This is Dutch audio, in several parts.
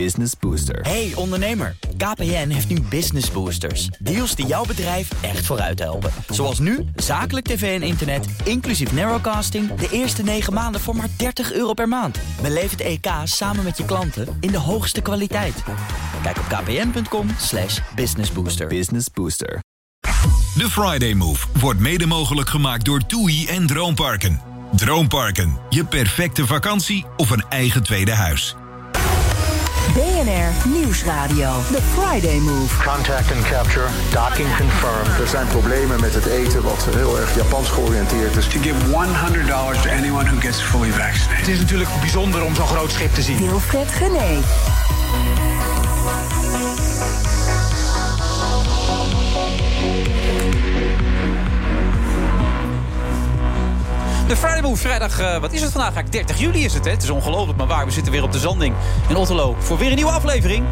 Business Booster. Hey ondernemer, KPN heeft nu Business Boosters. Deals die jouw bedrijf echt vooruit helpen. Zoals nu, zakelijk tv en internet, inclusief narrowcasting... de eerste 9 maanden voor maar 30 euro per maand. Beleef het EK samen met je klanten in de hoogste kwaliteit. Kijk op kpn.com slash businessbooster. Business Booster. De Friday Move wordt mede mogelijk gemaakt door TUI en Droomparken. Droomparken, je perfecte vakantie of een eigen tweede huis. Nieuwsradio. The Friday Move. Contact and capture. Docking confirmed. Er zijn problemen met het eten wat heel erg Japans georiënteerd is. To give $100 to anyone who gets fully vaccinated. Het is natuurlijk bijzonder om zo'n groot schip te zien. Wilfred Gené. De Friday Move, vrijdag, uh, wat is het vandaag? 30 juli is het, hè? Het is ongelooflijk, maar waar. We zitten weer op de Zanding in Otterlo voor weer een nieuwe aflevering.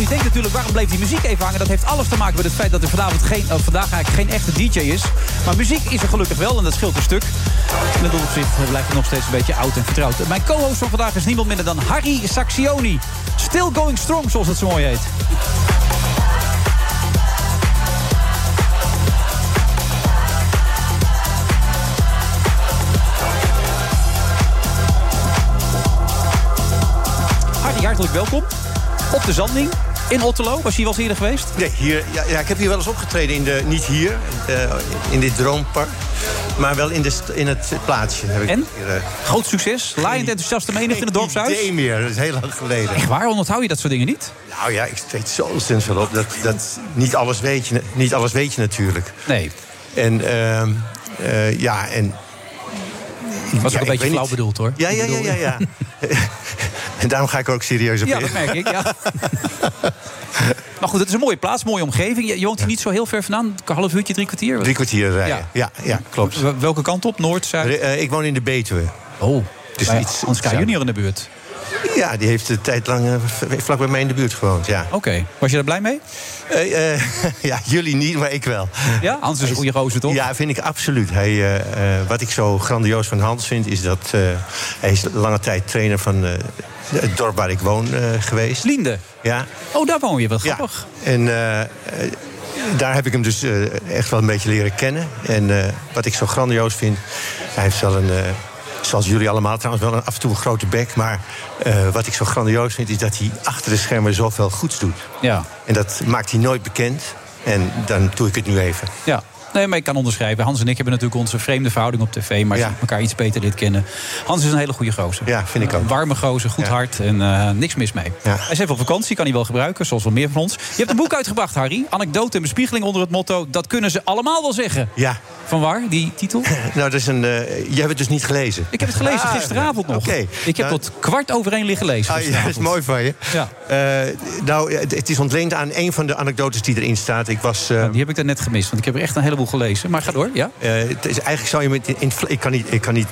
U denkt natuurlijk, waarom bleef die muziek even hangen? Dat heeft alles te maken met het feit dat er vanavond geen, uh, vandaag eigenlijk geen echte DJ is. Maar muziek is er gelukkig wel en dat scheelt een stuk. In het opzicht blijft het nog steeds een beetje oud en vertrouwd. Mijn co-host van vandaag is niemand minder dan Harry Saxioni. Still going strong, zoals het zo mooi heet. Hartelijk welkom. Op de Zanding. In Otterlo, was je hier wel eens eerder geweest? Nee, hier, ja, ja, ik heb hier wel eens opgetreden. In de, niet hier, uh, in dit droompark. Maar wel in, de, in het plaatsje. Heb ik en? Hier, uh, Groot succes? Laaiend enthousiaste menigte in het dorpshuis? Nee meer, dat is heel lang geleden. Echt waar? Onthoud je dat soort dingen niet? Nou ja, ik weet zo ontzettend veel op. Dat, dat, niet, alles weet je, niet alles weet je natuurlijk. Nee. En uh, uh, ja, en... Was ja, ook een beetje flauw niet. bedoeld, hoor. Ja, ja, ja, ja. ja. en daarom ga ik er ook serieus op Ja, in. dat merk ik, ja. Maar goed, het is een mooie plaats, mooie omgeving. Je, je woont hier niet zo heel ver vandaan. Een half uurtje, drie kwartier? Drie kwartier rijden, Ja. ja, ja, klopt. Welke kant op? Noord, Zuid? Uh, ik woon in de Betuwe. Oh, Dus iets, Hans K. junior in de buurt. Ja, die heeft een tijd lang uh, vlak bij mij in de buurt gewoond, ja. Oké. Was je daar blij mee? Uh, uh, ja, jullie niet, maar ik wel. Ja? Hans is een goede gozer, toch? Ja, vind ik absoluut. Hij, wat ik zo grandioos van Hans vind, is dat hij is lange tijd trainer van het dorp waar ik woon geweest. Linde? Ja. Oh, daar woon je, wat grappig. Ja. En daar heb ik hem dus echt wel een beetje leren kennen. En wat ik zo grandioos vind, hij heeft wel een zoals jullie allemaal trouwens wel een, af en toe een grote bek. Maar uh, wat ik zo grandioos vind, is dat hij achter de schermen zoveel goeds doet. Ja. En dat maakt hij nooit bekend. En dan doe ik het nu even. Ja. Nee, maar ik kan onderschrijven. Hans en ik hebben natuurlijk onze vreemde verhouding op tv... maar ja. elkaar iets beter dit kennen. Hans is een hele goede gozer. Ja, vind ik ook. Een warme gozer, goed ja. hart en uh, niks mis mee. Ja. Hij is even op vakantie, kan hij wel gebruiken, zoals wel meer van ons. Je hebt een boek uitgebracht, Harry. Anekdote en bespiegeling onder het motto... dat kunnen ze allemaal wel zeggen. Ja. Van waar, die titel? Nou, dat is een, uh, jij hebt het dus niet gelezen. Ik heb het gelezen ah, gisteravond nog. Okay. Ik heb nou, tot kwart over één liggen lezen ah, ja, dat is mooi van je. Ja. Uh, nou, het is ontleend aan een van de anekdotes die erin staat. Ik was, die heb ik net gemist, want ik heb er echt een gelezen. Maar ga door, ja? het is, eigenlijk zou je met... In, ik kan niet, ik kan niet,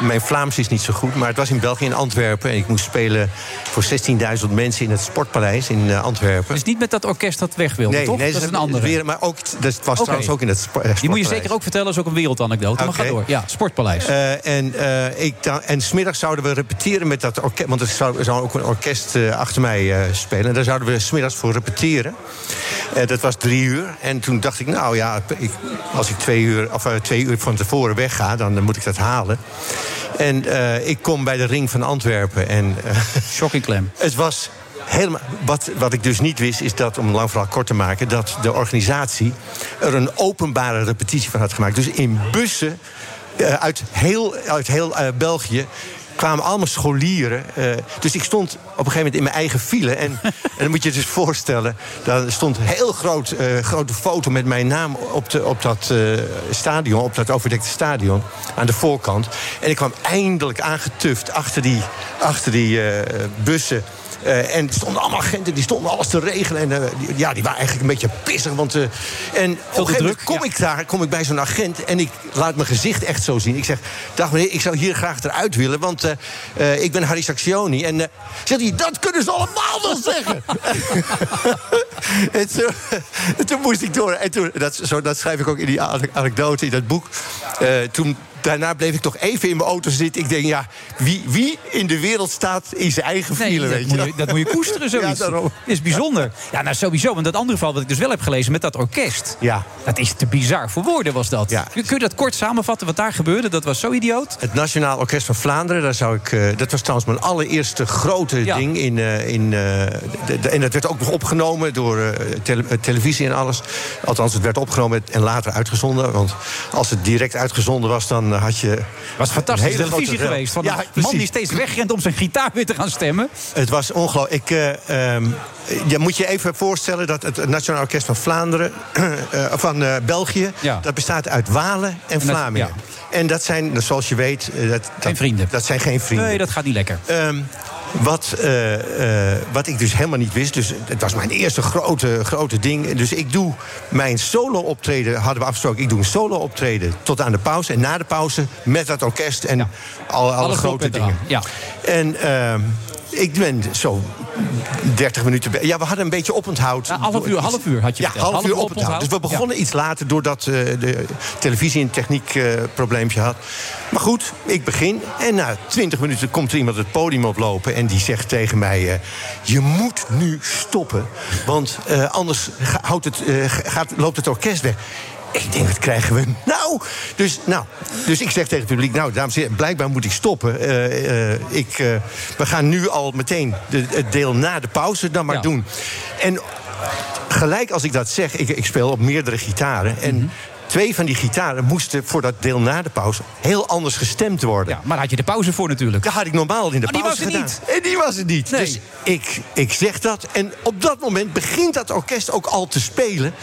mijn Vlaams is niet zo goed, maar het was in België, in Antwerpen. En ik moest spelen voor 16.000 mensen in het Sportpaleis in Antwerpen. Dus niet met dat orkest dat weg wilde, nee, toch? Nee, dat is een andere. Weer, maar ook, dat was okay. trouwens ook in het Sportpaleis. Die moet je zeker ook vertellen, dat is ook een wereldanekdote. Maar ga door. Ja, Sportpaleis. En, ik en smiddags zouden we repeteren met dat orkest. Want er zou, er zou ook een orkest achter mij spelen. En daar zouden we smiddags voor repeteren. dat was drie uur. En toen dacht ik, nou ja, ik, als ik twee uur, of, twee uur van tevoren wegga, dan, dan moet ik dat halen. En ik kom bij de ring van Antwerpen. En, klem. Het was helemaal. Wat, wat ik dus niet wist, is dat, om lang verhaal kort te maken, dat de organisatie er een openbare repetitie van had gemaakt. Dus in bussen uh, uit heel, uit heel uh, België kwamen allemaal scholieren. Uh, dus ik stond op een gegeven moment in mijn eigen file. En, en dan moet je je dus voorstellen... daar stond een heel groot, uh, grote foto met mijn naam op, de, op dat uh, stadion... op dat overdekte stadion, aan de voorkant. En ik kwam eindelijk aangetuft achter die, achter die bussen Eh, en er stonden allemaal agenten, die stonden alles te regelen. En eh, die, ja, die waren eigenlijk een beetje pissig. Want, eh, en op een gegeven moment druk, kom ja. ik daar, kom ik bij zo'n agent... en ik laat mijn gezicht echt zo zien. Ik zeg, dag meneer, ik zou hier graag eruit willen... want ik ben Harry Saxioni. En zegt hij, dat kunnen ze allemaal wel zeggen. en, toen, en toen moest ik door. En toen, dat, zo, dat schrijf ik ook in die ane- anekdote in dat boek. Toen, daarna bleef ik toch even in mijn auto zitten. Ik denk, ja, wie, wie in de wereld staat in zijn eigen Nee, file, dat, weet moet je dat moet je koesteren, zoiets. Ja, daarom. Dat is bijzonder. Ja, nou sowieso. Want dat andere geval wat ik dus wel heb gelezen met dat orkest. Ja. Dat is te bizar voor woorden, was dat. Ja. Kun je dat kort samenvatten, wat daar gebeurde? Dat was zo idioot. Het Nationaal Orkest van Vlaanderen, daar zou ik, eh, dat was trouwens mijn allereerste grote Ja. ding. In, eh, in, eh, en dat werd ook nog opgenomen door tele- televisie en alles. Althans, het werd opgenomen en later uitgezonden. Want als het direct uitgezonden was, dan had je. was een fantastische televisie geweest. Van ja, een man die steeds wegrent om zijn gitaar weer te gaan stemmen. Het was ongelooflijk. Ik, eh, ehm, je moet je even voorstellen dat het Nationaal Orkest van Vlaanderen, eh, van eh, België, Ja. dat bestaat uit Walen en dat- Vlamingen. ja. En dat zijn, zoals je weet, eh, dat, Geen dat- vrienden. Dat zijn geen vrienden. Nee, dat gaat niet lekker. Ehm, wat, eh, eh, wat ik dus helemaal niet wist. Dus het was mijn eerste grote, grote ding. Dus ik doe mijn solo-optreden, hadden we afgesproken. Ik doe een solo-optreden tot aan de pauze. En na de pauze met dat orkest en alle, alle grote dingen. Ja. En ehm, ik ben zo 30 minuten... Ja, we hadden een beetje oponthoud. Ja, half uur- half uur had je Ja, verteld. half Half uur oponthoud. oponthoud. Dus we begonnen iets later doordat eh, de televisie een techniek eh, probleempje had. Maar goed, ik begin. En na 20 minuten komt er iemand het podium oplopen... en die zegt tegen mij... eh, je moet nu stoppen, want anders het, gaat, loopt het orkest weg. Ik denk, wat krijgen we nou? Dus, nou, dus ik zeg tegen het publiek, nou, dames en heren, blijkbaar moet ik stoppen. Eh, eh, ik, eh, we gaan nu al meteen de, het deel na de pauze dan maar Ja. doen. En gelijk als ik dat zeg, ik, ik speel op meerdere gitaren. En Mhm. Twee van die gitaren moesten voor dat deel na de pauze heel anders gestemd worden. Ja, maar had je de pauze voor natuurlijk. Dat had ik normaal in de Maar die pauze was er gedaan. niet. En die was er niet. Nee. Dus ik, ik zeg dat. En op dat moment begint dat orkest ook al te spelen.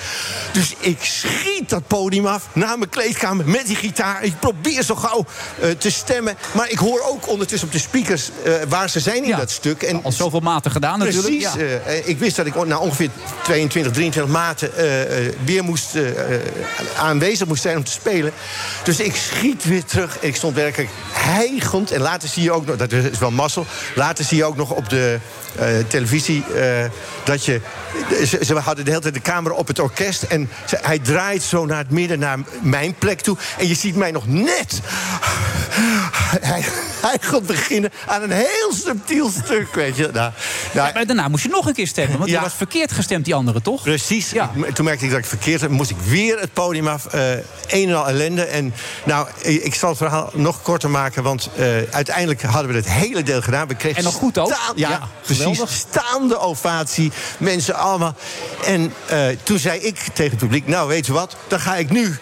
Dus ik schiet dat podium af naar mijn kleedkamer met die gitaar. Ik probeer zo gauw eh, te stemmen. Maar ik hoor ook ondertussen op de speakers eh, waar ze zijn in Ja. dat stuk. En Al zoveel maten gedaan natuurlijk. Precies. Ja. eh, ik wist dat ik na ongeveer 22, 23 maten weer moest, eh, aanwezig moest zijn om te spelen. Dus ik schiet weer terug. Ik stond werkelijk hijgend. En later zie je ook nog, dat is wel mazzel. Later zie je ook nog op de eh, televisie eh, dat je. Ze, ze hadden de hele tijd de camera op het orkest. En ze- hij draait zo naar het midden, naar mijn plek toe. En je ziet mij nog net. Hij, hij gaat beginnen aan een heel subtiel stuk, weet je. Nou, nou, Ja, maar daarna moest je nog een keer stemmen. Want Ja. je was verkeerd gestemd, die andere, toch? Precies. Ja. Toen merkte ik dat ik verkeerd had. Moest ik weer het podium af. Eh een en al ellende. En nou, ik zal het verhaal nog korter maken. Want eh, uiteindelijk hadden we het hele deel gedaan. We kregen En nog goed ook. ja, Ja, precies. Staande ovatie. Mensen allemaal. En eh, toen zei ik tegen het publiek... Nou, weet je wat? Dan ga ik nu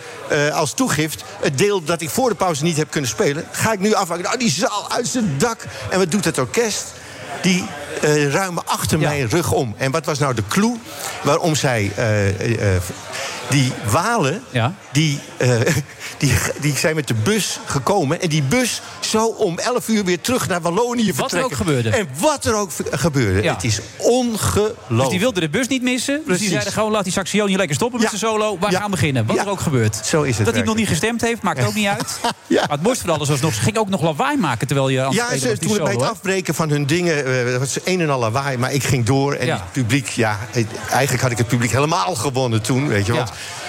als toegift... het deel dat ik voor de pauze niet heb kunnen spelen... ga ik nu afmaken. Nou, die zaal uit zijn dak. En wat doet het orkest? Die eh, ruimen achter Ja. mijn rug om. En wat was nou de clue waarom zij... die Walen, Ja. Die, eh, die, die zijn met de bus gekomen. En die bus zou om 11 uur weer terug naar Wallonië Wat er vertrekken. ook gebeurde. En wat er ook gebeurde. Ja. Het is ongelooflijk. Dus die wilde de bus niet missen. Dus die zeiden gewoon, laat die Saxioni lekker stoppen met zijn solo. Wij Ja. gaan beginnen. Wat er ook gebeurt. Zo is het Dat hij nog niet gestemd heeft, maakt ook niet uit. Ja. Maar het mooiste van alles was nog, ze ging ook nog lawaai maken terwijl je aan het Ja, ze, toen bij het afbreken van hun dingen, dat was een en al lawaai. Maar ik ging door en het publiek, ja, eigenlijk had ik het publiek helemaal gewonnen toen, weet je Ja.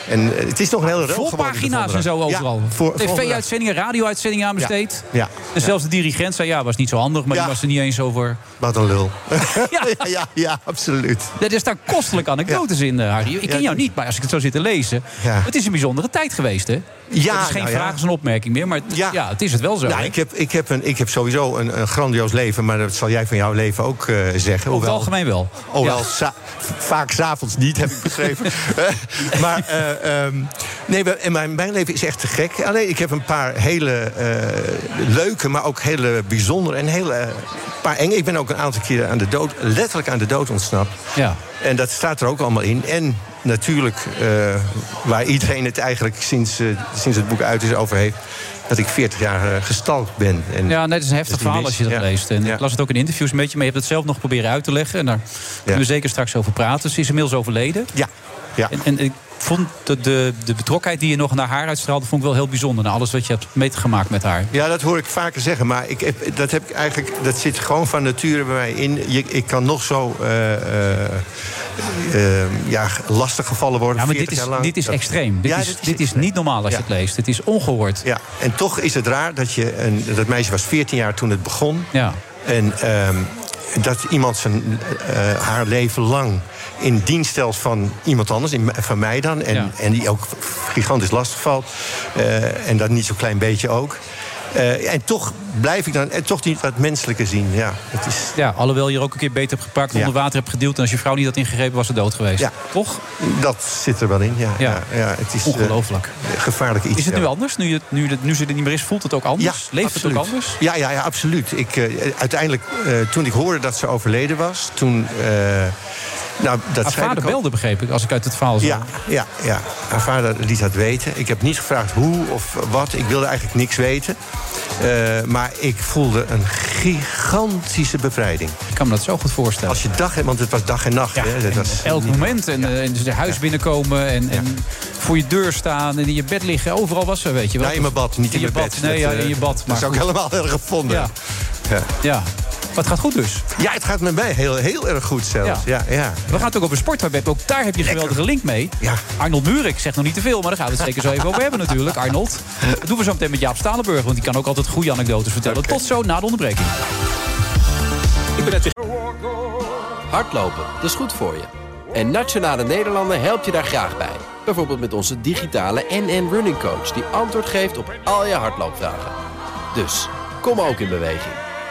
En eh, het is toch een hele Vol pagina's en zo overal. TV-uitzendingen, radio-uitzendingen aan besteed. Ja. En zelfs de dirigent zei, ja, was niet zo handig. Maar die was er niet eens over... Wat een lul. Ja. ja, absoluut. Er is daar kostelijke anekdotes in, eh, Harry. Ik ken jou niet, maar als ik het zo zit te lezen... Ja. Het is een bijzondere tijd geweest, hè? Ja, het is geen nou vraag, is een opmerking meer. Maar ja. Ja. het is het wel zo. Nou, ik, heb, ik, heb een, ik heb sowieso een, een grandioos leven, maar dat zal jij van jouw leven ook eh, zeggen. Over het algemeen wel. Hoewel Ja. sa- vaak s'avonds niet, heb ik begrepen. Eh, maar eh, ehm, Nee, we- en mijn, mijn leven is echt te gek. Alleen, ik heb een paar hele leuke, maar ook hele bijzondere en hele paar enge. Ik ben ook een aantal keren aan de dood, letterlijk aan de dood ontsnapt. Ja. En dat staat er ook allemaal in. En natuurlijk, eh, waar iedereen het eigenlijk sinds, eh, sinds het boek uit is over heeft... dat ik 40 jaar eh, gestalkt ben. En Ja, nee, het is een heftig verhaal als je dat. Ja. leest. En Ja. ik las het ook in interviews een beetje, maar je hebt het zelf nog proberen uit te leggen. En daar kunnen we zeker straks over praten. Ze is inmiddels overleden. Ja. ja. En, en ik vond de, de, de betrokkenheid die je nog naar haar uitstraalde... vond ik wel heel bijzonder. Na alles wat je hebt meegemaakt met haar. Ja, dat hoor ik vaker zeggen. Maar ik heb, dat, heb ik eigenlijk, dat zit gewoon van nature bij mij in. Je, ik kan nog zo eh, ja, lastig gevallen worden. Ja, maar 40 dit is, jaar lang. dit is extreem. Dit Ja, is, dit is niet normaal als je het leest. Het is ongehoord. Ja, en toch is het raar dat je... Een, dat meisje was 14 jaar toen het begon. Ja. En ehm, dat iemand zijn, haar leven lang in dienst stelt van iemand anders, in, van mij dan. En, Ja. en die ook gigantisch lastig valt. Eh, en dat niet zo'n klein beetje ook. Eh, en toch blijf ik dan en toch die wat menselijke zien. Ja, het is, Ja, alhoewel je er ook een keer beter hebt gepakt, Ja. onder water hebt geduwd... en als je vrouw niet had ingegrepen, was ze dood geweest. Ja. Toch? dat zit er wel in. Ja, Ja. ja. het is eh, Ongelooflijk. gevaarlijk iets. Is het nu anders? Nu, je, nu, het- nu ze er niet meer is, voelt het ook anders? Leeft het ook anders? Ja, ja, ja absoluut. Ik, uiteindelijk, toen ik hoorde dat ze overleden was, toen. Eh, nou, dat Haar vader ik ook- belde, begreep ik, als ik uit het verhaal zo... Ja, ja, ja, haar vader liet dat weten. Ik heb niet gevraagd hoe of wat. Ik wilde eigenlijk niks weten. Eh, maar ik voelde een gigantische bevrijding. Ik kan me dat zo goed voorstellen. Als je dag, want het was dag en nacht. Ja, hè, dat en was elk niet- moment. En, eh, en dus de huis binnenkomen en, en voor je deur staan en in je bed liggen. Overal was ze, weet je wel. Ja, in mijn bad, niet in, je bad. bed. Nee, Dat, ja, eh, in je bad. Dat is ook helemaal heel gevonden. Ja. Ja. Maar het gaat goed dus. Ja, het gaat met mij heel, heel erg goed zelfs. Ja. Ja, We gaan het ook over sport hebben. Ook daar heb je een geweldige link mee. Ja. Arnold Muur, ik zeg nog niet te veel, maar daar gaan we het zeker zo even over hebben natuurlijk. Arnold. Dat doen we zo meteen met Jaap Stalenburg, want die kan ook altijd goede anekdotes vertellen. Tot zo na de onderbreking. Ik ben net weer... Hardlopen, dat is goed voor je. En Nationale Nederlanden helpt je daar graag bij. Bijvoorbeeld met onze digitale NN Running Coach... die antwoord geeft op al je hardloopvragen. Dus, kom ook in beweging.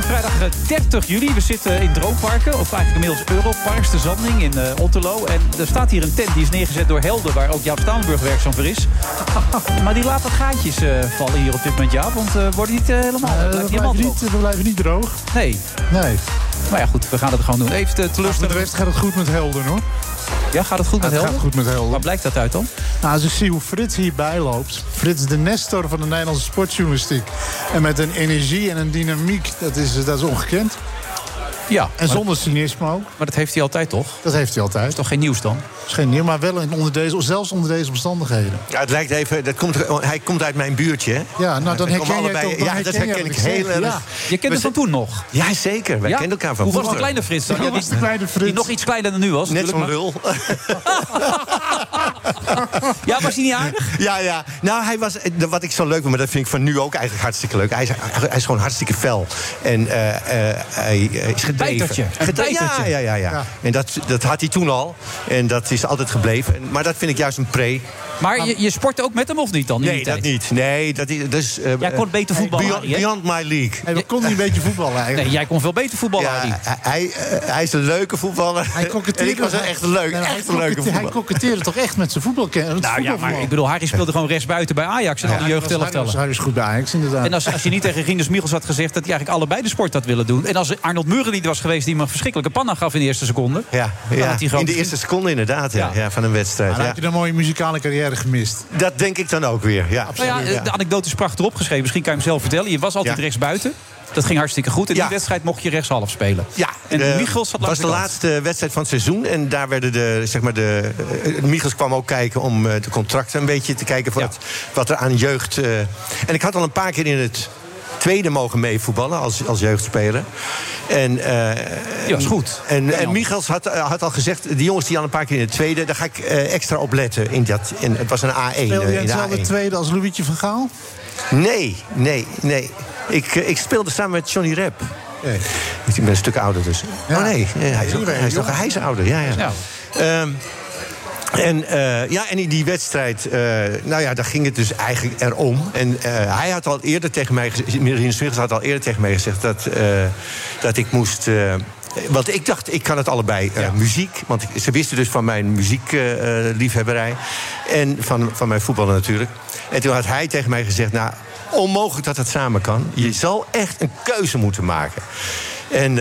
Vrijdag eh, 30 juli. We zitten in Droomparken, of eigenlijk inmiddels Europarks, de Zanding in eh, Otterlo. En er staat hier een tent die is neergezet door Helden, waar ook Jaap Staanburg werkzaam voor is. maar die laat wat gaatjes eh, vallen hier op dit moment, Jaap. Want eh wordt niet eh, helemaal... Eh, we, blijven niet, we blijven niet droog. Nee. Nee. Maar ja, goed, we gaan het gewoon doen. Even de Voor de rest gaat het goed met Helden, hoor. Ja, gaat het goed met het Helden? gaat goed met Helden. Waar blijkt dat uit dan? Nou, als ik zie hoe Frits hierbij loopt. Frits de Nestor van de Nederlandse sportjournalistiek. En met een energie en een dynamiek, dat is, dat is ongekend. Ja. En zonder cynisme ook. Maar dat heeft hij altijd toch? Dat heeft hij altijd. is toch geen nieuws dan? Is geen nieuw, maar wel in- onder deze, zelfs onder deze omstandigheden. Ja, het lijkt even, dat komt, hij komt uit mijn buurtje, hè? Ja, nou dan herken je allebei- toch, dan Ja, dat herken ik heel erg. Ja. Je kent het van toen nog? Ja, zeker. Wij Ja? kennen elkaar van Hoe was de kleine Frits dan? Ja, die, was de kleine Frits. die nog iets kleiner dan nu was. Net zo'n lul. maar- Ja, was hij niet aardig? Ja, ja. Nou, hij was, wat ik zo leuk vind, maar dat vind ik van nu ook eigenlijk hartstikke leuk. Hij is, hij is gewoon hartstikke fel. En eh, eh, hij is gedreven. bijtertje, een Gedre- bijtertje. Ja, ja, ja. ja. Ja. En dat, dat had hij toen al. En dat is altijd gebleven. En- Maar dat vind ik juist een pre. Maar je, je sport ook met hem of niet dan? Nee, dat niet. Nee, dat is... Is eh, Jij kon beter voetballen, Beyond, beyond my league. Hey, we konden niet een beetje voetballen eigenlijk. Nee, jij kon veel beter voetballen, Ja, hij, hij, hij is een leuke voetballer. Hij en ik was een echt een leuk, Nee, hij echt een leuke kokette- Hij voetballer. koketteerde toch echt met zijn voetbalkennis. Nou ja, maar ik bedoel, Harry speelde gewoon rechtsbuiten bij Ajax en al die Hij jeugdelftellen. was goed bij Ajax, inderdaad. En als, als je niet tegen Rinus Michels had gezegd dat hij eigenlijk allebei de sport had willen doen. En als Arnold Muren niet was geweest die me een verschrikkelijke panna gaf in de eerste seconde. Ja, dan ja. had hij gewoon in de eerste seconde inderdaad ja. Ja. Ja, van een wedstrijd. Maar dan Ja. heb je een mooie muzikale carrière gemist. Dat denk ik dan ook weer. Ja. Nou ja, Ja. de anekdote is prachtig opgeschreven. Misschien kan je hem zelf vertellen. Je was altijd Ja. rechtsbuiten. Dat ging hartstikke goed. In Ja. die wedstrijd mocht je rechtshalf spelen. Ja, En Michels had was de laatste wedstrijd van het seizoen. En daar werden de, zeg maar de... eh, Michels kwam ook kijken om eh, de contracten een beetje te kijken... Voor Ja. het- wat er aan jeugd... eh, en ik had al een paar keer in het tweede mogen meevoetballen als, als jeugdspeler. En, eh, Ja, is goed. En, en Michels had, eh, had al gezegd... die jongens die al een paar keer in het tweede... daar ga ik eh, extra op letten. In dat, in, het was een A1 Speelde eh, jij in de hetzelfde A1. tweede als Louietje van Gaal? Nee, nee, nee. Ik, ik speelde samen met Johnny Rep. Ik ben een stuk ouder dus. Ja. Oh nee, nee, hij, is ook, hij, is toch, hij is ouder. Ja, ja. Ja. En, eh, ja, en in die wedstrijd, eh, nou ja, daar ging het dus eigenlijk erom. En eh, hij had al eerder tegen mij gezegd, had al eerder tegen mij gezegd dat, dat ik moest. want ik dacht, ik kan het allebei. Muziek, want ze wisten dus van mijn muziekliefhebberij. en van, van mijn voetballen natuurlijk. En toen had hij tegen mij gezegd, nou, onmogelijk dat het samen kan. Je zal echt een keuze moeten maken. En...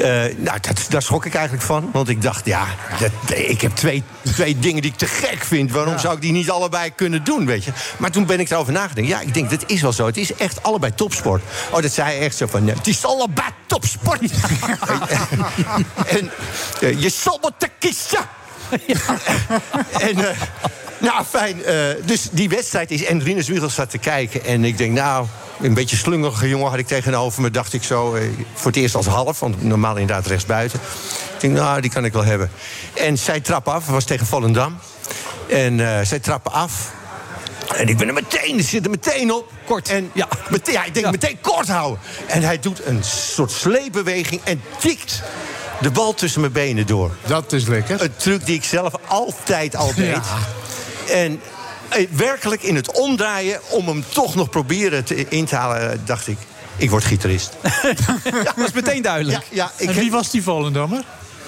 eh, nou, dat, daar schrok ik eigenlijk van. Want ik dacht, ja, dat, ik heb twee, twee dingen die ik te gek vind. Waarom zou ik die niet allebei kunnen doen, weet je? Maar toen ben ik erover nagedacht. Ja, ik denk, dat is wel zo. Het is echt allebei topsport. Oh, dat zei hij echt zo van, het is allebei topsport. en eh, je zal moeten kiezen. en, eh, nou, fijn. eh, dus die wedstrijd is... En Rinus Wiegel zat te kijken. En ik denk, nou, een beetje slungerige jongen had ik tegenover me. Dacht ik zo, eh, voor het eerst als half. Want normaal inderdaad rechtsbuiten. Ik denk, nou, die kan ik wel hebben. En zij trappen af. Het was tegen Volendam. En eh, zij trappen af. En ik ben er meteen, ik zit er meteen op. Kort. En ja, meteen, ja ik denk meteen kort houden. En hij doet een soort sleepbeweging en tikt de bal tussen mijn benen door. Dat is lekker. Een truc die ik zelf altijd al deed. En eh, werkelijk in het omdraaien om hem toch nog proberen te, in te halen, eh, dacht ik. Ik word gitarist. Dat was meteen duidelijk. Ja, ik en wie was die Volendammer?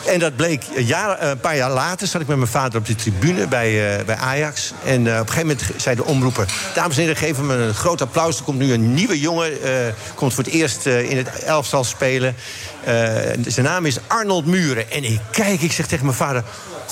En dat bleek een, jaar, eh, een paar jaar later. zat ik met mijn vader op de tribune bij, eh, bij Ajax. En eh, op een gegeven moment zei de omroeper... dames en heren, geef hem een groot applaus. Er komt nu een nieuwe jongen. eh, komt voor het eerst in het elftal spelen. Eh, zijn naam is Arnold Muren. En ik kijk, ik zeg tegen mijn vader...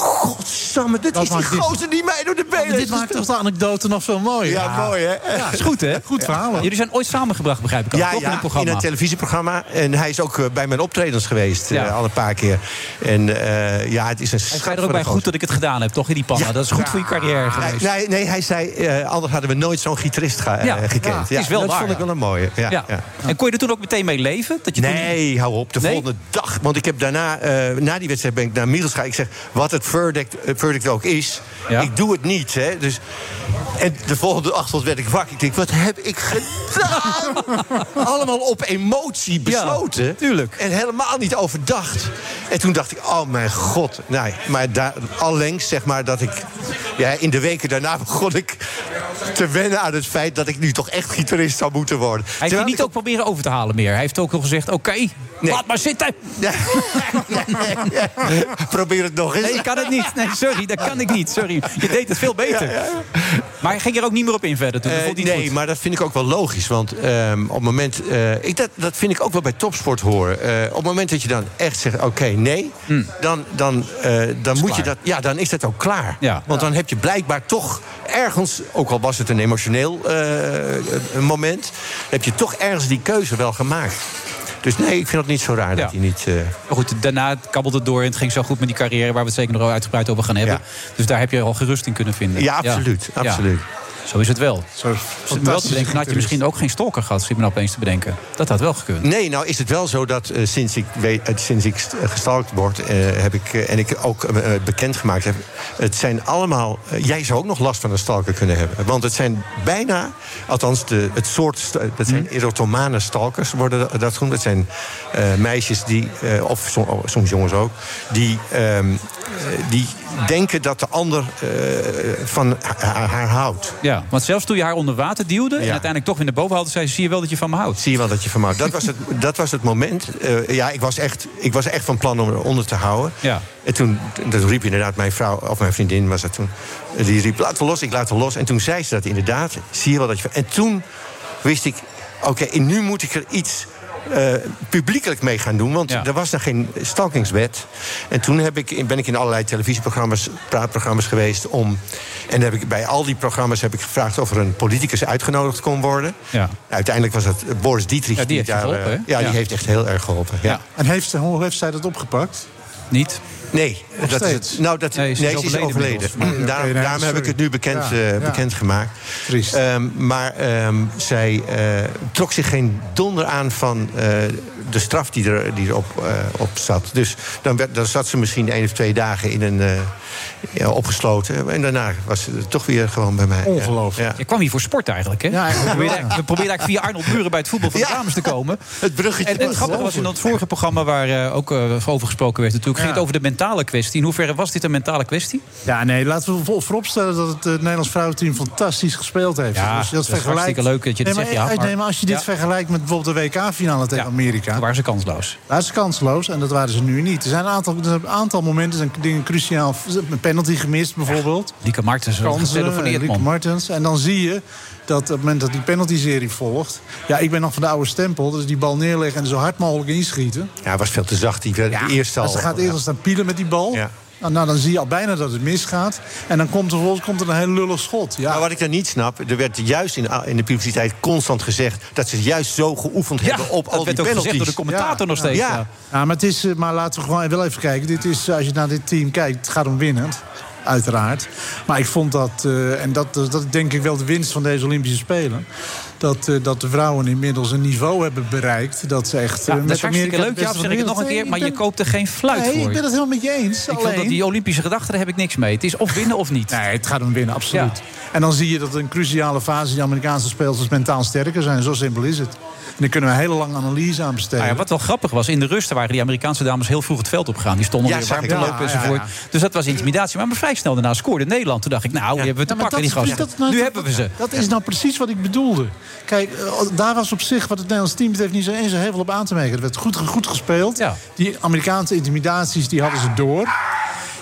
Godsamme, dit Dat is die dit- gozer die mij door de benen dit maakt toch de anekdote nog veel mooier. Ja, mooi hè? Ja, is goed, hè? Goed verhaal. Jullie zijn ooit samengebracht, begrijp ik al, Ja, toch? in een programma. in een televisieprogramma. En hij is ook eh, bij mijn optredens geweest, eh, al een paar keer. En eh, ja, het is een Hij zei er ook bij goed gozer. dat ik het gedaan heb, toch? In die panna. Dat is goed voor je carrière geweest. Nee, nee, hij zei, eh, anders hadden we nooit zo'n gitarist eh, gekend. ja, is wel dat waar, vond ik ja. wel een mooie. Ja, Ja. ja. En kon je er toen ook meteen mee leven? Dat je toen- Nee, hou op. De volgende dag. Want ik heb daarna, eh, na die wedstrijd ben ik naar gegaan. Ik zeg, wat het verdict, eh, verdict ook is, Ja. ik doe het niet. Hè. Dus, en de volgende ochtend werd ik wakker. Ik denk, wat heb ik gedaan? Allemaal op emotie besloten. Ja, tuurlijk. En helemaal niet overdacht. En toen dacht ik, oh mijn god. Nee, maar daar, allengs zeg maar dat ik... Ja, in de weken daarna begon ik te wennen aan het feit... dat ik nu toch echt gitarist zou moeten worden. Hij heeft je niet ik ook proberen over te halen meer. Hij heeft ook al gezegd, oké, laat maar zitten. Probeer het nog eens. Nee, ik kan niet. Nee, sorry, dat kan ik niet. Sorry, je deed het veel beter. Maar hij ging er ook niet meer op in verder toen. Eh, nee, goed. maar dat vind ik ook wel logisch. Want ehm, op het moment. eh, ik, dat, dat vind ik ook wel bij topsport horen. Eh, op het moment dat je dan echt zegt: oké, nee. Dan, dan, eh, dan moet je dat. Ja, dan is dat ook klaar. Ja. Want dan heb je blijkbaar toch ergens. Ook al was het een emotioneel moment. heb je toch ergens die keuze wel gemaakt. Dus nee, ik vind het niet zo raar dat hij niet. Maar goed, daarna kabbelde het door en het ging zo goed met die carrière... waar we het zeker nog uitgebreid over gaan hebben. Dus daar heb je al gerust in kunnen vinden. ja, absoluut. Ja. absoluut. Zo is het wel. Zo zit wel te had je misschien ook geen stalker gehad... zit me nou opeens te bedenken. Dat had wel gekund. Nee, nou is het wel zo dat eh, sinds ik, weet, eh, sinds ik eh, gestalkt word... heb ik, en ik ook bekendgemaakt heb... het zijn allemaal... jij zou ook nog last van een stalker kunnen hebben. Want het zijn bijna... althans, de, het soort... dat zijn erotomane stalkers worden dat- dat genoemd. Dat zijn meisjes die... of som- soms jongens ook... die, ehm, eh, die denken dat de ander eh, van haar, houdt. Ja, want zelfs toen je haar onder water duwde... en uiteindelijk toch weer naar boven haalde... zei ze, zie je wel dat je van me houdt. Zie je wel dat je van me houdt. Dat was het, dat was het moment. Eh, ja, ik was, echt, ik was echt van plan om eronder te houden. Ja. En toen dat riep inderdaad mijn vrouw, of mijn vriendin was dat toen... eh, die riep, laat het los, ik laat het los. En toen zei ze dat inderdaad. Zie je wel dat je... En toen wist ik, oké, nu moet ik er iets... eh, publiekelijk mee gaan doen, want Ja. er was nog geen stalkingswet. En toen heb ik, ben ik in allerlei televisieprogramma's, praatprogramma's geweest om. En heb ik, bij al die programma's heb ik gevraagd of er een politicus uitgenodigd kon worden. Ja. Uiteindelijk was het Boris Dietrich. Ja, die heeft daar, geholpen, eh? Ja, die heeft echt heel erg geholpen. Ja. Ja. En heeft, hoe heeft zij dat opgepakt? Niet? Nee, dat is het. Nou, dat, Nee, nee, ze is overleden. Daarom, nee, daarom heb ik het nu bekend, Ja, eh, ja. bekendgemaakt. Triest. Ehm, maar ehm, zij eh, trok zich geen donder aan van eh, de straf die, er, die erop eh, op zat. Dus dan, werd, dan zat ze misschien één of twee dagen in een, eh, ja, opgesloten. En daarna was ze toch weer gewoon bij mij. Ongelooflijk. Ja. Je kwam hier voor sport eigenlijk, hè? Ja, eigenlijk we, probeerden, we eigenlijk via Arnold Buren bij het voetbal van de dames te komen. Het bruggetje. En het grappige was in dat vorige programma waar eh, ook over gesproken werd... natuurlijk ging het over de mentale kwestie. In hoeverre was dit een mentale kwestie? Ja, nee, laten we voor- vooropstellen dat het, eh, Nederlands vrouwenteam fantastisch gespeeld heeft. Ja, Dus dat is hartstikke leuk dat je nee, zegt, ja, eh, maar- nee, maar als je dit Ja. vergelijkt met bijvoorbeeld de WK-finale tegen Amerika... Waren ze kansloos. Daar is kansloos en dat waren ze nu niet. Er zijn een aantal, een aantal momenten, zijn dingen cruciaal. Een penalty gemist bijvoorbeeld. Lieke Martens, Kansen, getelefoneerd, Lieke. Martens. En dan zie je dat op het moment dat die penalty-serie volgt... Ja, ik ben nog van de oude stempel. Dus die bal neerleggen en zo hard mogelijk inschieten. Ja, hij was veel te zacht. Die werd de eerste al. Maar ze gaat eerst staan pielen met die bal. Nou, nou, dan zie je al bijna dat het misgaat. En dan komt er vervolgens komt er een heel lullig schot. Ja. Maar wat ik dan niet snap, er werd juist in, in de publiciteit constant gezegd... dat ze juist zo geoefend hebben op dat al die werd ook gezegd penalties. door de commentator nog steeds, Ja. Ja, maar, het is, eh, maar laten we gewoon wel even kijken. Dit is, als je naar dit team kijkt, het gaat om winnen. Uiteraard. Maar ik vond dat, eh, en dat, dat is denk ik wel de winst van deze Olympische Spelen... dat, eh, dat de vrouwen inmiddels een niveau hebben bereikt... dat ze echt... Ja, eh, dat met is hartstikke leuk, ja, zeg ik het nog een keer. Maar je koopt er geen fluit Nee, voor. ik ben het helemaal met je eens. Ik vind dat die Olympische gedachten, daar heb ik niks mee. Het is of winnen of niet. Nee, het gaat om winnen, absoluut. En dan zie je dat in een cruciale fase... die Amerikaanse speelsters mentaal sterker zijn. Zo simpel is het. En daar kunnen we een hele lange analyse aan besteden. Nou ja, wat wel grappig was, in de rust waren die Amerikaanse dames heel vroeg het veld opgegaan. Die stonden Ja, weer warm ik. te Ja, lopen ja, enzovoort. ja. Dus dat was intimidatie. Maar, maar vrij snel daarna scoorde Nederland. Toen dacht ik, nou, die hebben we te pakken, die gasten. nu dat- hebben we ze. Dat is nou precies wat ik bedoelde. Kijk, eh, daar was op zich wat het Nederlands team betreft niet zo eens heel veel op aan te merken. Het werd goed, goed gespeeld. Die Amerikaanse intimidaties die hadden ze door.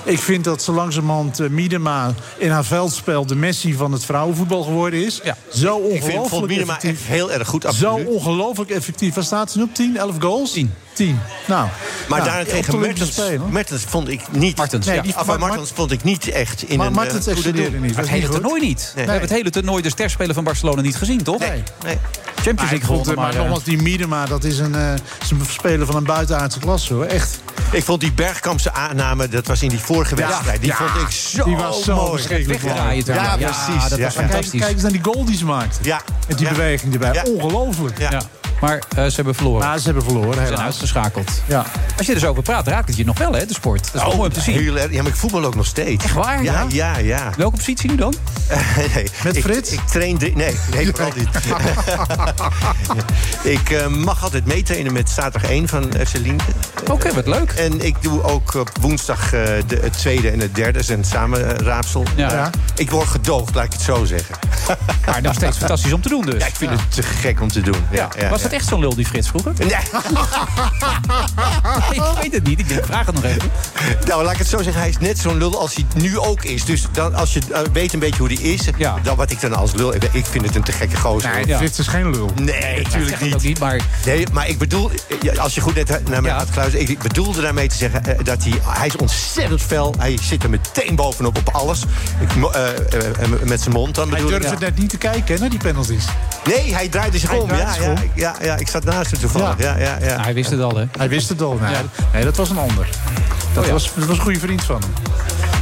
Ik vind dat zo langzamerhand uh, Miedema in haar veldspel de Messi van het vrouwenvoetbal geworden is. Zo Ik vind, vond ongelooflijk Miedema effectief. echt heel erg goed, Zo absoluut. ongelooflijk effectief. Waar staat ze nu op? 10, 11 goals? 10. 10. Nou, Maar ja, daarentegen Mertens, Spelen. Mertens vond ik niet... Martens, nee, ja. die, Maar- maar, maar- Martens vond ik niet echt in Maar een... Martens eh, goede niet. Maar het hele toernooi niet. We hebben het hele toernooi, de sterspeler van Barcelona, niet gezien, toch? Nee. nee. Champions League vond, gewonnen, het- maar maar... eh, nogmaals, die Miedema, dat is een, eh, is een speler van een buitenaardse klasse, hoor. Echt. Ik vond die Bergkampse aanname, dat was in die vorige Ja, wedstrijd... die ja. vond ik zo Die was zo mooi. verschrikkelijk mooi. Ja, Ja, precies. dat Ja, was Kijk, fantastisch. kijk eens naar die goal die ze maakte. Ja. Met die Ja. beweging erbij. Ja. Ongelooflijk. Ja. Maar eh, ze hebben verloren. Ja, ze hebben verloren, Ze zijn helaas. uitgeschakeld. Ja. Als je er zo over praat, raakt het je nog wel, hè, de sport. Dat is wel Oh, mooi om te zien. heel erg. Ja, maar ik voetbal ook nog steeds. Echt waar? Ja, ja, ja. Welke positie nu dan? nee. Met Frits? Ik train... drie- Nee, nee vooral niet. ik eh, mag altijd meetrainen met zaterdag 1 van FC Lienke. Oké, wat leuk. En ik doe ook op woensdag eh, de, het tweede en het derde. zijn samen eh, raapsel. Ja. Ja. Ik word gedoogd, laat ik het zo zeggen. Maar nog steeds fantastisch om te doen dus. Ja, ik vind het te gek om te doen. Ja, ja, Was ja. Het echt zo'n lul, die Frits, vroeger? Nee. ik weet het niet. Ik denk, vraag het nog even. Nou, laat ik het zo zeggen. Hij is net zo'n lul als hij nu ook is. Dus dan, als je eh, weet een beetje hoe die is... Ja. dan wat ik dan als lul... Ik vind het een te gekke gozer. Nee, Ja. Frits is geen lul. Nee, natuurlijk niet. ook niet, maar... Nee, maar ik bedoel, ja, als je goed net naar mij Ja. geluisterd... ik bedoelde daarmee te zeggen eh, dat hij... Hij is ontzettend fel. Hij zit er meteen bovenop op alles. Ik, eh, eh, eh, met zijn mond dan Hij bedoel ik. durfde net niet te kijken hè, naar die penalties. Nee, hij draaide zich Hij om. Ja, zich ja, om. ja, ja, ik zat naast hem toevallig. Ja. Ja, ja, Nou, hij wist het al, hè. Hij wist het al. Nee, Ja. nee dat was een ander. Dat, Oh was, dat was een goede vriend van hem.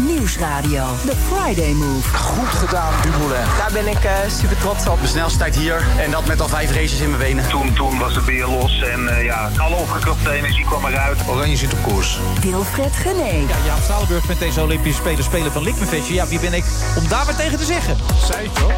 Nieuwsradio. The Friday Move. Goed gedaan, Dumoulin. Daar ben ik eh, super trots op. De snelste tijd hier en dat met al vijf races in mijn benen. Toen, toen was het weer los en eh, ja, alle opgekropte energie kwam eruit. Oranje zit op koers. Wilfred Gené. Ja, Jaap Stalenburg met deze Olympische Spelen spelen van Likmefestje. Ja, wie ben ik om daar wat tegen te zeggen? Ik toch?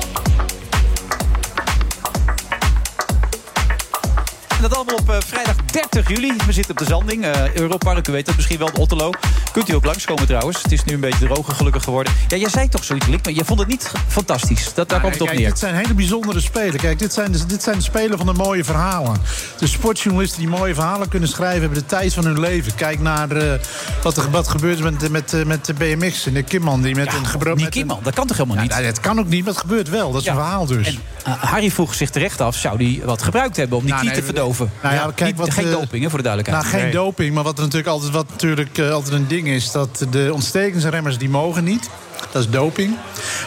Dat allemaal op eh, vrijdag 30 juli. We zitten op de Zanding, eh Europark, u weet het misschien wel, de Otterlo. Kunt u ook langskomen trouwens. Het is nu een beetje droger gelukkig geworden. Ja, jij zei toch zoiets, Lik, maar je vond het niet fantastisch. Dat, daar komt het op Kijk, neer. Dit zijn hele bijzondere spelen. Kijk, dit zijn, de, dit zijn de spelen van de mooie verhalen. De sportjournalisten die mooie verhalen kunnen schrijven... hebben de tijd van hun leven. Kijk naar eh, wat er wat gebeurt met, met, met de BMX en de Kimman. Die met een gebroken... Die Kimman, dat kan toch helemaal niet? Ja, dat kan ook niet, maar het gebeurt wel. Dat is Ja. een verhaal dus. En Harry vroeg zich terecht af, zou die wat gebruikt hebben om die Nou, te nee, nou ja, kijk, wat, geen eh, doping, hè, voor de Nou, duidelijkheid. geen doping, maar wat, er natuurlijk altijd, wat natuurlijk eh, altijd een ding is... dat de ontstekingsremmers die mogen niet. Dat is doping.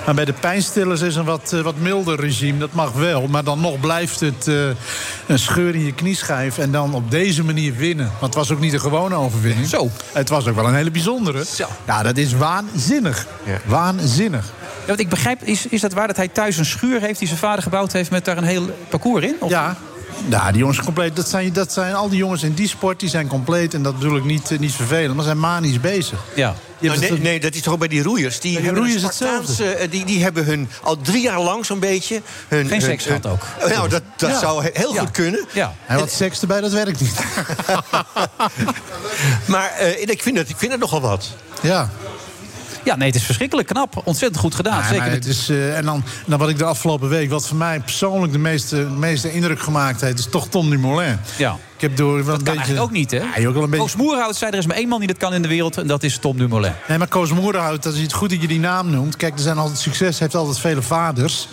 Maar bij de pijnstillers is een wat, eh, wat milder regime. Dat mag wel, maar dan nog blijft het eh, een scheur in je knieschijf... en dan op deze manier winnen. Want het was ook niet een gewone overwinning. Zo. Het was ook wel een hele bijzondere. Zo. Nou, dat is waanzinnig. Waanzinnig. wat ik begrijp, is, is dat waar dat hij thuis een schuur heeft die zijn vader gebouwd heeft met daar een heel parcours in? Of? Ja. Ja, die jongens zijn compleet. Dat zijn, dat zijn al die jongens in die sport, die zijn compleet. En dat bedoel ik niet, eh, niet vervelend, maar zijn manisch bezig. Ja. Nou, nee, het- nee, dat is toch ook bij die roeiers. Die roeiers hetzelfde. Eh, die, die hebben hun al drie jaar lang zo'n beetje. Hun, Geen hun- seks gehad ook. Nou, dat, dat Ja. zou he- heel Ja. goed kunnen. Ja. En wat seks erbij, dat werkt niet. Maar eh, ik, vind het, ik vind het nogal wat. Ja. Ja, nee, het is verschrikkelijk knap. Ontzettend goed gedaan. Ja, Zeker het is, eh, en dan, dan wat ik de afgelopen week, wat voor mij persoonlijk de meeste, meeste indruk gemaakt heeft, is toch Tom Dumoulin. Ja. Ik heb door wel een Dat kan beetje. ook niet, hè? Ja, je ook wel een beetje. Koos Moerhout zei er is maar één man die dat kan in de wereld... en dat is Tom Dumoulin. Nee, maar Koos Moerhout, dat is het goed dat je die naam noemt. Kijk, er zijn altijd succes, heeft altijd vele vaders.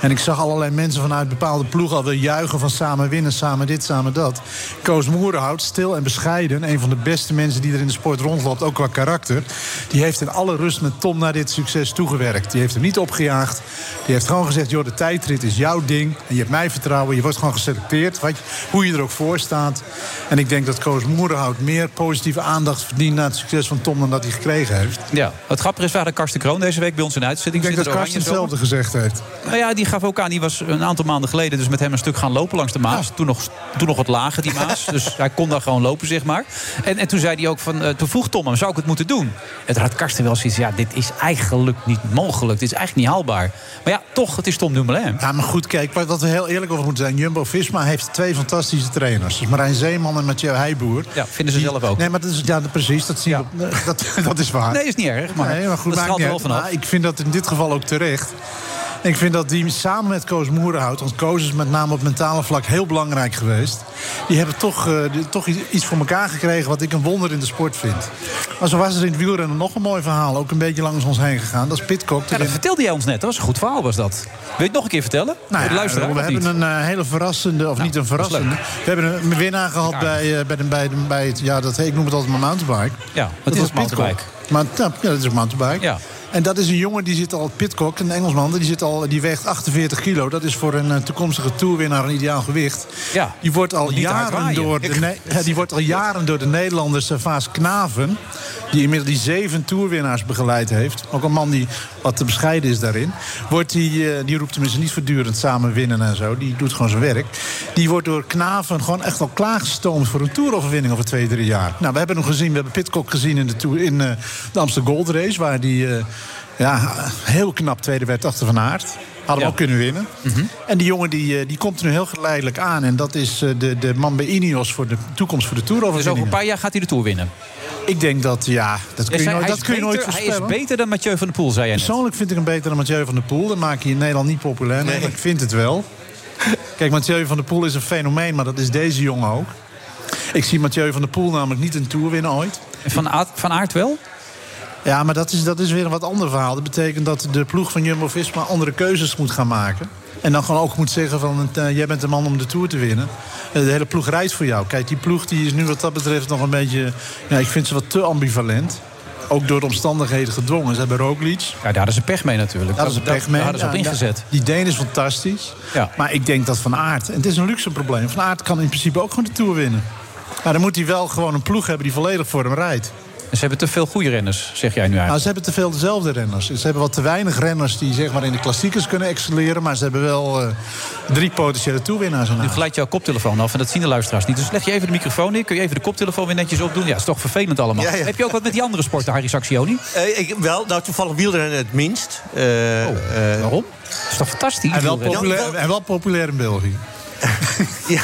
En ik zag allerlei mensen vanuit bepaalde ploegen alweer juichen van samen winnen, samen dit, samen dat. Koos Moerhout, stil en bescheiden, een van de beste mensen die er in de sport rondloopt, ook qua karakter. Die heeft in alle rust met Tom naar dit succes toegewerkt. Die heeft hem niet opgejaagd. Die heeft gewoon gezegd, joh, de tijdrit is jouw ding. En je hebt mij vertrouwen, je wordt gewoon geselecteerd. Wat hoe je er ook voor staat. En ik denk dat Koos Moerhout meer positieve aandacht verdient... naar het succes van Tom dan dat hij gekregen heeft. Ja, het grappige is, we hadden Karsten Kroon deze week bij ons in uitzending. Ik denk Zit dat Karsten hetzelfde gezegd heeft. Nou ja, die gaf ook aan, die was een aantal maanden geleden... dus met hem een stuk gaan lopen langs de Maas. Toen, nog, toen nog wat lager, die Maas. dus hij kon daar gewoon lopen, zeg maar. En, en toen zei hij ook van, eh, toen vroeg Tom hem, zou ik het moeten doen? En toen had Karsten wel zoiets, ja, dit is eigenlijk niet mogelijk. Dit is eigenlijk niet haalbaar. Maar ja, toch, het is Tom Dumoulin. Ja, maar goed, kijk, wat wat we heel eerlijk over moeten zijn. Jumbo-Visma heeft twee fantastische trainers. Marijn Zeeman en Mathieu Heijboer. Ja, vinden ze zelf ook. Nee, maar dat is, ja, precies, dat, zie Ja. dat, dat is waar. Nee, is niet erg, maar, nee, maar goed, dat maakt straalt niet wel uit. vanaf. Maar ik vind dat in dit geval ook terecht. Ik vind dat die samen met Koos Moerenhout... want Koos is met name op mentale vlak heel belangrijk geweest... die hebben toch, eh, die- toch iets voor elkaar gekregen... wat ik een wonder in de sport vind. Maar zo was er in het wielrennen nog een mooi verhaal... ook een beetje langs ons heen gegaan. Dat is Pitcock. Ja, dat vertelde jij ons net. Dat was een goed verhaal, was dat. Wil je het nog een keer vertellen? Nou ja, we hebben niet? een eh, hele verrassende, of niet een dat verrassende. We hebben een winnaar gehad bij, eh, bij, de, bij, de, bij het, ja, dat, ik noem het altijd mijn mountainbike. Ja, Dat wat is was het mountainbike? Maar, ja, ja, dat is een mountainbike. Ja. En dat is een jongen die zit al, Pitcock, een Engelsman, die, zit al, die weegt 48 kilo. Dat is voor een eh, toekomstige toerwinnaar een ideaal gewicht. Ja, Die wordt al, jaren door, de, Ne- die wordt al jaren door de Nederlanders uh, Vaas Knaven... die inmiddels die zeven toerwinnaars begeleid heeft. Ook een man die wat te bescheiden is daarin. Wordt die, eh, die roept tenminste niet voortdurend samen winnen en zo. Die doet gewoon zijn werk. Die wordt door Knaven gewoon echt al klaargestoomd... voor een toeroverwinning over twee, drie jaar. Nou, we hebben hem gezien, we hebben Pitcock gezien in de, toer, in, eh, de Amsterdam Gold Race... waar die eh, ja, heel knap tweede werd achter Van Aert. Hadden we ook kunnen winnen. En die jongen die, eh, die komt er nu heel geleidelijk aan. En dat is eh, de, de man bij Ineos voor de toekomst voor de Dus over een paar jaar gaat hij de Tour winnen. Ik denk dat, ja, dat kun je, nooit, dat kun je nooit beter- Hij voorspellen. is beter dan Mathieu van der Poel, zei jij net. Persoonlijk vind ik hem beter dan Mathieu van der Poel. Dat maak je in Nederland niet populair. Nee, ik vind het wel. Kijk, Mathieu van der Poel is een fenomeen, maar dat is deze jongen ook. Ik zie Mathieu van der Poel namelijk niet een Tour winnen ooit. Van Aert, van Aert wel? Ja, maar dat is, dat is weer een wat ander verhaal. Dat betekent dat de ploeg van Jumbo-Visma andere keuzes moet gaan maken. En dan gewoon ook moet zeggen van, eh, jij bent de man om de Tour te winnen. Eh, de hele ploeg rijdt voor jou. Kijk, die ploeg die is nu wat dat betreft nog een beetje... Ja, ik vind ze wat te ambivalent. Ook door de omstandigheden gedwongen. Ze hebben Roglic. Ja, daar hadden ze pech mee natuurlijk. Daar hadden ze pech mee. Daar hadden ze op ingezet. ja, Die Deen is fantastisch. Ja. Maar ik denk dat Van Aert... En het is een luxe probleem. Van Aert kan in principe ook gewoon de Tour winnen. Maar dan moet hij wel gewoon een ploeg hebben die volledig voor hem rijdt. En ze hebben te veel goede renners, zeg jij nu Nou, eigenlijk. ze hebben te veel dezelfde renners. Ze hebben wat te weinig renners die zeg maar, in de klassiekers kunnen excelleren. Maar ze hebben wel eh, drie potentiële toerwinnaars. Nu glijdt jouw koptelefoon af en dat zien de luisteraars niet. Dus leg je even de microfoon neer. Kun je even de koptelefoon weer netjes opdoen? Ja, is toch vervelend allemaal. Ja, ja. Heb je ook wat met die andere sporten, Harry Saxioni? Eh, ik, wel, nou toevallig wielrennen het minst. Eh, eh, Waarom? Dat is toch fantastisch? En wel, populair, en wel populair in België. ja,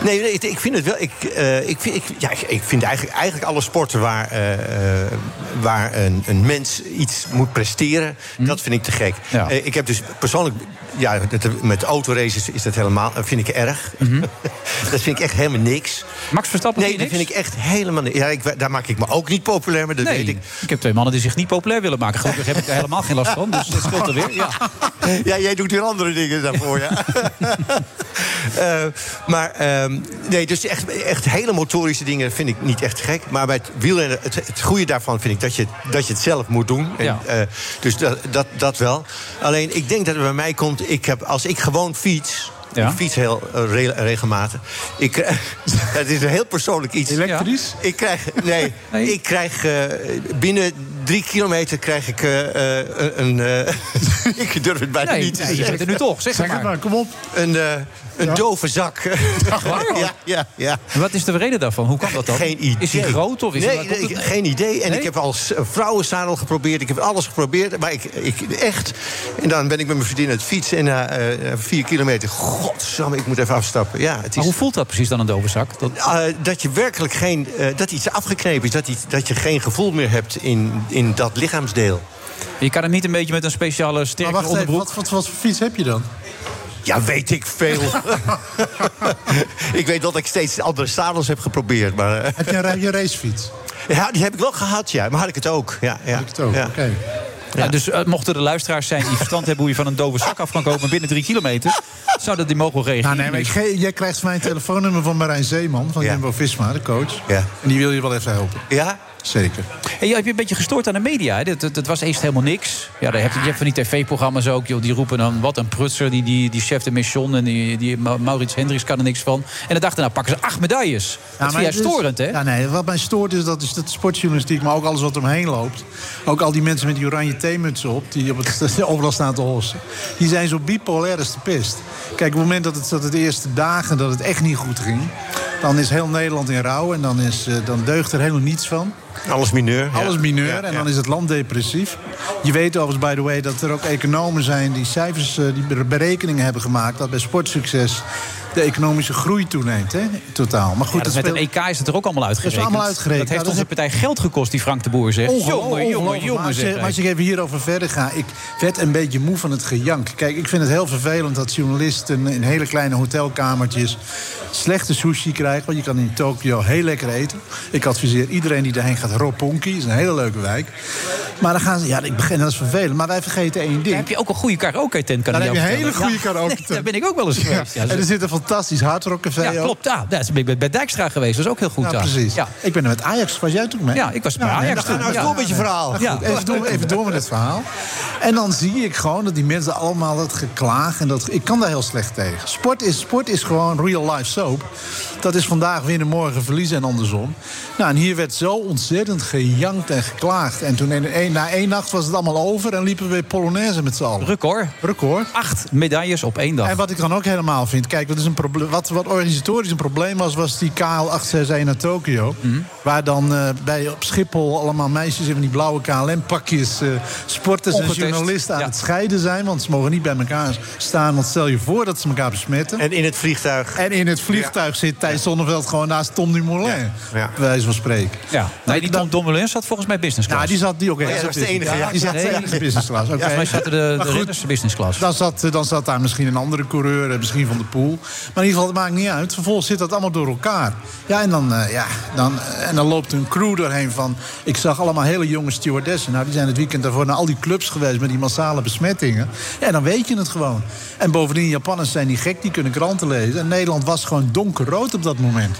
nee, nee, ik, vind het wel. Ik, eh, ik, vind, ik, ja, ik vind eigenlijk, eigenlijk alle sporten waar, eh, eh, waar een, een mens iets moet presteren, dat vind ik te gek. Ja. Eh, ik heb dus persoonlijk. Ja, met autoraces is dat helemaal. Dat vind ik erg. dat vind ik echt helemaal niks. Max Verstappen Nee, dat vind ik echt helemaal niks. Ja, ik, daar maak ik me ook niet populair mee, dat Nee, weet ik. ik heb twee mannen die zich niet populair willen maken. Gelukkig heb ik er helemaal geen last van, dus dat scheelt er weer. Ja. Ja, jij doet weer andere dingen daarvoor, ja. Eh, maar ehm, nee, dus echt, echt hele motorische dingen vind ik niet echt gek. Maar bij het wielrennen, het, het goede daarvan vind ik dat je, dat je het zelf moet doen. En, Ja. eh, dus dat, dat, dat wel. Alleen, ik denk dat het bij mij komt... Ik heb, als ik gewoon fiets... Ja. Ik fiets heel eh, re- regelmatig. Ik, krijg- het is een heel persoonlijk iets. Elektrisch? Ik krijg, nee, Nee? ik krijg eh, binnen drie kilometer krijg ik eh, eh, een, eh, ik durf het bijna Nee, niet te nee, je bent er nu toch. Zeg, Zeg het het maar. maar, kom op. Een, eh, een dove zak. waar? ja, ja, ja. Wat is de reden daarvan? Hoe kan dat dan? Geen idee. Is hij groot of is nee, nee, het- geen idee. En Nee? ik heb al s- een vrouwenzadel geprobeerd. Ik heb alles geprobeerd. Maar ik, ik echt. En dan ben ik met mijn vriendin aan het fietsen. En na vier kilometer. Godsamme, ik moet even afstappen. Ja, het is. Maar hoe voelt dat precies dan een dove zak? Dat... Dat je werkelijk geen. eh, dat iets afgeknepen is. Dat, iets, dat je geen gevoel meer hebt in, in dat lichaamsdeel. Je kan hem niet een beetje met een speciale Maar sterke wacht even, onderbroek... wat, wat, wat voor fiets heb je dan? Ja, weet ik veel. ik weet dat ik steeds andere zadels heb geprobeerd. Maar, eh, Heb je een, je racefiets? ja, die heb ik wel gehad, ja. Maar had ik het ook. Ja, ja. Ik het ook, Ja. oké. Ja, dus eh, mochten er luisteraars zijn die verstand hebben... hoe je van een dove zak af kan komen binnen drie kilometer... zouden die mogen wel reageren. Nou, nee, maar ik ge- jij krijgt van mij een telefoonnummer van Marijn Zeeman... van Ja. Jumbo-Visma, de coach. Ja. En die wil je wel even helpen. Ja? Zeker. Hey, je hebt je een beetje gestoord aan de media. Hè? Dat, dat, dat was eerst helemaal niks. Ja, daar heb je, je hebt van die tv-programma's ook. Joh, die roepen dan wat een prutser. Die, die, die chef de mission en die, die Ma- Maurits Hendricks kan er niks van. En de dag daarna pakken ze acht medailles. dat jij het is- storend, hè? Ja, nee, wat mij stoort is dat is de sportjournalistiek, maar ook alles wat eromheen loopt. Ook al die mensen met die oranje theemutsen op, die op het overal staan te hossen. Die zijn zo bipolair als de pest. Kijk, op het moment dat het, dat het de eerste dagen dat het echt niet goed ging... dan is heel Nederland in rouw en dan, is, eh, dan deugt er helemaal niets van. Alles mineur. Alles mineur Ja, en dan is het land depressief. Je weet overigens, by the way, dat er ook economen zijn... die cijfers, eh, die berekeningen hebben gemaakt... dat bij sportsucces de economische groei toeneemt, hè, totaal. Maar goed, Ja, dat dat met speelt- een EK is het er ook allemaal uitgerekend. allemaal uitgerekend. Dat heeft dat onze partij geld gekost, die Frank de Boer zegt. Ongeloof- Jongen, jongen, ongelooflijk. jongen, Maar als, zeg je, hij. maar als ik even hierover verder ga... ik werd een beetje moe van het gejank. Kijk, ik vind het heel vervelend dat journalisten... in hele kleine hotelkamertjes slechte sushi krijgen. Want je kan in Tokio heel lekker eten. Ik adviseer iedereen die daarheen gaat... Roppongi, is een hele leuke wijk. Maar dan gaan ze... Ja, ik begin, dat is vervelend. Maar wij vergeten één ding. Daar heb je ook een goede karaoke-tent, kan Daar heb je een hele goede Ja. karaoke-tent. Nee, daar ben ik ook wel eens geweest. Ja, en er zit een fantastisch hardrockcafé ja, klopt. Ja, daar ben ik bij- bij Dijkstra geweest. Dat is ook heel goed Ja, daar. precies. Ja. Ik ben er met Ajax. Was jij toen mee? Ja, ik was bij Ja, nee, Ajax dan gaan nou door met je verhaal. Ja. Goed, even, door, even door met het verhaal. En dan zie ik gewoon dat die mensen allemaal dat geklaag... en dat, ik kan daar heel slecht tegen. Sport is, sport is gewoon real life soap. Dat is vandaag winnen, morgen verliezen en andersom. Nou, en hier werd zo ontzettend gejankt en geklaagd. En toen in een, na één nacht was het allemaal over... en liepen we weer Polonaise met z'n allen. Record. Record. Acht medailles op één dag. En wat ik dan ook helemaal vind, kijk, wat, is een probleem, wat, wat organisatorisch een probleem was, was die KL861 naar Tokio. Mhm. Waar dan eh, bij op Schiphol allemaal meisjes in die blauwe KLM-pakjes, eh, sporters Ongetest, en journalisten aan ja. het scheiden zijn. Want ze mogen niet bij elkaar staan, want stel je voor dat ze elkaar besmetten. En in het vliegtuig. En in het vliegtuig zit Thijs Zonneveld gewoon naast Tom Dumoulin. Ja. Bij wijze van spreken. Ja. Nee, die Tom Dumoulin zat volgens mij business class. Nou, die zat die ook ja, echt dat was de enige, ja. Die zat Nee. de enige business class. oké. Volgens mij zaten de, Maar de goed, ridders business class. Dan zat, dan zat daar misschien een andere coureur, eh, misschien van de pool. Maar in ieder geval, het maakt niet uit. Vervolgens zit dat allemaal door elkaar. Ja, en dan, eh, ja, dan, eh, en dan loopt een crew doorheen van... Ik zag allemaal hele jonge stewardessen. Nou, die zijn het weekend daarvoor naar al die clubs geweest... met die massale besmettingen. Ja, dan weet je het gewoon. En bovendien, Japanners zijn die gek, die kunnen kranten lezen. En Nederland was gewoon donkerrood op dat moment.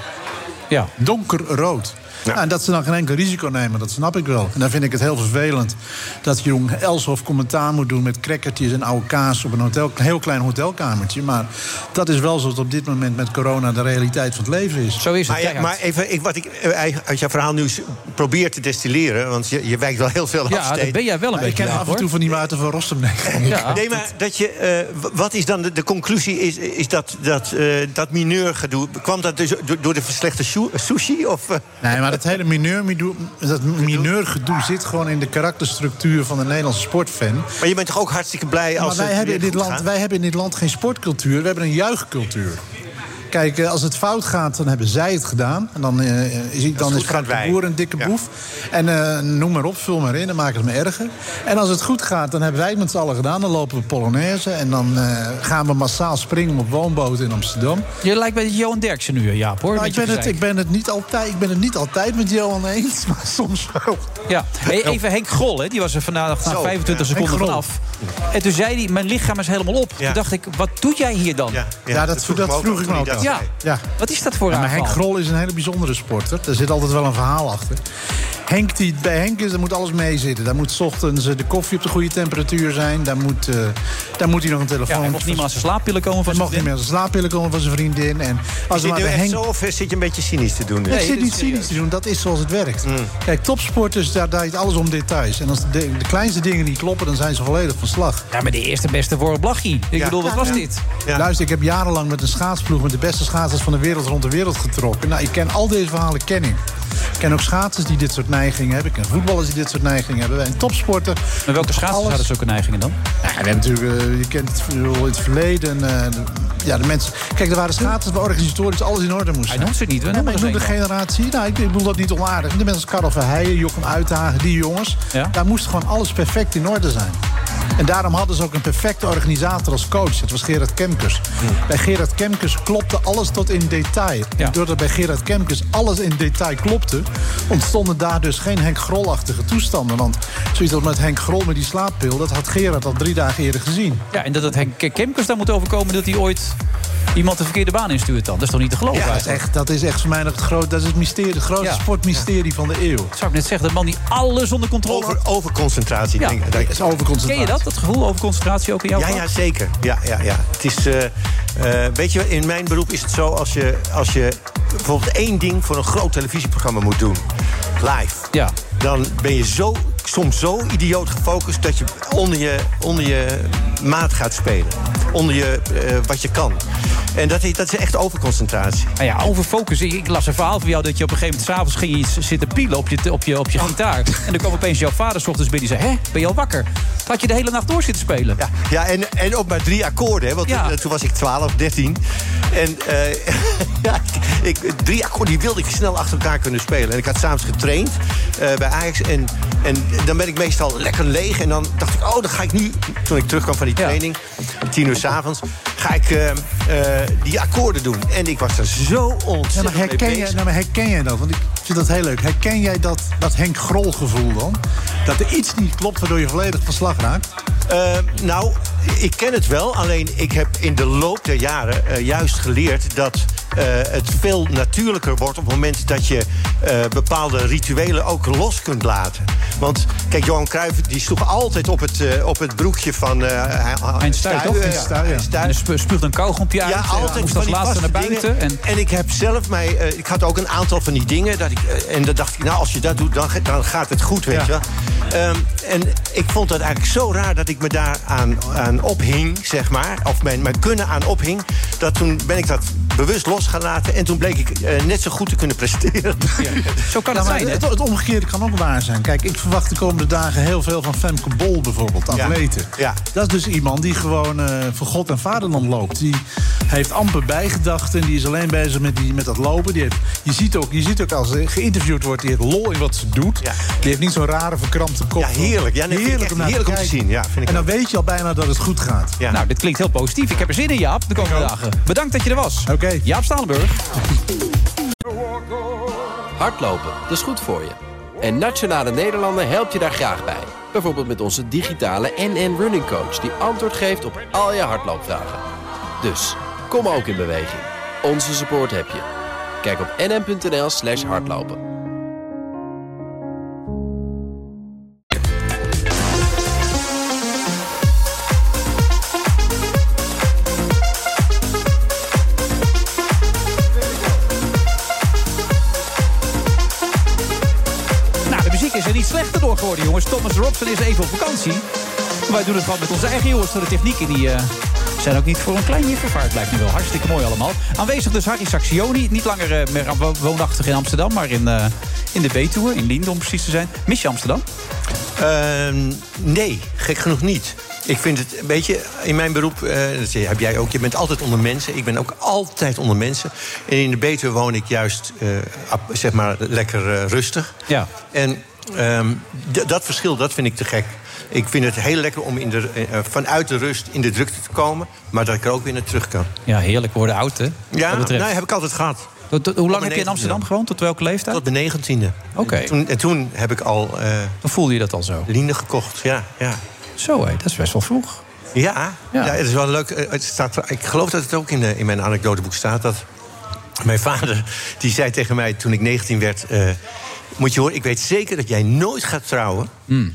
Ja. Donkerrood. Ja. en dat ze dan geen enkel risico nemen, dat snap ik wel. En dan vind ik het heel vervelend dat Jong Elshoff commentaar moet doen... met crackertjes en oude kaas op een hotel, een heel klein hotelkamertje. Maar dat is wel zoals op dit moment met corona de realiteit van het leven is. Zo is het. Maar, ja, maar even, ik, wat ik eh, uit jouw verhaal nu probeer te destilleren... want je, je wijkt wel heel veel af ja, dat steeds. ben jij wel een Maar ik beetje ken af, af en toe van die Maarten van Rossum. Nee. Ja. Nee, maar dat je, eh, wat is dan de, de conclusie? Is, is dat, dat, eh dat mineurgedoe... kwam dat dus door, door de slechte shu- sushi? Of, eh? Nee, maar dat hele mineur, dat mineurgedoe zit gewoon in de karakterstructuur van de Nederlandse sportfan. Maar je bent toch ook hartstikke blij als maar wij hebben, in dit land, wij hebben in dit land geen sportcultuur, we hebben een juichcultuur. Kijk, eh, als het fout gaat, dan hebben zij het gedaan. En dan, eh, is, dan is Frank de. Boer een dikke Ja. boef. En eh, noem maar op, vul maar in, dan maken ze me erger. En als het goed gaat, dan hebben wij het met z'n allen gedaan. Dan lopen we Polonaise en dan eh, gaan we massaal springen op woonboten in Amsterdam. Je lijkt bij Johan Derksen nu, Jaap, hoor. Nou, ik, ben het, ik, ben het niet altijd, ik ben het niet altijd met Johan eens, maar soms wel. Ja. Hey, even Henk Grol, hè, die was er vandaag na Zo, 25 ja. seconden vanaf. En toen zei hij, mijn lichaam is helemaal op. Ja. Toen dacht ik, wat doe jij hier dan? Ja, Ja, dat, vroeg dat ik me ook. Ja. Ja. Wat is dat voor Ja, een maar Henk? Grol is een hele bijzondere sporter. Daar zit altijd wel een verhaal achter. Henk die, bij Henk is, daar moet alles mee zitten. Daar moet 's ochtends eh, de koffie op de goede temperatuur zijn. Daar moet, eh, daar moet hij nog een telefoon... Ja, hij mocht niet meer aan zijn slaappillen komen van Hij zijn mocht niet meer aan zijn slaappillen komen van zijn vriendin. En als Is dit maar nu bij echt Henk... zo of zit je een beetje cynisch te doen? nu? ik zit niet cynisch te doen, dat is zoals het werkt. Mm. Kijk, topsporters, daar draait alles om details. En als de, de kleinste dingen niet kloppen, dan zijn ze volledig van slag. Ja, maar de eerste beste voor Blachie. Ik Ja. bedoel, wat was Ja. dit? Luister, ik heb jarenlang met een schaatsploeg... met de beste schaatsers van de wereld rond de wereld getrokken. Nou, ik ken al deze verhalen, ken ik. Ik ken ook schaatsers die dit soort neigingen hebben. Ik ken voetballers die dit soort neigingen hebben. Wij een topsporter... Maar welke schaatsers alles- hadden zulke neigingen dan? Ja, we hebben natuurlijk, eh, je kent het in het verleden. eh, de- ja, de mensen. Kijk, er waren schaters waar organisatorisch alles in orde moest Hij noemt ze niet, we Nee, noemen ik noem de generatie. Nou, ik bedoel dat niet onaardig. De mensen als Karel Verheijen, Jochem Uithagen, die jongens. Ja? Daar moest gewoon alles perfect in orde zijn. En daarom hadden ze ook een perfecte organisator als coach. Dat was Gerard Kemkers. Bij Gerard Kemkers klopte alles tot in detail. Doordat bij Gerard Kemkers alles in detail klopte... ontstonden daar dus geen Henk Grolachtige toestanden. Want zoiets als met Henk Grol met die slaappil... dat had Gerard al drie dagen eerder gezien. Ja, en dat het Henk Kemkers daar moet overkomen dat hij ooit iemand de verkeerde baan instuurt dan. Dat is toch niet te geloven Ja, dat is, echt, dat is echt voor mij nog het, groot, dat is het, mysterie, het grootste Ja. sportmysterie van de eeuw. Zou ik net zeggen, dat man die alles onder controle Over, overconcentratie. Ja, denk ik. Dat is overconcentratie. Dat, dat gevoel over concentratie ook in jouw Ja, vak? ja, zeker. Ja, ja, ja. Het is, eh, eh, weet je, in mijn beroep is het zo... Als je, als je bijvoorbeeld één ding voor een groot televisieprogramma moet doen... live, Ja. dan ben je zo, soms zo idioot gefocust... dat je onder je, onder je maat gaat spelen. Onder je, eh, wat je kan. En dat is, dat is echt overconcentratie. Nou ja, over focus. Ik, las een verhaal van jou dat je op een gegeven moment... s'avonds ging je iets zitten pielen op je, op je, op je gitaar. En dan kwam opeens jouw vader 's ochtends binnen die zei... Hé, ben je al wakker? Had je de hele nacht door zitten spelen? Ja, ja en, en op maar drie akkoorden, hè, want Ja. toen, toen was ik 12, 13. En eh, ja, ik, drie akkoorden die wilde ik snel achter elkaar kunnen spelen. En ik had s'avonds getraind eh, bij Ajax. En, en dan ben ik meestal lekker leeg. En dan dacht ik, oh, dan ga ik nu, toen ik terugkwam van die training, tien uur s'avonds, ga ik eh, eh, die akkoorden doen. En ik was er zo Ja, ontzettend maar mee herken, jij, nou, maar herken jij dat? Want ik vind dat heel leuk. Herken jij dat, dat Henk Grol gevoel dan? Dat er iets niet klopt waardoor je volledig van slag raakt? Eh, nou, ik ken het wel. Alleen ik heb in de loop der jaren eh, juist geleerd dat eh, het veel natuurlijker wordt op het moment dat je bepaalde rituelen ook los kunt laten. Want kijk, Johan Cruijff die sloeg altijd op het, op het broekje van eh Hein Stuy, toch? Ja, spuugt een kauwgompje uit. Ja, altijd moest van als laatste naar buiten. En En ik heb zelf mij... ik had ook een aantal van die dingen. Dat ik, en dan dacht ik, nou, als je dat doet, dan, dan gaat het goed, weet Ja. je wel. Ehm, en ik vond dat eigenlijk zo raar dat ik me daar aan, aan ophing, zeg maar. Of mijn, mijn kunnen aan ophing. Dat toen ben ik dat bewust los gaan laten. En toen bleek ik eh, net zo goed te kunnen presteren. zo kan Ja, het zijn, het, het omgekeerde kan ook waar zijn. Kijk, ik verwacht de komende dagen heel veel van Femke Bol bijvoorbeeld, Ja. atleten. Ja. Dat is dus iemand die gewoon eh, voor God en vaderland loopt. Die heeft amper bijgedachten en die is alleen bezig met, die, met dat lopen. Die heeft, je, ziet ook, je ziet ook als ze geïnterviewd wordt, die heeft lol in wat ze doet. Ja. Die heeft niet zo'n rare verkrampte kop. Ja, heerlijk. Ja, nee, ik echt naar heerlijk om te zien. Ja, vind ik en dan weet je al bijna dat het goed gaat. Ja. Nou, dit klinkt heel positief. Ik heb er zin in, Jaap, de komende dagen. Bedankt dat je er was. Oké. Jaap Stalenburg. Hardlopen, dat is goed voor je. En Nationale Nederlanden helpt je daar graag bij. Bijvoorbeeld met onze digitale NN Running Coach... die antwoord geeft op al je hardloopvragen. Dus, kom ook in beweging. Onze support heb je. Kijk op nn.nl slash hardlopen. Niet slechter door geworden, jongens. Thomas Robson is even op vakantie. Wij doen het gewoon met onze eigen jongens. De technieken die eh, zijn ook niet voor een klein vervaard. Blijft nu wel hartstikke mooi allemaal. Aanwezig dus Harry Saxioni. Niet langer eh, meer woonachtig in Amsterdam, maar in, eh, in de B-tour. In Linden om precies te zijn. Mis je Amsterdam? Ehm, nee, gek genoeg niet. Ik vind het, weet je, in mijn beroep, dat heb jij ook, je bent altijd onder mensen. Ik ben ook altijd onder mensen. En in de Betuwe woon ik juist, zeg maar, lekker rustig. Ja. En ehm, dat verschil, dat vind ik te gek. Ik vind het heel lekker om in de, eh, vanuit de rust in de drukte te komen... maar dat ik er ook weer naar terug kan. Ja, heerlijk. Worden oud, hè? Ja, nou, heb ik altijd gehad. Tot- tot- hoe lang heb je in 19e. Amsterdam gewoond? Tot welke leeftijd? Tot mijn negentiende. Oké. En toen heb ik al Dan voelde je dat al zo. Liende gekocht, ja. ja. Zo, hé. Dat is best wel vroeg. Ja, Ja. ja. het is wel leuk. Eh, Het staat, ik geloof dat het ook in, de, in mijn anekdoteboek staat. Dat mijn vader die zei tegen mij toen ik 19 werd... Moet je horen, ik weet zeker dat jij nooit gaat trouwen. Hmm.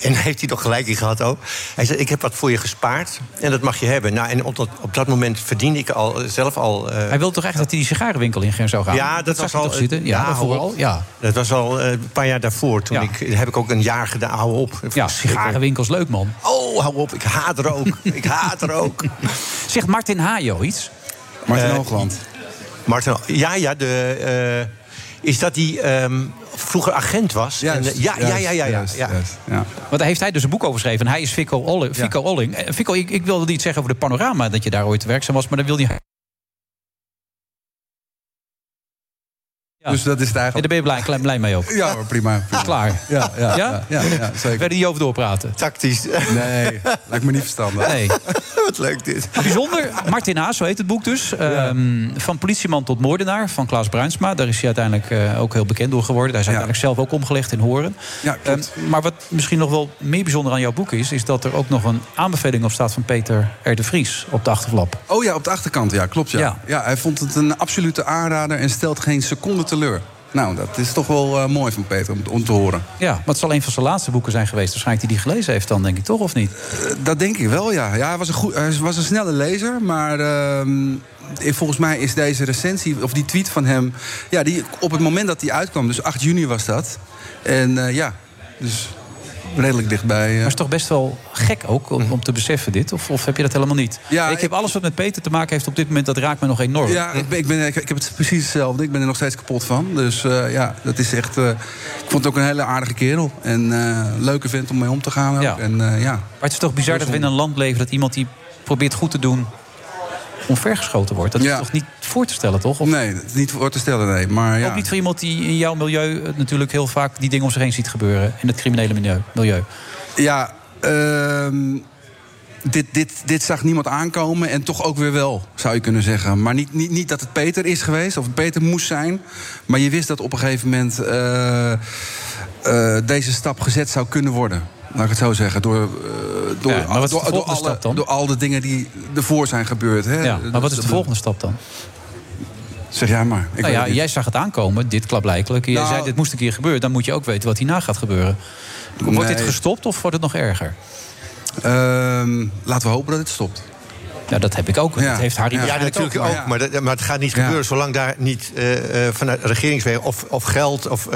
En daar heeft hij toch gelijk in gehad ook. Hij zei, ik heb wat voor je gespaard en dat mag je hebben. Nou, en op dat, op dat moment verdiende ik al, zelf al... eh, Hij wilde toch echt dat hij die sigarenwinkel in zou gaan? ja, dat, was al... toch zitten? Ja, hou vooral. op. Ja. Dat was al eh, een paar jaar daarvoor. Toen Ja. ik, heb ik ook een jaar gedaan, hou op. Ja, sigarenwinkels, leuk man. Oh, hou op, ik haat er ook. ik haat er ook. Zegt Martin Hajo iets? Martin Eh, Hoogland. Martin, ja, ja, de, eh, is dat die ehm, vroeger agent was? En, eh, ja, ja, ja, ja, ja, ja. ja. Want daar heeft hij dus een boek over geschreven. En hij is Fico Olling. Fico, Olling. Eh, Fico ik, ik wilde niet zeggen over de panorama dat je daar ooit werkzaam was, maar dat wil niet. Ja. Dus dat is het Ja, eigenlijk. daar ben je blij, blij, blij mee ook. Ja, hoor, prima. prima. Klaar. Ja, ja, Ja? ja, ja, ja, zeker. Verder niet over doorpraten. Tactisch. Nee, lijkt me niet verstandig. Nee. Wat leuk dit. Bijzonder. Martin Haas, zo heet het boek dus. Ehm, van politieman tot moordenaar van Klaas Bruinsma. Daar is hij uiteindelijk eh, ook heel bekend door geworden. Daar is hij uiteindelijk zelf ook omgelegd in Horen. Ja. Ehm, maar wat misschien nog wel meer bijzonder aan jouw boek is... is dat er ook nog een aanbeveling op staat van Peter R. de Vries op de achterflap. Oh ja, op de achterkant, ja, klopt ja. Ja. ja. hij vond het een absolute aanrader en stelt geen seconde teleur. Nou, dat is toch wel eh, mooi van Peter om, om te horen. Ja, maar het zal een van zijn laatste boeken zijn geweest. Waarschijnlijk die die gelezen heeft dan, denk ik toch, of niet? Eh, dat denk ik wel, ja. ja hij, was een goed, hij was een snelle lezer, maar ehm, eh, volgens mij is deze recensie, of die tweet van hem... Ja, die, op het moment dat die uitkwam, dus 8 juni was dat. En eh, ja, dus redelijk dichtbij. Maar het is toch best wel gek ook om, om te beseffen dit? Of, of heb je dat helemaal niet? Ja, ik heb alles wat met Peter te maken heeft op dit moment... dat raakt me nog enorm. Ja, ik, ben, ik, ben, ik, ik heb het precies hetzelfde. Ik ben er nog steeds kapot van. Dus eh, ja, dat is echt. eh, ik vond het ook een hele aardige kerel. En eh leuke vent om mee om te gaan. Ook. Ja. En, ja. Maar het is toch bizar dat we in een land leven... dat iemand die probeert goed te doen omvergeschoten wordt. Dat is Ja. toch niet voor te stellen, toch? Of Nee, niet voor te stellen, nee. Maar ja. ook niet voor iemand die in jouw milieu... eh, natuurlijk heel vaak die dingen om zich heen ziet gebeuren. In het criminele milieu. milieu. Ja, ehm, dit, dit, dit zag niemand aankomen en toch ook weer wel, zou je kunnen zeggen. Maar niet, niet, niet dat het Peter is geweest of het Peter moest zijn. Maar je wist dat op een gegeven moment eh, eh, deze stap gezet zou kunnen worden. Laat ik het zo zeggen. Door, eh, door, Ja, door, door, volgende alle, stap dan? door al de dingen die ervoor zijn gebeurd. Hè. Ja, maar wat is de volgende stap dan? Zeg jij maar. Ik nou ja, jij zag het aankomen, dit klaarblijkelijk. Jij Nou- zei, dit moest een keer gebeuren. Dan moet je ook weten wat hierna gaat gebeuren. Wordt Nee. dit gestopt of wordt het nog erger? Ehm, laten we hopen dat het stopt. Ja, dat heb ik ook. Ja. Dat heeft Harry Ja, natuurlijk ook. maar- Maar, dat- maar het gaat niet Ja. gebeuren zolang daar niet eh, eh, vanuit regeringswegen of, of geld of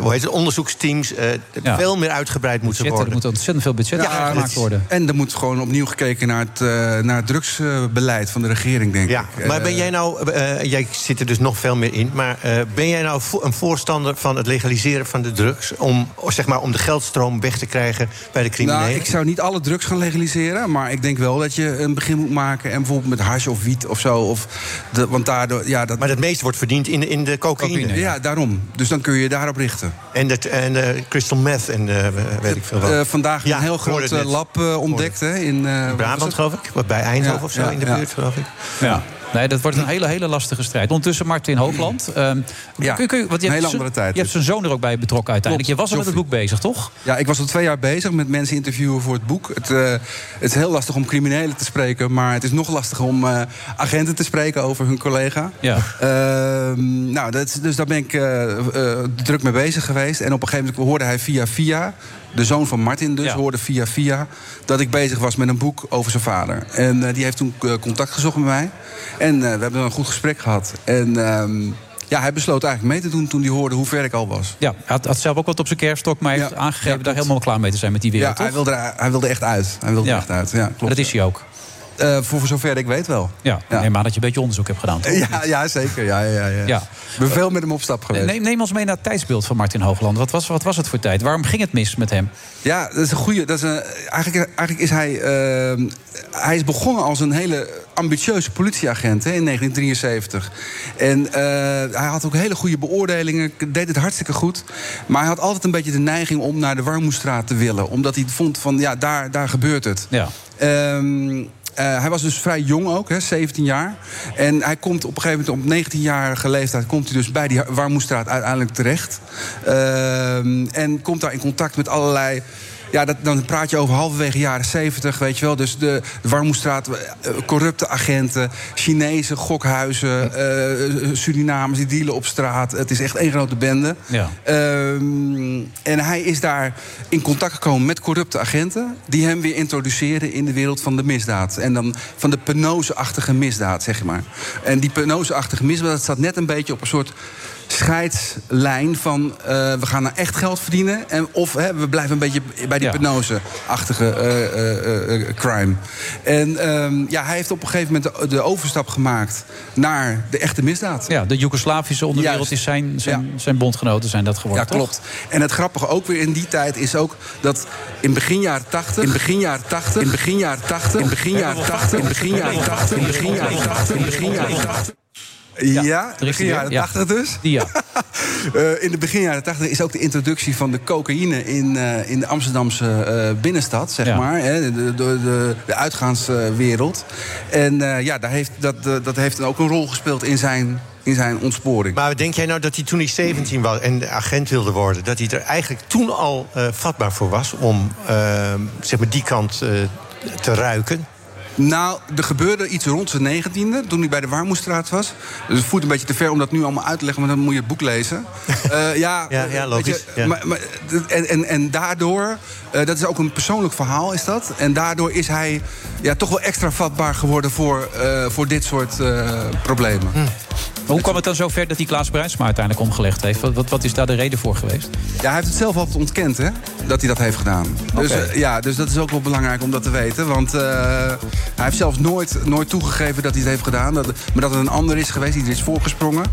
hoe heet het, onderzoeksteams eh, Ja. veel meer uitgebreid moeten Budgetten, er worden. moet ontzettend veel budget Ja, gemaakt worden. En er moet gewoon opnieuw gekeken naar het, eh, naar het drugsbeleid van de regering, denk Ja, ik. maar ben Eh, jij nou, eh, jij zit er dus nog veel meer in, maar eh, ben jij nou vo- een voorstander van het legaliseren van de drugs om, zeg maar, om de geldstroom weg te krijgen bij de criminelen? Nou, ik zou niet alle drugs gaan legaliseren. Maar ik denk wel dat je een begin moet maken. En bijvoorbeeld met hash of wiet of zo. Of de, want daardoor, ja, dat, Maar het meeste wordt verdiend in, de- in de cocaïne. Cocaïne, ja, daarom. Dus dan kun je je daarop richten. En, dat, en eh, crystal meth en eh, weet ik veel wat. Eh, vandaag Ja, een heel groot lab ontdekt. Hè, in Brabant, geloof ik. Wat Bij Eindhoven Ja, of zo, in de buurt, geloof ik. Ja. Nee, dat wordt een hele, hele lastige strijd. Ondertussen Martin Hoogland. Ehm, Ja, kun, kun, want je een hebt hele andere tijd Je hebt zijn zoon er ook bij betrokken uiteindelijk. Klopt, je was al met het boek bezig, toch? Ja, ik was al twee jaar bezig met mensen interviewen voor het boek. Het, eh, het is heel lastig om criminelen te spreken, maar het is nog lastiger om eh, agenten te spreken over hun collega. Ja. Ehm, nou, dat, dus daar ben ik eh, druk mee bezig geweest. En op een gegeven moment hoorde hij via via, de zoon van Martin dus, Ja. hoorde via via... dat ik bezig was met een boek over zijn vader. En eh, die heeft toen eh, contact gezocht met mij. En eh, we hebben een goed gesprek gehad. En ehm, ja, hij besloot eigenlijk mee te doen toen hij hoorde hoe ver ik al was. Ja, hij had, had zelf ook wat op zijn kerststok, maar hij heeft aangegeven ja, daar helemaal klaar mee te zijn met die wereld. Ja, hij wilde, hij wilde echt uit. Hij wilde echt uit, ja, klopt. Dat is hij ook. Eh, voor, zover ik weet wel. Ja, Ja. neem aan dat je een beetje onderzoek hebt gedaan. Toch? Ja, ja zeker. Ja, ja, ja. Ja. Ik ben veel met hem op stap geweest. Neem, neem ons mee naar het tijdsbeeld van Martin Hoogland. Wat was, wat was het voor tijd? Waarom ging het mis met hem? Ja, dat is een goede. Dat is een, eigenlijk, eigenlijk is hij. eh, hij is begonnen als een hele ambitieuze politieagent hè, in 1973. En eh, hij had ook hele goede beoordelingen, deed het hartstikke goed. Maar hij had altijd een beetje de neiging om naar de Warmoestraat te willen. Omdat hij vond van ja, daar, daar gebeurt het. Ja. Ehm, eh, hij was dus vrij jong ook, hè, 17 jaar. En hij komt op een gegeven moment op 19-jarige leeftijd... komt hij dus bij die Warmoestraat uiteindelijk terecht. Ehm, en komt daar in contact met allerlei ja, dat, dan praat je over halverwege jaren 70, weet je wel. Dus de, Warmoestraat, eh, corrupte agenten, Chinezen, gokhuizen, eh, Surinamers die dealen op straat. Het is echt één grote bende. Ja. Ehm, en hij is daar in contact gekomen met corrupte agenten... die hem weer introduceren in de wereld van de misdaad. En dan van de penose-achtige misdaad, zeg maar. En die penose-achtige misdaad dat staat net een beetje op een soort scheidslijn van... eh, we gaan naar echt geld verdienen... En, of hè, we blijven een beetje bij die Ja. penose-achtige eh, eh, eh, crime. En ehm, ja, hij heeft op een gegeven moment de, de overstap gemaakt... naar de echte misdaad. Ja, de Joegoslavische onderwereld Juist. is zijn, zijn, zijn bondgenoten zijn dat geworden. Ja, klopt. En het grappige ook weer in die tijd is ook dat in begin jaren 80, in begin jaren 80, in begin jaren 80, in begin jaren 80, in begin jaren 80, in begin jaren 80, in begin jaren 80. Ja, er is begin jaren weer. Ja. 80 dus. Die ja. Eh, in de begin jaren 80 is ook de introductie van de cocaïne in, eh, in de Amsterdamse eh, binnenstad, zeg Ja. maar. Hè, de, de, de, de uitgaanswereld. En eh, ja, daar heeft, dat, eh, dat heeft dan ook een rol gespeeld in zijn, in zijn ontsporing. Maar denk jij nou dat hij toen hij 17 was en agent wilde worden... dat hij er eigenlijk toen al eh, vatbaar voor was om eh, zeg maar die kant eh, te ruiken? Nou, er gebeurde iets rond zijn negentiende, toen hij bij de Warmoestraat was. Dus het voert een beetje te ver om dat nu allemaal uit te leggen, maar dan moet je het boek lezen. Eh, ja, Ja, ja, logisch, je, ja. Maar, maar, en, en, en daardoor, eh, dat is ook een persoonlijk verhaal, is dat. En daardoor is hij ja, toch wel extra vatbaar geworden voor, eh, voor dit soort eh, problemen. Hm. Maar hoe kwam het dan zo ver dat die Klaas Bruinsma uiteindelijk omgelegd heeft? Wat, wat, wat is daar de reden voor geweest? Ja, hij heeft het zelf altijd ontkend, hè? Dat hij dat heeft gedaan. Dus, eh, ja, dus dat is ook wel belangrijk om dat te weten. Want eh, hij heeft zelfs nooit, nooit toegegeven dat hij het heeft gedaan. Dat, maar dat het een ander is geweest, die er is voorgesprongen.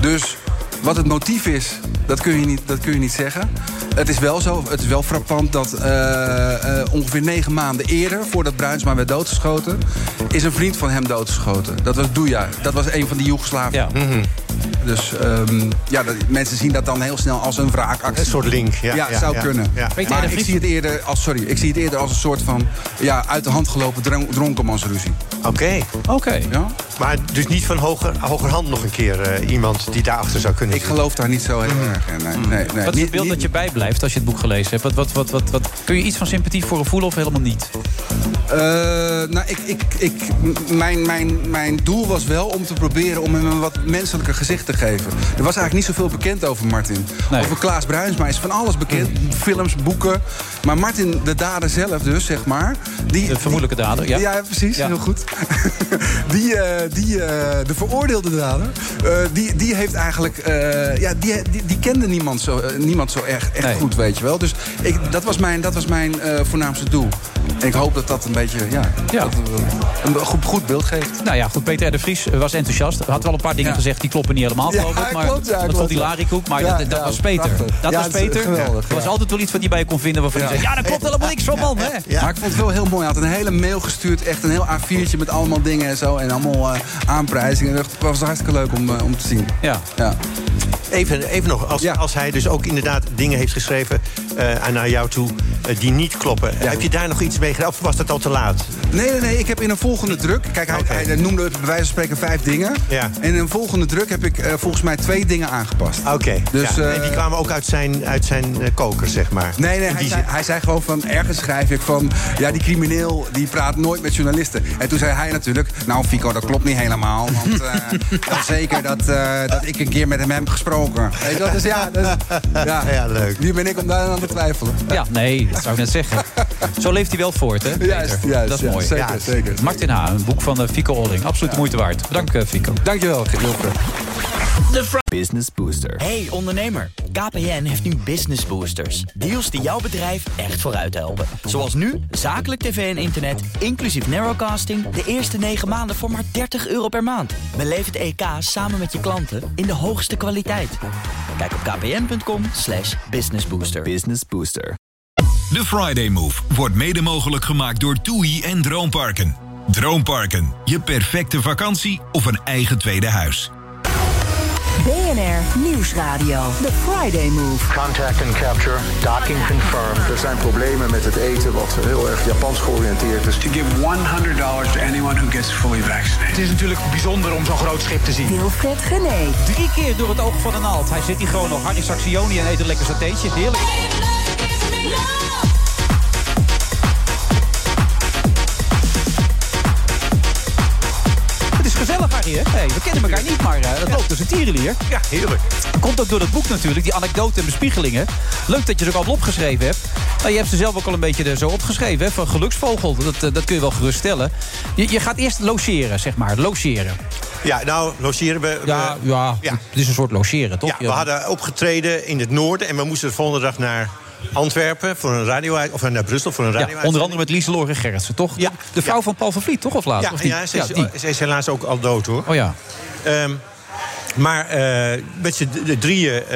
Dus wat het motief is, dat kun je niet, dat kun je niet zeggen. Het is wel zo, het is wel frappant dat eh, eh, ongeveer negen maanden eerder... voordat Bruinsma werd doodgeschoten, is een vriend van hem doodgeschoten. Dat was Duja. Dat was een van die Joegoslaven. Ja. Dus ehm, ja, dat, mensen zien dat dan heel snel als een wraakactie. Een soort link, ja, Ja, ja, zou ja, kunnen. ja. Maar ik zie, het eerder als, sorry, ik zie het eerder als een soort van ja, uit de hand gelopen dron- dronkenmansruzie. Oké. Oké. Ja? Maar dus niet van hoger, hogerhand nog een keer eh, iemand die daarachter zou kunnen Ik geloof daar niet zo heel erg in. Nee, nee, nee. Wat is het beeld dat je bijblijft als je het boek gelezen hebt? Wat, wat, wat, wat, wat, kun je iets van sympathie voor hem voelen of helemaal niet? Eh, nou, ik, ik, ik, mijn, mijn, mijn doel was wel om te proberen om hem een wat menselijker gezicht te geven. Er was eigenlijk niet zoveel bekend over Martin. Nee. Over Klaas Bruinsma is van alles bekend. Films, boeken. Maar Martin, de dader zelf dus, zeg maar. Die, De vermoedelijke dader, ja. Ja, precies. Ja. Heel goed. die, eh, die, eh, de veroordeelde dader, die, die heeft eigenlijk... ja, die, die, die kende niemand zo, niemand zo erg, echt Nee. goed, weet je wel. Dus ik, dat was mijn, dat was mijn voornaamste doel. En ik hoop dat dat een beetje... Ja, Ja. dat, eh, een goed, goed beeld geeft. Nou ja, goed, Peter R. de Vries was enthousiast. Had wel een paar dingen Ja. gezegd die kloppen niet helemaal, Ja, geloof ik. Maar klopt, ja, dat klopt, vond die. Larikoek. Maar Ja, dat, dat ja, was Peter. prachtig. Dat Ja, was Peter. geweldig, Er was altijd wel iets wat hij bij je kon vinden waarvan Ja. je zei... Ja, daar klopt helemaal niks van, man. Hè? Maar ik vond het wel heel mooi. Hij had een hele mail gestuurd. Echt een heel A4'tje met allemaal dingen en zo. En allemaal eh, aanprijzingen. Het was hartstikke leuk om, eh, om te zien. Ja. Even, even nog, als, Ja. als hij dus ook inderdaad dingen heeft geschreven eh, naar jou toe eh, die niet kloppen. Heb je daar nog iets mee gedaan of was dat al te laat? Nee, nee, nee. Ik heb in een volgende druk... Kijk, hij, hij noemde bij wijze van spreken vijf dingen. Ja. En in een volgende druk heb ik eh, volgens mij twee dingen aangepast. Oké, Dus, en die kwamen ook uit zijn, uit zijn koker, zeg maar. Nee, nee, hij zei, hij zei gewoon van... Ergens schrijf ik van... Ja, die crimineel die praat nooit met journalisten. En toen zei hij natuurlijk... Nou, Fico, dat klopt niet helemaal. Want zeker dat, dat ik een keer met hem heb gesproken. Weet je wel? Dus ja, dus, ja, Ja, leuk. Wie ben ik om daar aan te twijfelen? Ja, nee, dat zou ik net zeggen. Zo leeft hij wel voort, hè? Peter? Juist, juist, Dat is mooi. zeker, Ja. zeker. Martin H., een boek van eh, Fico Olling. Absoluut de moeite waard. Bedankt, eh, Fico. Dankjewel, Wilfred. Business Booster. Hey ondernemer, KPN heeft nu Business Boosters. Deals die jouw bedrijf echt vooruit helpen. Zoals nu, zakelijk tv en internet, inclusief narrowcasting... de eerste 9 maanden voor maar 30 euro per maand. Beleef het EK samen met je klanten in de hoogste kwaliteit. Kijk op kpn.com slash businessbooster. Business Booster. De Friday Move wordt mede mogelijk gemaakt door TUI en Droomparken. Droomparken, je perfecte vakantie of een eigen tweede huis. BNR Nieuwsradio. The Friday Move. Contact and capture. Docking confirmed. Er zijn problemen met het eten wat heel erg Japans georiënteerd is. To give $100 to anyone who gets fully vaccinated. Het is natuurlijk bijzonder om zo'n groot schip te zien. Wilfred Gené. Drie keer door het oog van een naald. Hij zit hier gewoon nog Harry Saxioni en eet een lekker satéetje. Heerlijk. Hè? Hey, we kennen elkaar niet, maar uh, dat loopt dus een tierenlier. Ja, heerlijk. Komt ook door dat boek natuurlijk, die anekdoten en bespiegelingen. Leuk dat je ze ook al opgeschreven hebt. Nou, je hebt ze zelf ook al een beetje er zo opgeschreven, hè? Van geluksvogel, dat, uh, dat kun je wel geruststellen. Je, je gaat eerst logeren, zeg maar, logeren. Ja, nou, logeren we... Ja, ja, ja. het is een soort logeren, toch? Ja, we hadden opgetreden in het noorden... en we moesten de volgende dag naar Antwerpen voor een radio of naar Brussel voor een radio. Ja, onder andere met Lieselore Gerritsen, toch? Ja. De vrouw van Paul van Vliet, toch? Of laat? Ja, of die? ja, ze, is, ze, is, helaas ook al dood, hoor. Oh ja. Um, maar uh, met z'n drieën, uh,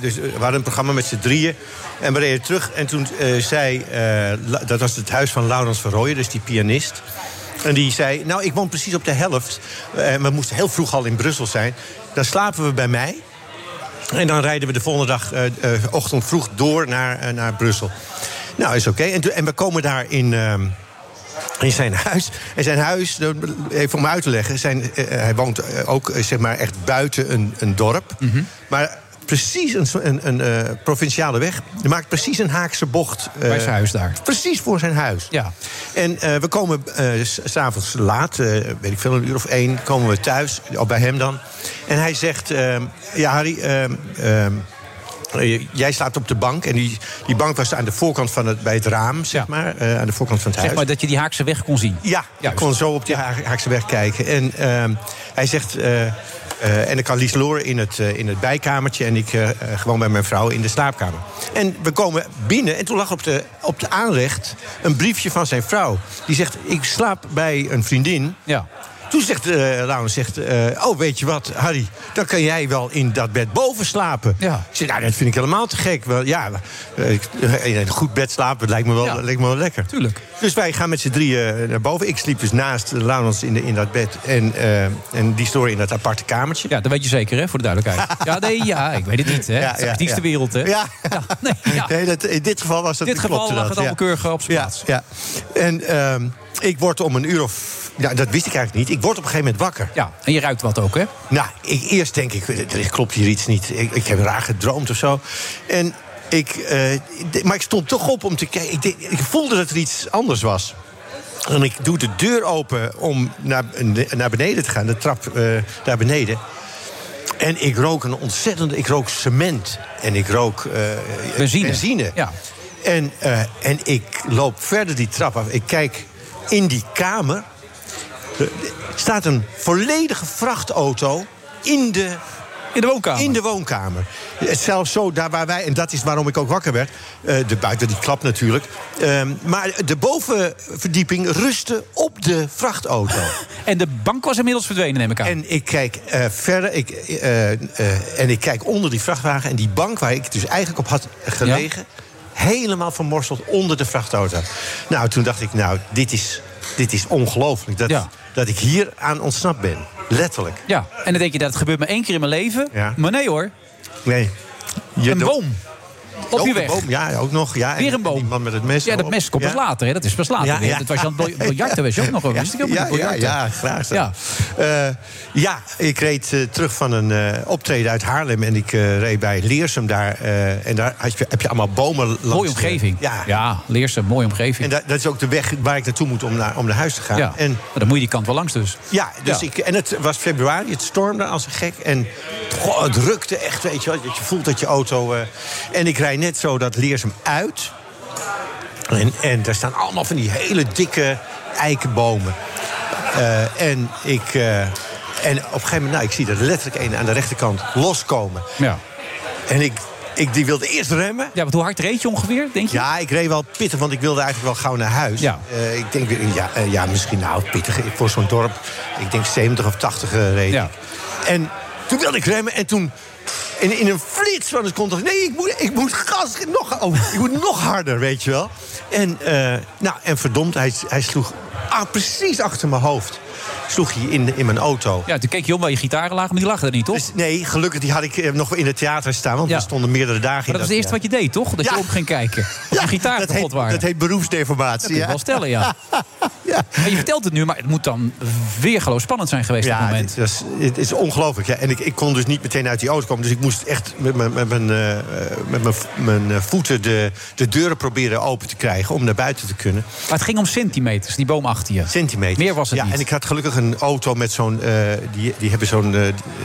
dus we hadden een programma met z'n drieën. En we reden terug en toen uh, zei, dat was het huis van Laurens van Rooyen, dus die pianist. En die zei, nou, ik woon precies op de helft. we moesten heel vroeg al in Brussel zijn. Dan slapen we bij mij. En dan rijden we de volgende dag, uh, uh, ochtend vroeg, door naar, uh, naar Brussel. Nou, is oké. Okay. En, en, we komen daar in, ehm, in zijn huis. En zijn huis, even om uit te leggen... Zijn, hij woont ook zeg maar, echt buiten een, een dorp. Mhm. Mm -hmm. Maar precies een, een, een uh, provinciale weg. Je maakt precies een haakse bocht. Uh, bij zijn huis daar. Precies voor zijn huis. Ja. En uh, we komen s'avonds laat, weet ik veel, een uur of één, komen we thuis, al bij hem dan. En hij zegt, ja Harry, jij slaapt op de bank. En die, die bank was aan de voorkant van het, bij het raam, zeg ja. maar. aan de voorkant van het zeg huis. maar dat je die haakse weg kon zien. Ja, ik kon zo op die haakse weg kijken. En ehm, hij zegt... Uh, en ik kan Lies Loor in het, uh, in het bijkamertje en ik uh, gewoon bij mijn vrouw in de slaapkamer. En we komen binnen en toen lag op de, op de aanrecht een briefje van zijn vrouw. Die zegt, ik slaap bij een vriendin. Ja. Toen zegt uh, Laurens, zegt, uh, oh weet je wat, Harry, dan kan jij wel in dat bed boven slapen. Ja. Ik zeg, nou, dat vind ik helemaal te gek. Wel, ja, uh, in een goed bed slapen lijkt me wel, ja. lijkt me wel lekker. Tuurlijk. Dus wij gaan met z'n drieën naar boven. Ik sliep dus naast Laurens in, de, in dat bed. En, en die story in dat aparte kamertje. Ja, dat weet je zeker, hè, voor de duidelijkheid. ja, nee, ja, ik weet het niet, hè. Ja, het is ja, ja. wereld, hè. Ja. Nee, dat, in dit geval was dat In dit geval lag het allemaal keurig op zijn plaats. Ja, en um, ik word om een uur of ja, dat wist ik eigenlijk niet. Ik word op een gegeven moment wakker. Ja, en je ruikt wat ook, hè? Nou, ik, eerst denk ik, er klopt hier iets niet. Ik, ik heb raar gedroomd of zo. En ik, uh, maar ik stond toch op om te kijken. Ik, ik, voelde dat er iets anders was. En ik doe de deur open om naar, naar beneden te gaan. De trap uh, naar beneden. En ik rook een ontzettende... Ik rook cement. En ik rook uh, benzine. benzine. Ja. En, en ik loop verder die trap af. Ik kijk in die kamer er staat een volledige vrachtauto in de, in de woonkamer. In de woonkamer. Zelfs zo, daar waar wij, en dat is waarom ik ook wakker werd. Uh, de buiten die klapt natuurlijk. Uh, maar de bovenverdieping rustte op de vrachtauto. En de bank was inmiddels verdwenen, neem ik aan. En ik kijk uh, verder. Ik, en ik kijk onder die vrachtwagen. En die bank waar ik dus eigenlijk op had gelegen. Ja? Helemaal vermorseld onder de vrachtauto. Nou, toen dacht ik, nou, dit is, dit is ongelooflijk. Dat, ja dat ik hier aan ontsnapt ben. Letterlijk. Ja, en dan denk je dat het gebeurt maar één keer in mijn leven. Ja. Maar nee hoor. Nee. Je een boom. Op je weg. Boom, ja, ook nog. Ja, Weer een boom. Die man met het mes. Ja, dat mes komt pas later. Hè? Dat is pas later ja. Ja. Dat was je aan het biljarten, was je ook nog over. Ja, ja, ja, ja, graag. Ja. Uh, ja, ik reed uh, terug van een uh, optreden uit Haarlem. En ik reed bij Leersum daar. en daar heb je, heb je allemaal bomen langs. Mooie omgeving. ja, ja Leersum, mooie omgeving. En dat, dat is ook de weg waar ik naartoe moet om naar, om naar huis te gaan. Ja. En, maar dan moet je die kant wel langs dus. Ja, dus Ik, en het was februari. Het stormde als een gek. En goh, het rukte echt, weet je wel. Je voelt dat je auto... en ik rijd net zo dat Leersum uit. En, en daar staan allemaal van die hele dikke eikenbomen. Uh, en ik. Uh, en op een gegeven moment, nou, ik zie er letterlijk een aan de rechterkant loskomen. Ja. En ik, ik die wilde eerst remmen. Ja, want hoe hard reed je ongeveer, denk je? Ja, ik reed wel pittig, want ik wilde eigenlijk wel gauw naar huis. Ja. Uh, ik denk, ja, ja, misschien nou pittig voor zo'n dorp. Ik denk 70 of 80 reed ja. ik. En toen wilde ik remmen en toen in, in een flits van dacht ik... nee, ik moet, ik moet gas, nog, oh, ik moet nog harder, weet je wel. En, uh, nou, en verdomd, hij, hij sloeg ah, precies achter mijn hoofd. Sloeg hij in, in mijn auto. Ja, toen keek je om waar je gitaren lagen, maar die lagen er niet, toch? Dus, nee, gelukkig die had ik nog in het theater staan. Want ja. we stonden meerdere dagen in. Maar dat was het eerste ja. wat je deed, toch? Dat je Ja. op ging kijken. Ja, gitaar dat heet, waren. dat heet beroepsdeformatie. Dat ja. wel stellen, ja. ja. Maar je vertelt het nu, maar het moet dan weergeloos spannend zijn geweest op Ja, dat moment. het, was, het is ongelooflijk. Ja. En ik, ik kon dus niet meteen uit die auto komen. Dus ik moest echt met mijn, met mijn, eh, met mijn, mijn eh, voeten de, de deuren proberen open te krijgen... om naar buiten te kunnen. Maar het ging om centimeters, die boom achter je. Centimeter. Meer was het ja, niet. En ik had gelukkig een auto met zo'n... eh, die, die hebben zo'n...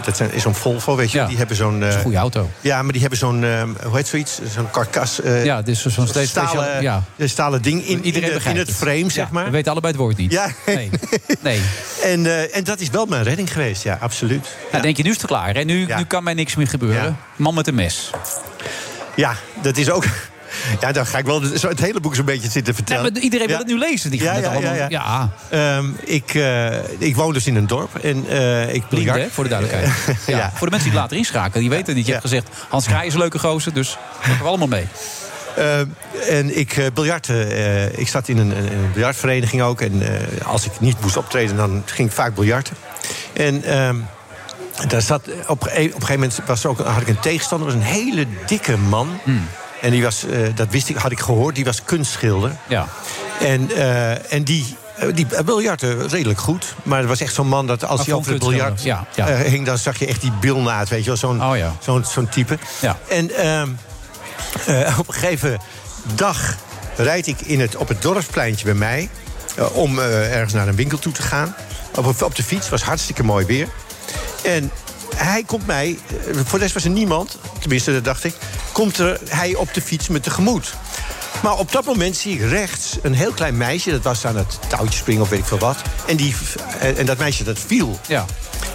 dat zijn, is zo'n Volvo, weet je. Ja. Die hebben zo'n... Dat is een goede auto. Ja, maar die hebben zo'n... hoe heet zoiets? Zo'n karkas. Ja, dus zo'n steeds stalen, speciaal- ja. stalen ding in, in, Iedereen de- in begrijpt het frame, zeg Ja, maar. We weten allebei het woord niet. Ja. Nee. nee. En, en dat is wel mijn redding geweest, ja, absoluut. Nou, denk je, nu is het klaar. Hè? Nu, nu kan mij niks meer gebeuren. Ja. Man met een mes. Ja, dat is ook... Ja, dan ga ik wel het hele boek zo'n beetje zitten Ja, vertellen. maar iedereen wil Ja. het nu lezen. Die gaan Ja, allemaal... ja, ja. Ehm, ik, eh, ik woon dus in een dorp. En, eh, ik hè, voor de duidelijkheid. Ja. Voor de mensen die later inschakelen, die weten niet. Je hebt gezegd, Hans Kraai is een leuke gozer, dus pakken we allemaal mee. Eh, en ik uh, biljarten. eh, ik zat in een, een, een biljartvereniging ook. En als ik niet moest optreden, dan ging ik vaak biljarten. En ehm, daar zat, op, een- op een gegeven moment was er ook, had ik een tegenstander. Dat was een hele dikke man. En die was, eh, dat wist ik, had ik gehoord, die was kunstschilder. Ja. En, eh, en die, eh, die biljarten redelijk goed. Maar het was echt zo'n man dat als hij over het biljart ja, ja. eh, hing... dan zag je echt die bilnaad, weet je wel. Zo'n Oh, ja. zo'n zo'n type. Ja. En ehm, eh, op een gegeven dag rijd ik in het, op het dorpspleintje bij mij... eh, om eh, ergens naar een winkel toe te gaan. Op, op de fiets, was hartstikke mooi weer. En hij komt mij, eh, voor de rest was er niemand... tenminste, dat dacht ik... komt er hij op de fiets me tegemoet. Maar op dat moment zie ik rechts een heel klein meisje... dat was aan het touwtje springen of weet ik veel wat. En, die, en, en dat meisje dat viel. Ja.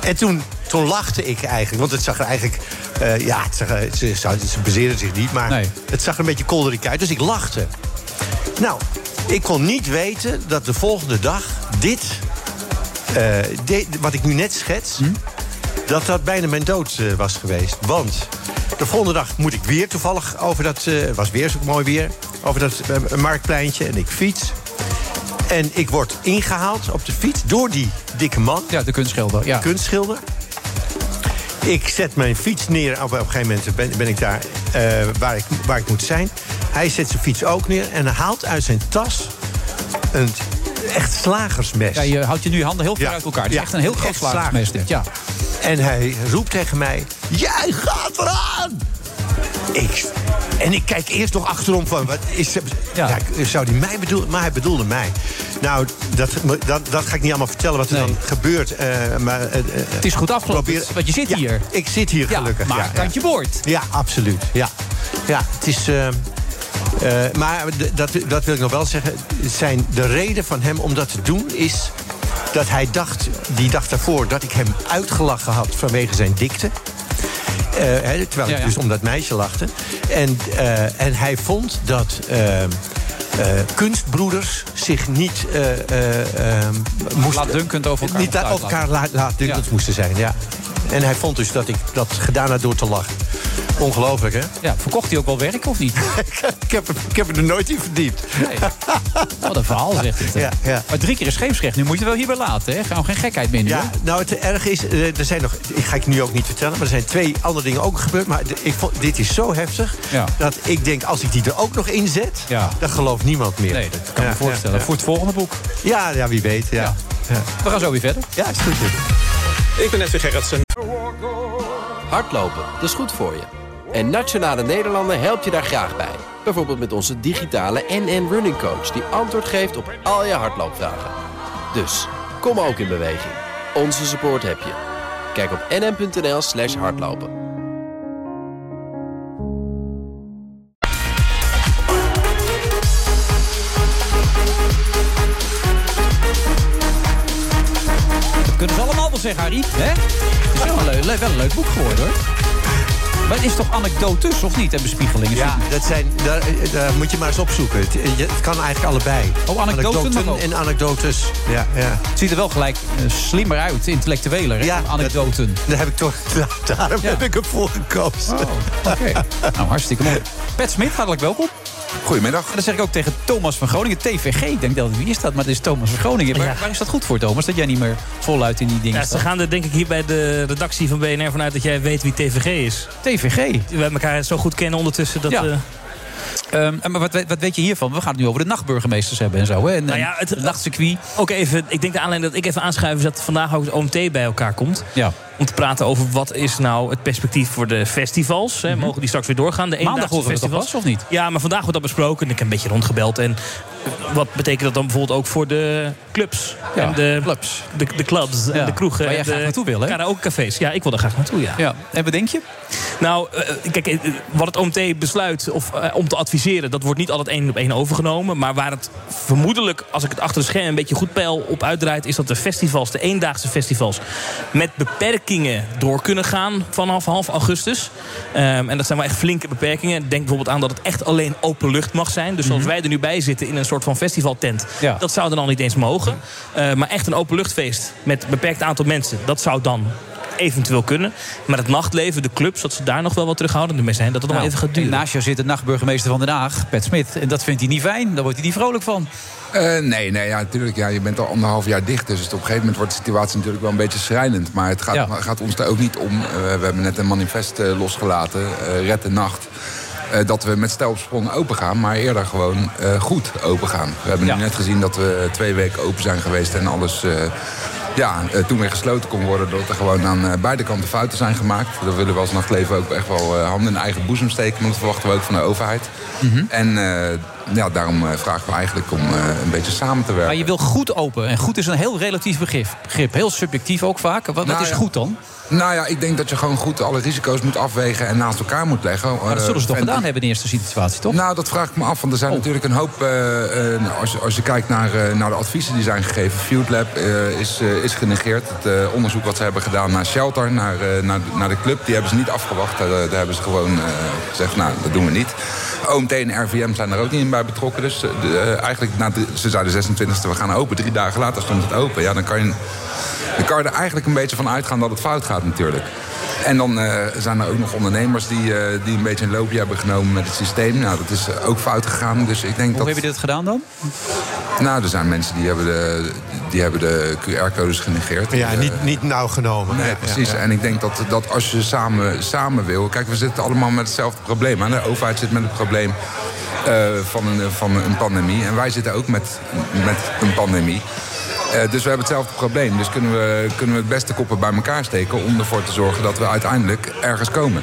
En toen, toen lachte ik eigenlijk. Want het zag er eigenlijk... eh, ja, het zag, ze, ze, ze bezeerden zich niet, maar Nee. het zag er een beetje kolderik uit. Dus ik lachte. Nou, ik kon niet weten dat de volgende dag dit... eh, dit- wat ik nu net schets... Hm? Dat dat bijna mijn dood eh, was geweest. Want de volgende dag moet ik weer toevallig over dat... Het was weer zo mooi weer. Over dat eh, marktpleintje. En ik fiets. En ik word ingehaald op de fiets door die dikke man. Ja, de kunstschilder. Ja. Kunstschilder. Ik zet mijn fiets neer. Op, op een gegeven moment ben, ben ik daar waar, ik, waar ik moet zijn. Hij zet zijn fiets ook neer en haalt uit zijn tas een echt slagersmes. Ja, je houdt je nu handen heel ver Ja. uit elkaar. Het is Ja, echt een heel groot echt slagersmes dit. Ja. En hij roept tegen mij: Jij gaat eraan! Ik, en ik kijk eerst nog achterom van, wat is, ja. zou hij mij bedoelen? Maar hij bedoelde mij. Nou, dat, dat, dat ga ik niet allemaal vertellen wat er dan gebeurt. eh, maar, eh, eh, Het is goed afgelopen, probeer- want je zit Ja, hier. Ik zit hier Ja, gelukkig. maar ja, kantje boord. Ja, absoluut. Ja, ja het is... maar dat, dat wil ik nog wel zeggen. Zijn de reden van hem om dat te doen is dat hij dacht, die dag daarvoor, dat ik hem uitgelachen had vanwege zijn dikte. Eh, terwijl Ja, ik dus om dat meisje lachte. En, eh, en hij vond dat eh, kunstbroeders zich niet eh, moesten... Laatdunkend over elkaar Niet over elkaar laatdunkend Ja. moesten zijn, ja. En hij vond dus dat ik dat gedaan had door te lachen. Ongelooflijk, hè? Ja, verkocht hij ook wel werk of niet? ik, heb, er- ik heb er nooit in verdiept. Wat een verhaal zegt het. Ja, ja. Maar drie keer is scheepsrecht. Nu moet je wel hierbij laten. Hè? Gaan we geen gekheid meer nu. Ja, nou het erg is, eh, er zijn nog, ik ga ik nu ook niet vertellen, maar er zijn twee andere dingen ook gebeurd. Maar ik vond, dit is zo heftig Ja. dat ik denk, als ik die er ook nog in zet, Ja. dan gelooft niemand meer. Nee, dat kan ik Ja, me voorstellen. Ja, Voor het volgende boek. ja. ja, wie weet. Ja. Ja. Ja. We gaan zo weer verder. Ja, is goed. Ik ben Edwin Gerritsen. Hardlopen, dat is goed voor je. En Nationale Nederlanden helpt je daar graag bij. Bijvoorbeeld met onze digitale NN Running Coach... die antwoord geeft op al je hardloopvragen. Dus, kom ook in beweging. Onze support heb je. Kijk op nn.nl slash hardlopen. Dat kunnen ze allemaal wel zeggen, Harry. Hè? Het is wel leuk, wel een leuk boek geworden, hoor. Maar het is toch anekdotes, of niet? En bespiegelingen? Ja, dat zijn, daar, daar moet je maar eens opzoeken. Het, het kan eigenlijk allebei. Oh, anekdoten en anekdotes. Ja, ja. Het ziet er wel gelijk eh, slimmer uit, intellectueler, hè? Ja, anekdoten. Daar heb ik toch, daarom Ja. heb ik ervoor gekozen. Oh, oké. nou, hartstikke mooi. Pet Smit, hartelijk welkom. Goedemiddag. En dat zeg ik ook tegen Thomas van Groningen, TVG. Ik denk dat wie is dat? Maar het is Thomas van Groningen. Waar, waar is dat goed voor, Thomas? Dat jij niet meer voluit in die dingen Ja, ze gaan er denk ik hier bij de redactie van BNR vanuit dat jij weet wie TVG is. TVG? We elkaar zo goed kennen ondertussen. Dat, Ja. eh, Ehm, maar wat, wat weet je hiervan? We gaan het nu over de nachtburgemeesters hebben en zo. Hè? En, Nou ja, het nachtcircuit. Ook even, ik denk de aanleiding dat ik even aanschuif is dat vandaag ook het OMT bij elkaar komt. Ja. Om te praten over wat is nou het perspectief voor de festivals. Hè? Mogen die straks weer doorgaan? De Mhm. Maandag horen het festivals. pas, of niet? Ja, maar vandaag wordt dat besproken. En ik heb een beetje rondgebeld. En wat betekent dat dan bijvoorbeeld ook voor de clubs? Ja, en de clubs. De, de clubs Ja, en de kroegen. waar jij graag naartoe wil, hè? Karaokecafés. Ja, ik wil er graag naartoe, ja. Ja. En wat denk je? Nou, eh, kijk, eh, wat het OMT besluit of, eh, om te adviseren... dat wordt niet altijd één op één overgenomen. Maar waar het vermoedelijk, als ik het achter de scherm een beetje goed peil op uitdraait... is dat de festivals, de eendaagse festivals... met beperkingen door kunnen gaan vanaf half augustus. Ehm, en dat zijn wel echt flinke beperkingen. Denk bijvoorbeeld aan dat het echt alleen open lucht mag zijn. Dus zoals wij er nu bij zitten in een soort van festivaltent... Ja. dat zou dan al niet eens mogen. Eh, maar echt een openluchtfeest met een beperkt aantal mensen... dat zou dan eventueel kunnen. Maar het nachtleven, de clubs, dat ze daar nog wel wat terughoudend mee zijn. Dat het nog Nou, even gaat duren. Naast jou zit de nachtburgemeester van Den Haag, Pet Smit. En dat vindt hij niet fijn. Daar wordt hij niet vrolijk van. Eh, nee, nee ja, natuurlijk. Ja, je bent al anderhalf jaar dicht. Dus op een gegeven moment wordt de situatie natuurlijk wel een beetje schrijnend. Maar het gaat, Ja. gaat ons daar ook niet om. Eh, we hebben net een manifest eh, losgelaten, Red de Nacht. dat we met stijl op sprong open gaan, maar eerder gewoon goed open gaan. We hebben Ja. nu net gezien dat we twee weken open zijn geweest en alles. Ja, eh, toen weer gesloten kon worden, dat er gewoon aan eh, beide kanten fouten zijn gemaakt. Dat willen we als nachtleven ook echt wel eh, handen in eigen boezem steken. Maar dat verwachten we ook van de overheid. Mhm. En ja, daarom vragen we eigenlijk om een beetje samen te werken. Maar je wil goed open. En goed is een heel relatief begrip. begrip. Heel subjectief ook vaak. Wat, wat Nou is ja. goed dan? Nou ja, ik denk dat je gewoon goed alle risico's moet afwegen en naast elkaar moet leggen. Maar dat zullen ze toch En- gedaan hebben in de eerste situatie, toch? Nou, dat vraag ik me af. Want er zijn natuurlijk een hoop. eh, eh, als, je, als je kijkt naar, eh, naar de adviezen die zijn gegeven. Field Lab eh, is, eh, is genegeerd. Het eh, onderzoek wat ze hebben gedaan naar Shelter, naar, eh, naar, naar de club, die hebben ze niet afgewacht. Eh, daar hebben ze gewoon eh, gezegd: nou, dat doen we niet. OMT en RVM zijn er ook niet in bij betrokken. Dus eh, de, eh, eigenlijk, na de, ze zeiden 26e, we gaan open. Drie dagen later stond het open. Ja, dan kan je, dan kan je er eigenlijk een beetje van uitgaan dat het fout gaat, natuurlijk. En dan eh, zijn er ook nog ondernemers die, eh, die een beetje een loopje hebben genomen met het systeem. Nou, dat is ook fout gegaan. Dus ik denk Hoe dat. hebben jullie dit gedaan dan? Nou, er zijn mensen die hebben de, die hebben de QR-codes genegeerd. Ja, niet, eh, niet nauw genomen. Nee, Ja, precies. ja. En ik denk dat, dat als je samen, samen wil... Kijk, we zitten allemaal met hetzelfde probleem. Hè? De overheid zit met het probleem eh, van, een, van een pandemie. En wij zitten ook met, met een pandemie. Eh, dus we hebben hetzelfde probleem. Dus kunnen we, kunnen we het beste koppen bij elkaar steken... om ervoor te zorgen dat we uiteindelijk ergens komen.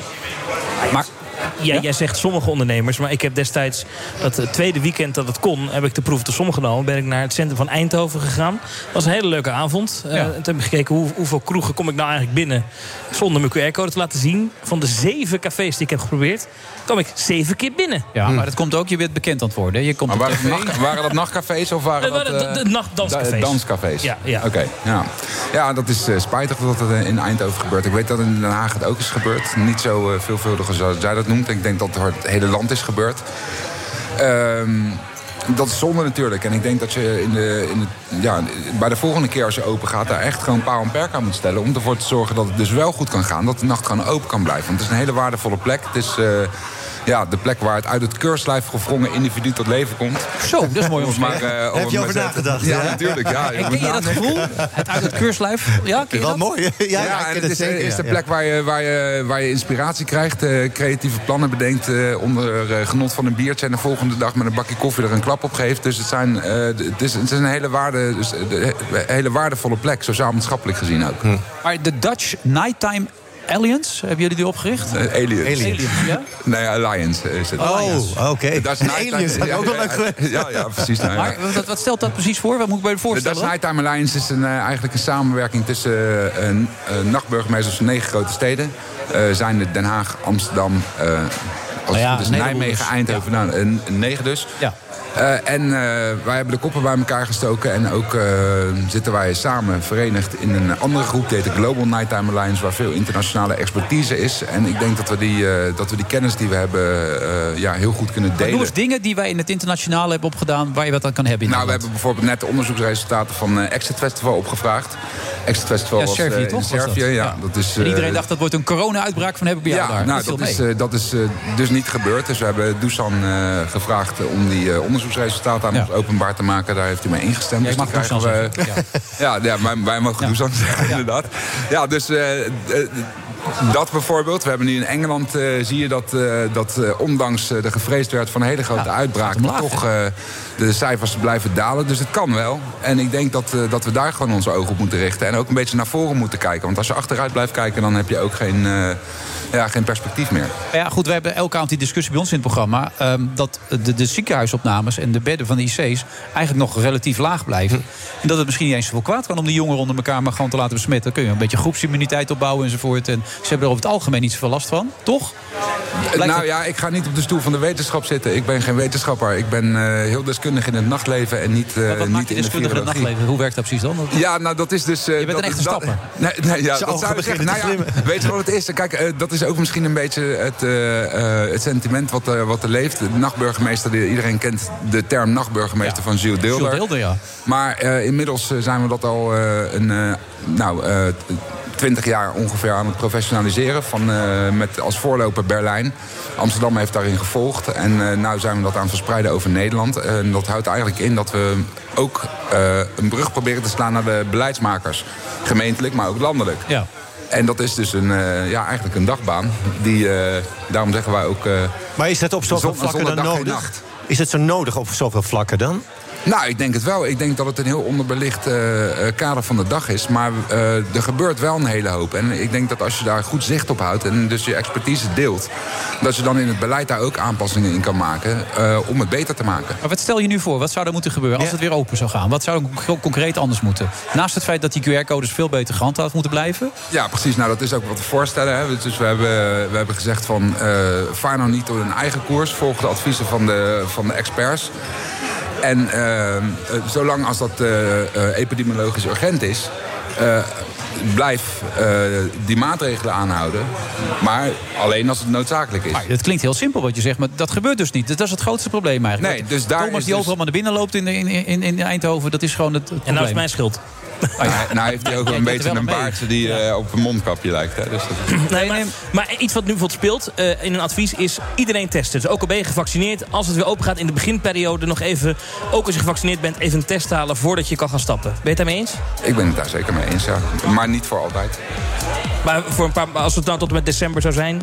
Ja, jij zegt sommige ondernemers, maar ik heb destijds dat het tweede weekend dat het kon, heb ik de proef te som genomen. Ben ik naar het centrum van Eindhoven gegaan. was een hele leuke avond. Eh, Ja. toen heb ik gekeken hoe, hoeveel kroegen kom ik nou eigenlijk binnen zonder mijn QR-code te laten zien. Van de zeven cafés die ik heb geprobeerd, kwam ik zeven keer binnen. Ja, maar dat komt ook, je bent bekend aan het worden. Je komt Maar waren, tv. het nacht- waren dat nachtcafés of waren Eh, dat... waren de- nachtdanscafés. da- Danscafés. Ja, ja. Oké, ja. Ja, dat is eh, spijtig dat het eh, in Eindhoven gebeurt. Ik weet dat in Den Haag het ook is gebeurd. Niet zo eh, veelvuldig als zij dat noemt. Ik denk dat het hele land is gebeurd. Ehm, dat is zonde natuurlijk. En ik denk dat je in de, in ja, bij de volgende keer als je open gaat... daar echt gewoon paal en perk aan moet stellen... om ervoor te zorgen dat het dus wel goed kan gaan. Dat de nacht gewoon open kan blijven. Want het is een hele waardevolle plek. Het is... eh, ja, de plek waar het uit het keurslijf gevrongen individu tot leven komt. Zo, dat is mooi Om maar, eh, om Heb je maar over nagedacht, Ja, ja? natuurlijk. Ja, En ken je dat gevoel? Het uit het keurslijf? Ja, ken je Wel dat? mooi. Ja, ik en het is, zeker. is de plek waar je, waar je, waar je inspiratie krijgt, eh, creatieve plannen bedenkt, eh, onder eh, genot van een biertje en de volgende dag met een bakje koffie er een klap op geeft. Dus het, zijn, eh, het, is, het is een hele, waarde, dus, eh, de- hele waardevolle plek, sociaal-maatschappelijk gezien ook. Maar de Dutch Nighttime Alliance, hebben jullie die opgericht? Eh, aliens. Aliens, ja? Nee, Alliance is het. Oh, oké. Dat is aliens ik ook wel ja, leuk geweest. Ja, ja, precies. Nou, ja. Maar wat, wat stelt dat precies voor? Wat moet ik bij je De voorstellen? Dutch Nighttime Alliance is een, eh, eigenlijk een samenwerking tussen eh, nachtburgemeesters van negen grote steden. Eh zijn het Den Haag, Amsterdam, eh, als Nou ja, het is. Nijmegen, Eindhoven, nou, een, een negen dus. Ja. Eh, en eh, wij hebben de koppen bij elkaar gestoken. En ook eh, zitten wij samen verenigd in een andere groep. Die heet de Global Nighttime Alliance. Waar veel internationale expertise is. En ik denk dat we die, dat we die kennis die we hebben ja, heel goed kunnen delen. noem eens dingen die wij in het internationale hebben opgedaan... waar je wat aan kan hebben in Nou, we hebben bijvoorbeeld net de onderzoeksresultaten van Exit Festival opgevraagd. Exit Festival Ja, was Servië, in toch, Servië, ja. Ja. Dat is, En iedereen dacht dat wordt een corona-uitbraak van hebben bij jou ja, daar. nou, dat is, dat is dus niet gebeurd. Dus we hebben Dusan gevraagd om die eh, onderzoeksresultaten aan ons openbaar te maken. Daar heeft hij mee ingestemd. Ja, dus mag krijgen we, ja, ja, wij, mogen Ja. Inderdaad. Ja, dus eh, eh, Dat bijvoorbeeld. We hebben nu in Engeland, eh, zie je dat, eh, dat eh, ondanks de gevreesd werd van een hele grote uitbraak... toch de cijfers blijven dalen. Dus het kan wel. En ik denk dat, dat we daar gewoon onze ogen op moeten richten. En ook een beetje naar voren moeten kijken. Want als je achteruit blijft kijken, dan heb je ook geen, ja, geen perspectief meer. Ja, goed, we hebben elke avond die discussie bij ons in het programma. ehm, dat de, de ziekenhuisopnames en de bedden van de IC's eigenlijk nog relatief laag blijven. En dat het misschien niet eens zoveel kwaad kan om die jongeren onder elkaar maar gewoon te laten besmetten. Dan kun je een beetje groepsimmuniteit opbouwen enzovoort. En ze hebben er over het algemeen niet zoveel last van, toch? Blijkt nou ja, ik ga niet op de stoel van de wetenschap zitten. Ik ben geen wetenschapper. Ik ben eh, heel deskundig in het nachtleven en niet, eh Maar wat niet maakt je in de deskundig in het nachtleven? Hoe werkt dat precies dan? Ja, nou dat is dus... eh, Je bent een dat- echte dat- stapper. Nee, nee, ja, dat zou je zeggen. Nou ja, weet je wat het is? Kijk, eh, dat is ook misschien een beetje het, eh, eh, het sentiment wat, eh, wat er leeft. De nachtburgemeester, die- iedereen kent de term nachtburgemeester van Gilles Deelder. Gilles Deelder, ja. Maar eh, inmiddels eh, zijn we dat al eh, een, eh, nou, eh, twintig jaar ongeveer aan het professionaliseren. Van, eh, met als voorloper Berlijn. Amsterdam heeft daarin gevolgd. En nu nou zijn we dat aan het verspreiden over Nederland. En dat houdt eigenlijk in dat we ook eh, een brug proberen te slaan naar de beleidsmakers. Gemeentelijk, maar ook landelijk. Ja. En dat is dus een, eh, ja, eigenlijk een dagbaan. Die, eh, daarom zeggen wij ook... eh, Maar is dat op zoveel vlakken dan nodig? Is het zo nodig op zoveel vlakken dan? Nou, ik denk het wel. Ik denk dat het een heel onderbelicht eh, eh, kader van de dag is. Maar eh, er gebeurt wel een hele hoop. En ik denk dat als je daar goed zicht op houdt en dus je expertise deelt... dat je dan in het beleid daar ook aanpassingen in kan maken om het beter te maken. Maar wat stel je nu voor? Wat zou er moeten gebeuren als het weer open zou gaan? Wat zou er co- concreet anders moeten? Naast het feit dat die QR-codes veel beter gehandhaafd moeten blijven? Ja, precies. Nou, dat is ook wat we voorstellen. Hè. Dus we hebben, we hebben gezegd van... vaar nou niet door een eigen koers. Volg de adviezen van de, van de experts. En eh, eh, zolang als dat eh, eh, epidemiologisch urgent is... eh, blijf eh, die maatregelen aanhouden. Maar alleen als het noodzakelijk is. Maar het klinkt heel simpel wat je zegt, maar dat gebeurt dus niet. Dat is het grootste probleem eigenlijk. Nee, dus daar Thomas is die dus- overal maar naar binnen loopt in, in, in, in Eindhoven, dat is gewoon het, het probleem. En nou is mijn schuld. Nou, nou heeft hij ook wel een beetje wel een mee. baardje die eh, op een mondkapje lijkt. Hè? Dus dat... Nee, maar, maar iets wat nu bijvoorbeeld speelt eh, in een advies is iedereen testen. Dus ook al ben je gevaccineerd, als het weer open gaat in de beginperiode nog even, ook als je gevaccineerd bent, even een test halen voordat je kan gaan stappen. Ben je het daarmee eens? Ik ben het daar zeker mee eens, ja. Maar niet voor altijd. Maar voor een paar, als het nou tot en met december zou zijn.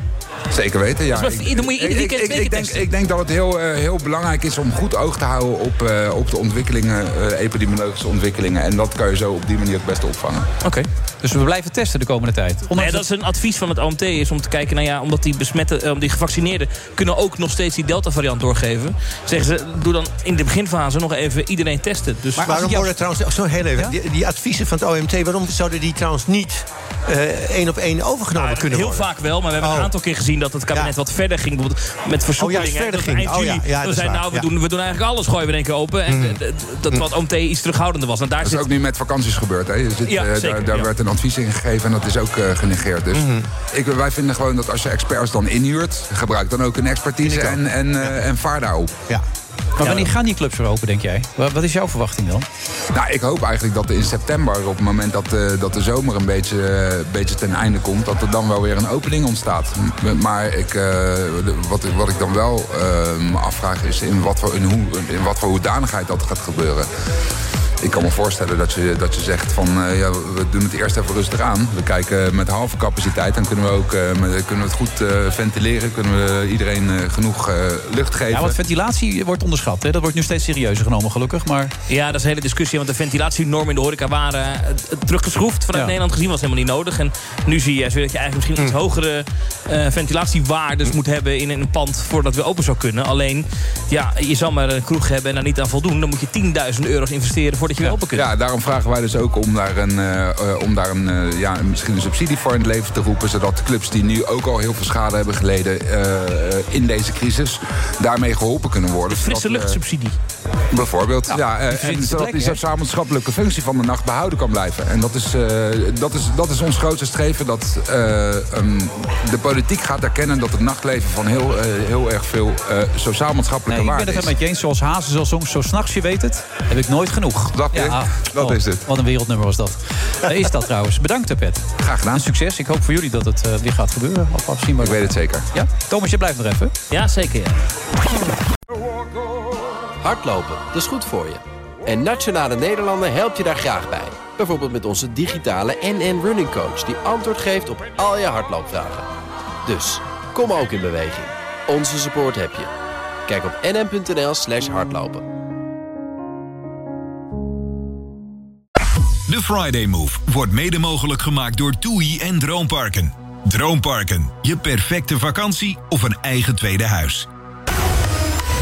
Zeker weten, ja. Dus maar dan moet je ieder Ik- weekend ik, twee ik, keer denk, ik denk dat het heel, eh, heel belangrijk is om goed oog te houden op, eh, op de ontwikkelingen, eh, epidemiologische ontwikkelingen. En dat kan je zo op die manier het beste opvangen. Oké. Dus we blijven testen de komende tijd. Nee, dat is een advies van het OMT is om te kijken, nou ja, omdat die besmette, eh, die gevaccineerden kunnen ook nog steeds die Delta-variant doorgeven. Zeggen ze, doe dan in de beginfase nog even iedereen testen. Dus Maar waarom worden trouwens, oh, zo heel even, die, die adviezen van het OMT, waarom zouden die trouwens niet eh, één op één overgenomen kunnen Heel worden? vaak wel, maar we hebben een aantal keer gezien dat het kabinet wat verder ging. Bijvoorbeeld met versoepelingen. Oh, verder ging. Eind Oh, ja, ja, we is zeiden nou, we, ja. doen, we doen eigenlijk alles, gooien we in één keer open. En d- dat wat OMT iets terughoudender was. En daar Dat is zit ook nu met vakanties gebeurd. Hè. Je zit, Ja, eh, zeker, daar daar ja. werd een advies in gegeven en dat is ook eh, genegeerd. Dus ik, wij vinden gewoon dat als je experts dan inhuurt, gebruik dan ook een expertise en, en, eh, en vaar daarop. Ja. Maar wanneer gaan die clubs weer open, denk jij? Wat wat is jouw verwachting dan? Nou, ik hoop eigenlijk dat in september, op het moment dat, eh, dat de zomer een beetje, beetje ten einde komt, dat er dan wel weer een opening ontstaat. Maar ik, eh, wat, wat ik dan wel me afvraag is in wat, voor, in, hoe, in wat voor hoedanigheid dat gaat gebeuren. Ik kan me voorstellen dat je, dat je zegt van eh, ja, we doen het eerst even rustig aan. We kijken met halve capaciteit. Dan kunnen we ook eh, met- kunnen we het goed eh, ventileren. Kunnen we iedereen eh, genoeg eh, lucht geven. Ja, want ventilatie wordt onderschat. Hè? Dat wordt nu steeds serieuzer genomen, gelukkig. Maar Ja, dat is een hele discussie. Want de ventilatienormen in de horeca waren teruggeschroefd. Vanuit Ja. Nederland gezien was helemaal niet nodig. En nu zie je dat je eigenlijk misschien iets hogere eh, ventilatiewaardes moet hebben in een pand voordat we open zou kunnen. Alleen, ja, je zal maar een kroeg hebben en daar niet aan voldoen. Dan moet je 10.000 euro's investeren je kunt. Ja, daarom vragen wij dus ook om daar, een, eh, om daar een, eh, ja, misschien een subsidie voor in het leven te roepen. Zodat clubs die nu ook al heel veel schade hebben geleden eh, in deze crisis, daarmee geholpen kunnen worden. Frisse luchtsubsidie. Bijvoorbeeld, ja. eh, die en vindt zodat die functie van de nacht behouden kan blijven. En dat is, eh, dat is, dat is ons grootste streven. Dat eh, ehm, de politiek gaat erkennen dat het nachtleven van heel, eh, heel erg veel eh, sociaal-maatschappelijke nee, ik ben waarde het is. met je eens. Zoals Hazen zal soms, zo s'nachts, je weet het, heb ik nooit genoeg. Dat, dat is het. Wat een wereldnummer was dat. Eh, is dat trouwens. Bedankt, eh, Pet. Graag gedaan. succes. Ik hoop voor jullie dat het eh, weer gaat gebeuren. Of afzienbaar. Ik weet het zeker. Ja? Thomas, je blijft nog even. Ja, zeker. Ja. Hardlopen, dat is goed voor je. En Nationale Nederlanden helpt je daar graag bij. Bijvoorbeeld met onze digitale NN Running Coach... die antwoord geeft op al je hardloopvragen. Dus, kom ook in beweging. Onze support heb je. Kijk op nn.nl slash hardlopen. De Friday Move wordt mede mogelijk gemaakt door TUI en Droomparken. Droomparken, je perfecte vakantie of een eigen tweede huis.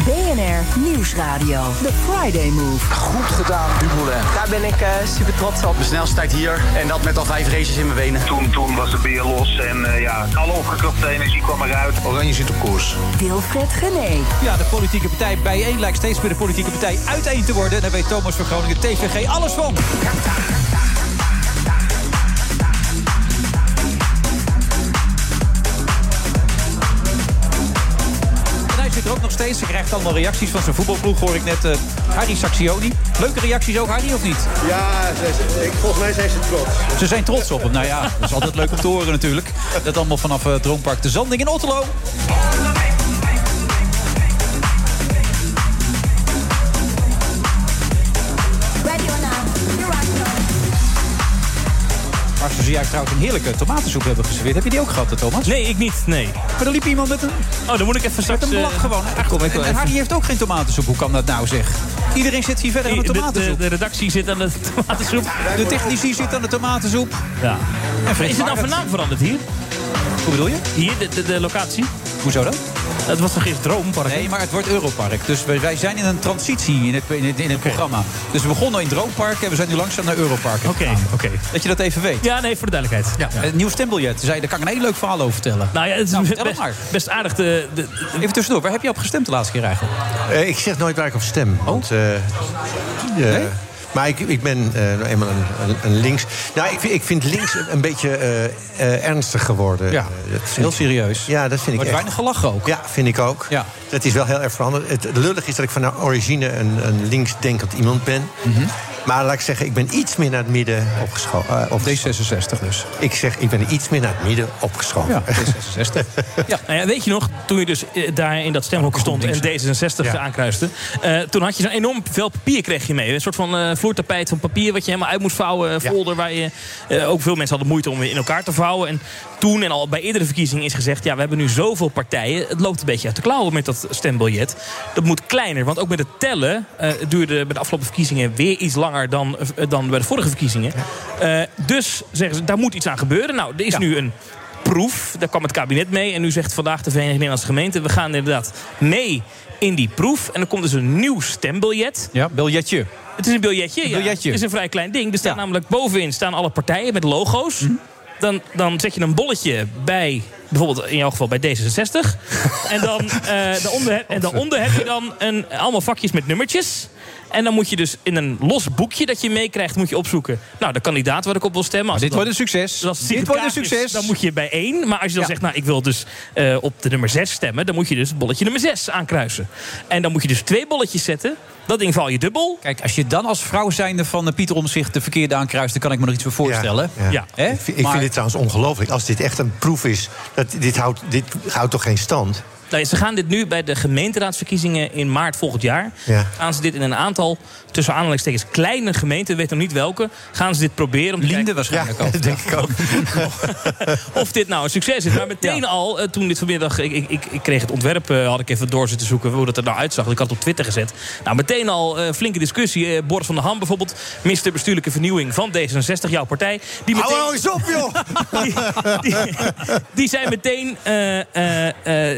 BNR Nieuwsradio. The Friday Move. Goed gedaan, Dumoulin. Daar ben ik uh, super trots op. De snelste tijd hier en dat met al vijf races in mijn benen. Toen, toen was de beer los en uh, ja, alle opgekropte energie kwam eruit. Oranje zit op koers. Wilfred Gené. Ja, de politieke partij bijeen lijkt steeds meer de politieke partij uiteen te worden. Daar weet Thomas van Groningen TVG alles van. Zit er ook nog steeds. Ze krijgt allemaal reacties van zijn voetbalploeg, hoor ik net. Uh, Harry Saxioni. Leuke reacties ook, Harry, of niet? Ja, ze, ik, volgens mij zijn ze trots. Ze zijn trots op hem. Nou ja, dat is altijd leuk om te horen natuurlijk. Dat allemaal vanaf uh, Droompark de Zanding in Otterlo. Waar ze zojuist trouwens een heerlijke tomatensoep hebben geserveerd. Heb je die ook gehad, Thomas? Nee, ik niet. Nee. Maar er liep iemand met een... Oh, dan moet ik even straks... Met een blad gewoon. Ach, kom ik wel en even. Harry heeft ook geen tomatensoep. Hoe kan dat nou, zeg? Iedereen zit hier verder aan de tomatensoep. de, de redactie zit aan de tomatensoep. De technici zit aan de tomatensoep. Ja. En Is het nou van naam veranderd hier? Hoe bedoel je? Hier, de, de, de locatie? Hoezo dan? Het was toch eerst Droompark? Nee, maar het wordt Europark. Dus wij, wij zijn in een transitie in het, in het, in het programma. Dus we begonnen in Droompark en we zijn nu langzaam naar Europark. Oké, oké. Dat je dat even weet. Ja, nee, voor de duidelijkheid. Ja. Het nieuw stembiljet. Zei, daar kan ik een heel leuk verhaal over vertellen. Nou ja, het is Nou, best, het maar. best aardig. De, de, Even tussendoor, waar heb je op gestemd de laatste keer eigenlijk? Eh, ik zeg nooit waar ik op stem. Want, eh, eh, Maar ik, ik ben nou eenmaal een, links. Nou, ik, vind- ik vind links een beetje eh, eh, ernstig geworden. Ja, dat heel ik- serieus. Ja, dat vind ik wordt weinig gelachen ook. Ja, vind ik ook. Ja. Dat is wel heel erg veranderd. Het lullig is dat ik van origine een, een linksdenkend iemand ben. Mhm. Maar laat ik zeggen, ik ben iets meer naar het midden opgeschoven. D66 dus. Ik zeg, ik ben iets meer naar het midden opgeschoven. Ja, D66. Ja. Nou ja, weet je nog, toen je dus eh, daar in dat stemhokje stond en D66 Ja. aankruiste... eh, toen had je zo'n enorm veel papier kreeg je mee. Een soort van eh vloertapijt van papier wat je helemaal uit moest vouwen. Ja. folder waar je... ook veel mensen hadden moeite om weer in elkaar te vouwen. En toen en al bij eerdere verkiezingen is gezegd... ja, we hebben nu zoveel partijen. Het loopt een beetje uit de klauwen met dat stembiljet. Dat moet kleiner, want ook met het tellen... eh, duurde bij de afgelopen verkiezingen weer iets langer dan, eh, dan bij de vorige verkiezingen. Eh, dus zeggen ze, daar moet iets aan gebeuren. Nou, er is Ja. nu een proef. Daar kwam het kabinet mee. En nu zegt vandaag de Vereniging Nederlandse Gemeenten... we gaan inderdaad mee in die proef. En er komt dus een nieuw stembiljet. Ja, biljetje. Het is een biljetje. biljetje. Het is een vrij klein ding. Er staan Ja. namelijk bovenin staan alle partijen met logo's. Dan, dan zet je een bolletje bij... Bijvoorbeeld in jouw geval bij D66. en, dan, eh, daaronder, heb- en daaronder heb je dan een, allemaal vakjes met nummertjes. En dan moet je dus in een los boekje dat je meekrijgt... moet je opzoeken. Nou, de kandidaat waar ik op wil stemmen. Als dit dan- wordt een succes. dus als het Dit wordt een is, succes. Dan moet je bij één. Maar als je dan Ja. zegt, nou, ik wil dus eh, op de nummer 6 stemmen... dan moet je dus het bolletje nummer 6 aankruisen. En dan moet je dus twee bolletjes zetten. Dat ding val je dubbel. Kijk, als je dan als vrouw zijnde van eh, Pieter Omzicht de verkeerde aankruist... dan kan ik me nog iets voor voorstellen. Ja. Ja. Hè? Ik, vind- ik Maar- vind dit trouwens ongelooflijk. Als dit echt een proef is, dat, dit, houdt, dit houdt toch geen stand? Nou, ze gaan dit nu bij de gemeenteraadsverkiezingen in maart volgend jaar. Ja. Gaan ze dit in een aantal, tussen aanhalingstekens, kleine gemeenten, weet nog niet welke, gaan ze dit proberen om te Linde waarschijnlijk Ja, ook. dat denk ik ook. of dit nou een succes is. Maar meteen Ja. al, eh, toen dit vanmiddag, ik, ik, ik, ik kreeg het ontwerp, eh, had ik even door zitten zoeken hoe dat er nou uitzag. Ik had het op Twitter gezet. Nou, meteen al eh, flinke discussie. Eh, Boris van der Ham bijvoorbeeld, minister bestuurlijke vernieuwing van D66, jouw partij. Die Hou meteen, nou eens op, joh! die, die, die zei meteen, eh, eh,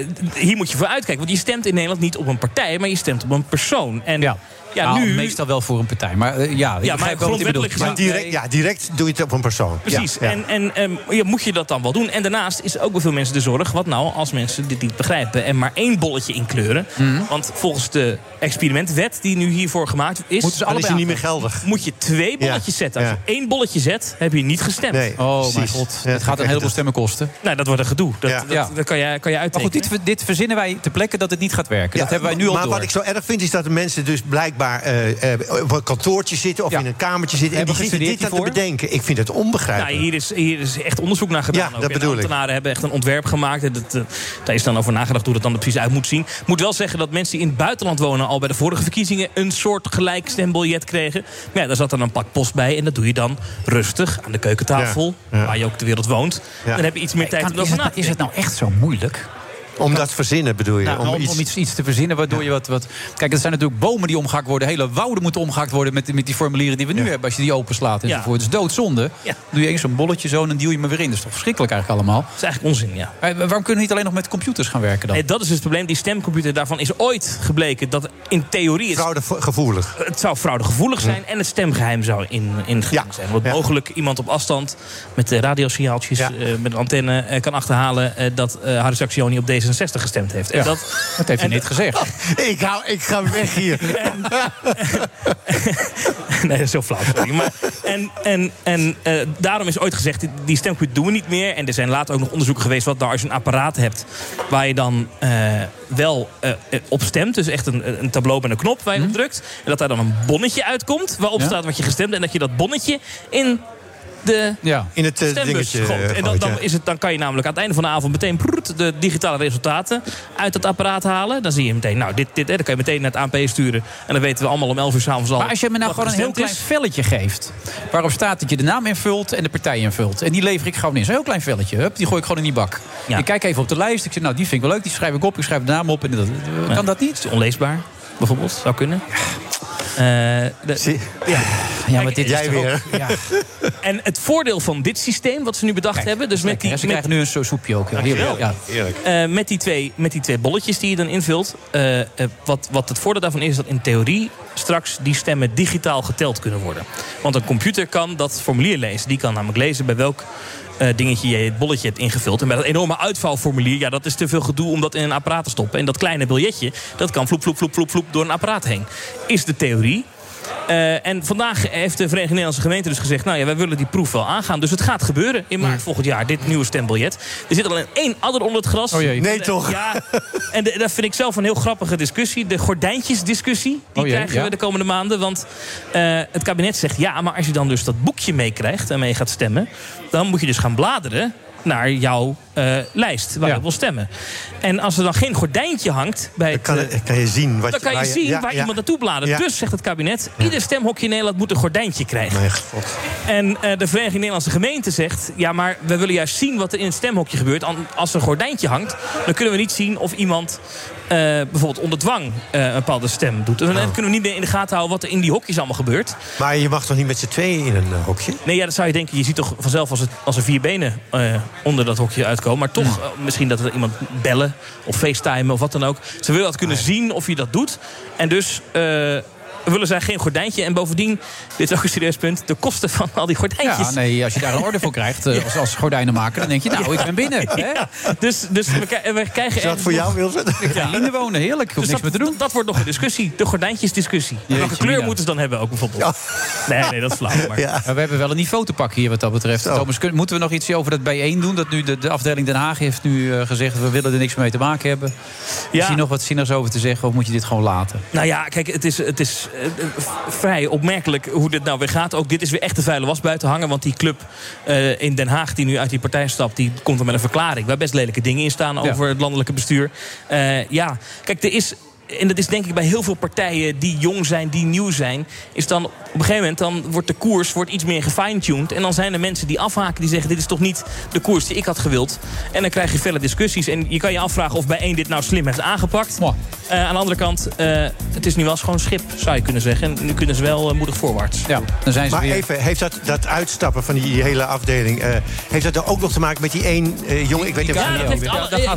eh, hier moet je voor uitkijken. Want je stemt in Nederland niet op een partij, maar je stemt op een persoon. En ja, Ja, nou, nu... meestal wel voor een partij. Maar eh, ja, ik maar wel grondwettelijk Maar direct, ja, direct doe je het op een persoon. Precies. Ja, ja. En, en ehm, ja, moet je dat dan wel doen? En daarnaast is ook bij veel mensen de zorg... wat nou als mensen dit niet begrijpen... en maar één bolletje inkleuren. Mhm. Want volgens de experimentwet die nu hiervoor gemaakt is... Moeten ze is allebei niet meer geldig. moet je twee bolletjes zetten. Als ja. je één bolletje zet, heb je niet gestemd. Nee, Oh mijn god, Ja, het gaat een heleboel dat- stemmen kosten. Nou, dat wordt een gedoe. Dat, Ja. dat, Ja. dat kan, je, kan je Maar goed, uittekenen. dit, dit verzinnen wij ter plekke dat het niet gaat werken. dat hebben wij nu al maar door. wat ik zo erg vind is dat de mensen dus blijkbaar eh, eh, op een kantoortje zitten of in een kamertje zitten. En die zitten dit aan te bedenken. Ik vind het onbegrijpelijk. Nou, hier, is, hier is echt onderzoek naar gedaan. Ja, ook. dat En bedoel ik. ambtenaren hebben echt een ontwerp gemaakt. En dat, eh, daar is dan over nagedacht hoe dat dan er precies uit moet zien. Ik moet wel zeggen dat mensen die in het buitenland wonen... al bij de vorige verkiezingen een soort gelijk stembiljet kregen. Maar ja, daar zat dan een pak post bij. En dat doe je dan rustig aan de keukentafel. Ja, ja. Waar je ook de wereld woont. Dan heb je iets meer tijd Kan- om is, erover het, na te is het nou echt zo moeilijk? Om dat verzinnen bedoel je? Nou, om, om iets... iets te verzinnen waardoor je wat, wat... Kijk, het zijn natuurlijk bomen die omgehakt worden. Hele wouden moeten omgehakt worden met, met die formulieren die we nu hebben. Als je die openslaat enzovoort. Het is doodzonde. Doe je eens zo'n bolletje zo en dan duw je me weer in. Dat is toch verschrikkelijk eigenlijk allemaal? Dat is eigenlijk onzin, ja. Eh, Waarom kunnen we niet alleen nog met computers gaan werken dan? Nee, dat is dus het probleem. Die stemcomputer, daarvan is ooit gebleken dat in theorie... Is, fraudegevoelig. Het zou fraudegevoelig zijn en het stemgeheim zou in, in zijn. Wat mogelijk iemand op afstand met de radiosignaaltjes, eh, met een antenne eh, kan achterhalen... eh, dat eh Harry Saxioni op D66 gestemd heeft. En Ja, dat, dat heeft hij en- niet gezegd. ik, hou, ik ga weg hier. nee, dat is zo flauw. Sorry. Maar, en en, en eh, daarom is ooit gezegd, die- die doen we niet meer. En er zijn later ook nog onderzoeken geweest... wat nou als je een apparaat hebt waar je dan eh, wel eh, eh, op stemt. Dus echt een, een tableau met een knop waar je op drukt. En dat daar dan een bonnetje uitkomt waarop Ja. staat wat je gestemd hebt. En dat je dat bonnetje in de Ja. In het eh, stembus dingetje. gooit. eh, En dan, dan, is het, dan kan je namelijk aan het einde van de avond meteen proet, de digitale resultaten uit het apparaat halen. Dan zie je meteen, nou, dit, dit, hè, dan kan je meteen naar het ANP sturen. En dan weten we allemaal om 11 uur s'avonds al. Maar als je me nou gewoon een heel klein is. velletje geeft... waarop staat dat je de naam invult en de partij invult... en die lever ik gewoon in. Zo'n heel klein velletje. Hup, die gooi ik gewoon in die bak. Ik kijk even op de lijst. Ik zeg, nou, die vind ik wel leuk. Die schrijf ik op. Ik schrijf de naam op. En dat, eh, kan dat niet? Is onleesbaar, bijvoorbeeld. Zou kunnen. Eh, de- ja. Ja, maar dit is Jij toch weer. ook- ja. En het voordeel van dit systeem, wat ze nu bedacht hebben... dus met die, Ja, ze met, krijgen nu een zo soepje ook. Ja, Dankjewel. Ja. Eh, met, die twee, met die twee bolletjes die je dan invult. eh, eh, wat, wat het voordeel daarvan is, is dat in theorie straks die stemmen digitaal geteld kunnen worden. Want een computer kan dat formulier lezen. Die kan namelijk lezen bij welk eh, dingetje je het bolletje hebt ingevuld. En bij dat enorme uitvouwformulier, ja, dat is te veel gedoe om dat in een apparaat te stoppen. En dat kleine biljetje, dat kan vloep, vloep, vloep, vloep, vloep door een apparaat heen. Is de theorie. Eh, en vandaag heeft de Verenigde Nederlandse Gemeente dus gezegd... nou ja, wij willen die proef wel aangaan. Dus het gaat gebeuren in maart volgend jaar, dit nieuwe stembiljet. Er zit alleen één adder onder het gras. Oh jee. Nee, En, toch? Ja, en de- dat vind ik zelf een heel grappige discussie. De gordijntjesdiscussie, die Oh jee, krijgen ja. we de komende maanden. Want eh, het kabinet zegt, ja, maar als je dan dus dat boekje meekrijgt... en mee gaat stemmen, dan moet je dus gaan bladeren naar jouw eh, lijst waar Ja. je wil stemmen. En als er dan geen gordijntje hangt bij het, Kan, eh, kan je zien wat dan kan je waar zien ja, waar ja. iemand naartoe bladert. Ja. Dus zegt het kabinet, ieder stemhokje in Nederland moet een gordijntje krijgen. Mijn god. En eh, de Vereniging Nederlandse Gemeente zegt... ja, maar we willen juist zien wat er in het stemhokje gebeurt. Als er een gordijntje hangt, dan kunnen we niet zien of iemand... eh, bijvoorbeeld onder dwang eh, een bepaalde stem doet. En dan kunnen we niet meer in de gaten houden... wat er in die hokjes allemaal gebeurt. Maar je mag toch niet met z'n tweeën in een eh, hokje? Nee, ja, dat zou je denken. Je ziet toch vanzelf als, het, als er vier benen onder dat hokje uitkomen. Maar toch eh, misschien dat er iemand bellen of facetimen of wat dan ook. Ze willen dat kunnen zien of je dat doet. En dus... willen zij geen gordijntje. En bovendien, dit is ook een serieus punt... de kosten van al die gordijntjes. Ja, nee, als je daar een orde voor krijgt eh, als, als gordijnenmaker... dan denk je, nou, ik ben binnen. Hè? Ja, dus, dus we, we krijgen... Is dat voor jou, Wilson? Linden wonen, heerlijk. Ik hoef Dus niks dat, meer te doen. dat wordt nog een discussie. De gordijntjesdiscussie. Welke Jeetje, kleur mina. moeten ze dan hebben ook bijvoorbeeld? Nee, nee, dat is flauw. Maar... Ja. Maar we hebben wel een niveau te pakken hier wat dat betreft. Zo. Thomas, moeten we nog iets over dat bijeen doen? Dat nu de, de afdeling Den Haag heeft nu eh, gezegd... we willen er niks mee te maken hebben. Ja. Is hier nog wat zinnigs over te zeggen? Of moet je dit gewoon laten? Nou ja, kijk, het is, het is vrij opmerkelijk hoe dit nou weer gaat. Ook dit is weer echt de vuile was buiten hangen. Want die club eh, in Den Haag die nu uit die partij stapt... die komt er met een verklaring waar best lelijke dingen in staan... Ja. over het landelijke bestuur. Eh, ja, kijk, er is... En dat is denk ik bij heel veel partijen die jong zijn, die nieuw zijn... is dan op een gegeven moment dan wordt de koers wordt iets meer gefine-tuned. En dan zijn er mensen die afhaken die zeggen... dit is toch niet de koers die ik had gewild. En dan krijg je felle discussies. En je kan je afvragen of bij één dit nou slim heeft aangepakt. Eh, aan de andere kant, eh, het is nu wel schoon schip, zou je kunnen zeggen. En nu kunnen ze wel eh, moedig voorwaarts. Ja, dan zijn ze Maar weer... even, heeft dat, dat uitstappen van die hele afdeling... eh, heeft dat er ook nog te maken met die één jongen? Ik weet even Ja, dat heeft,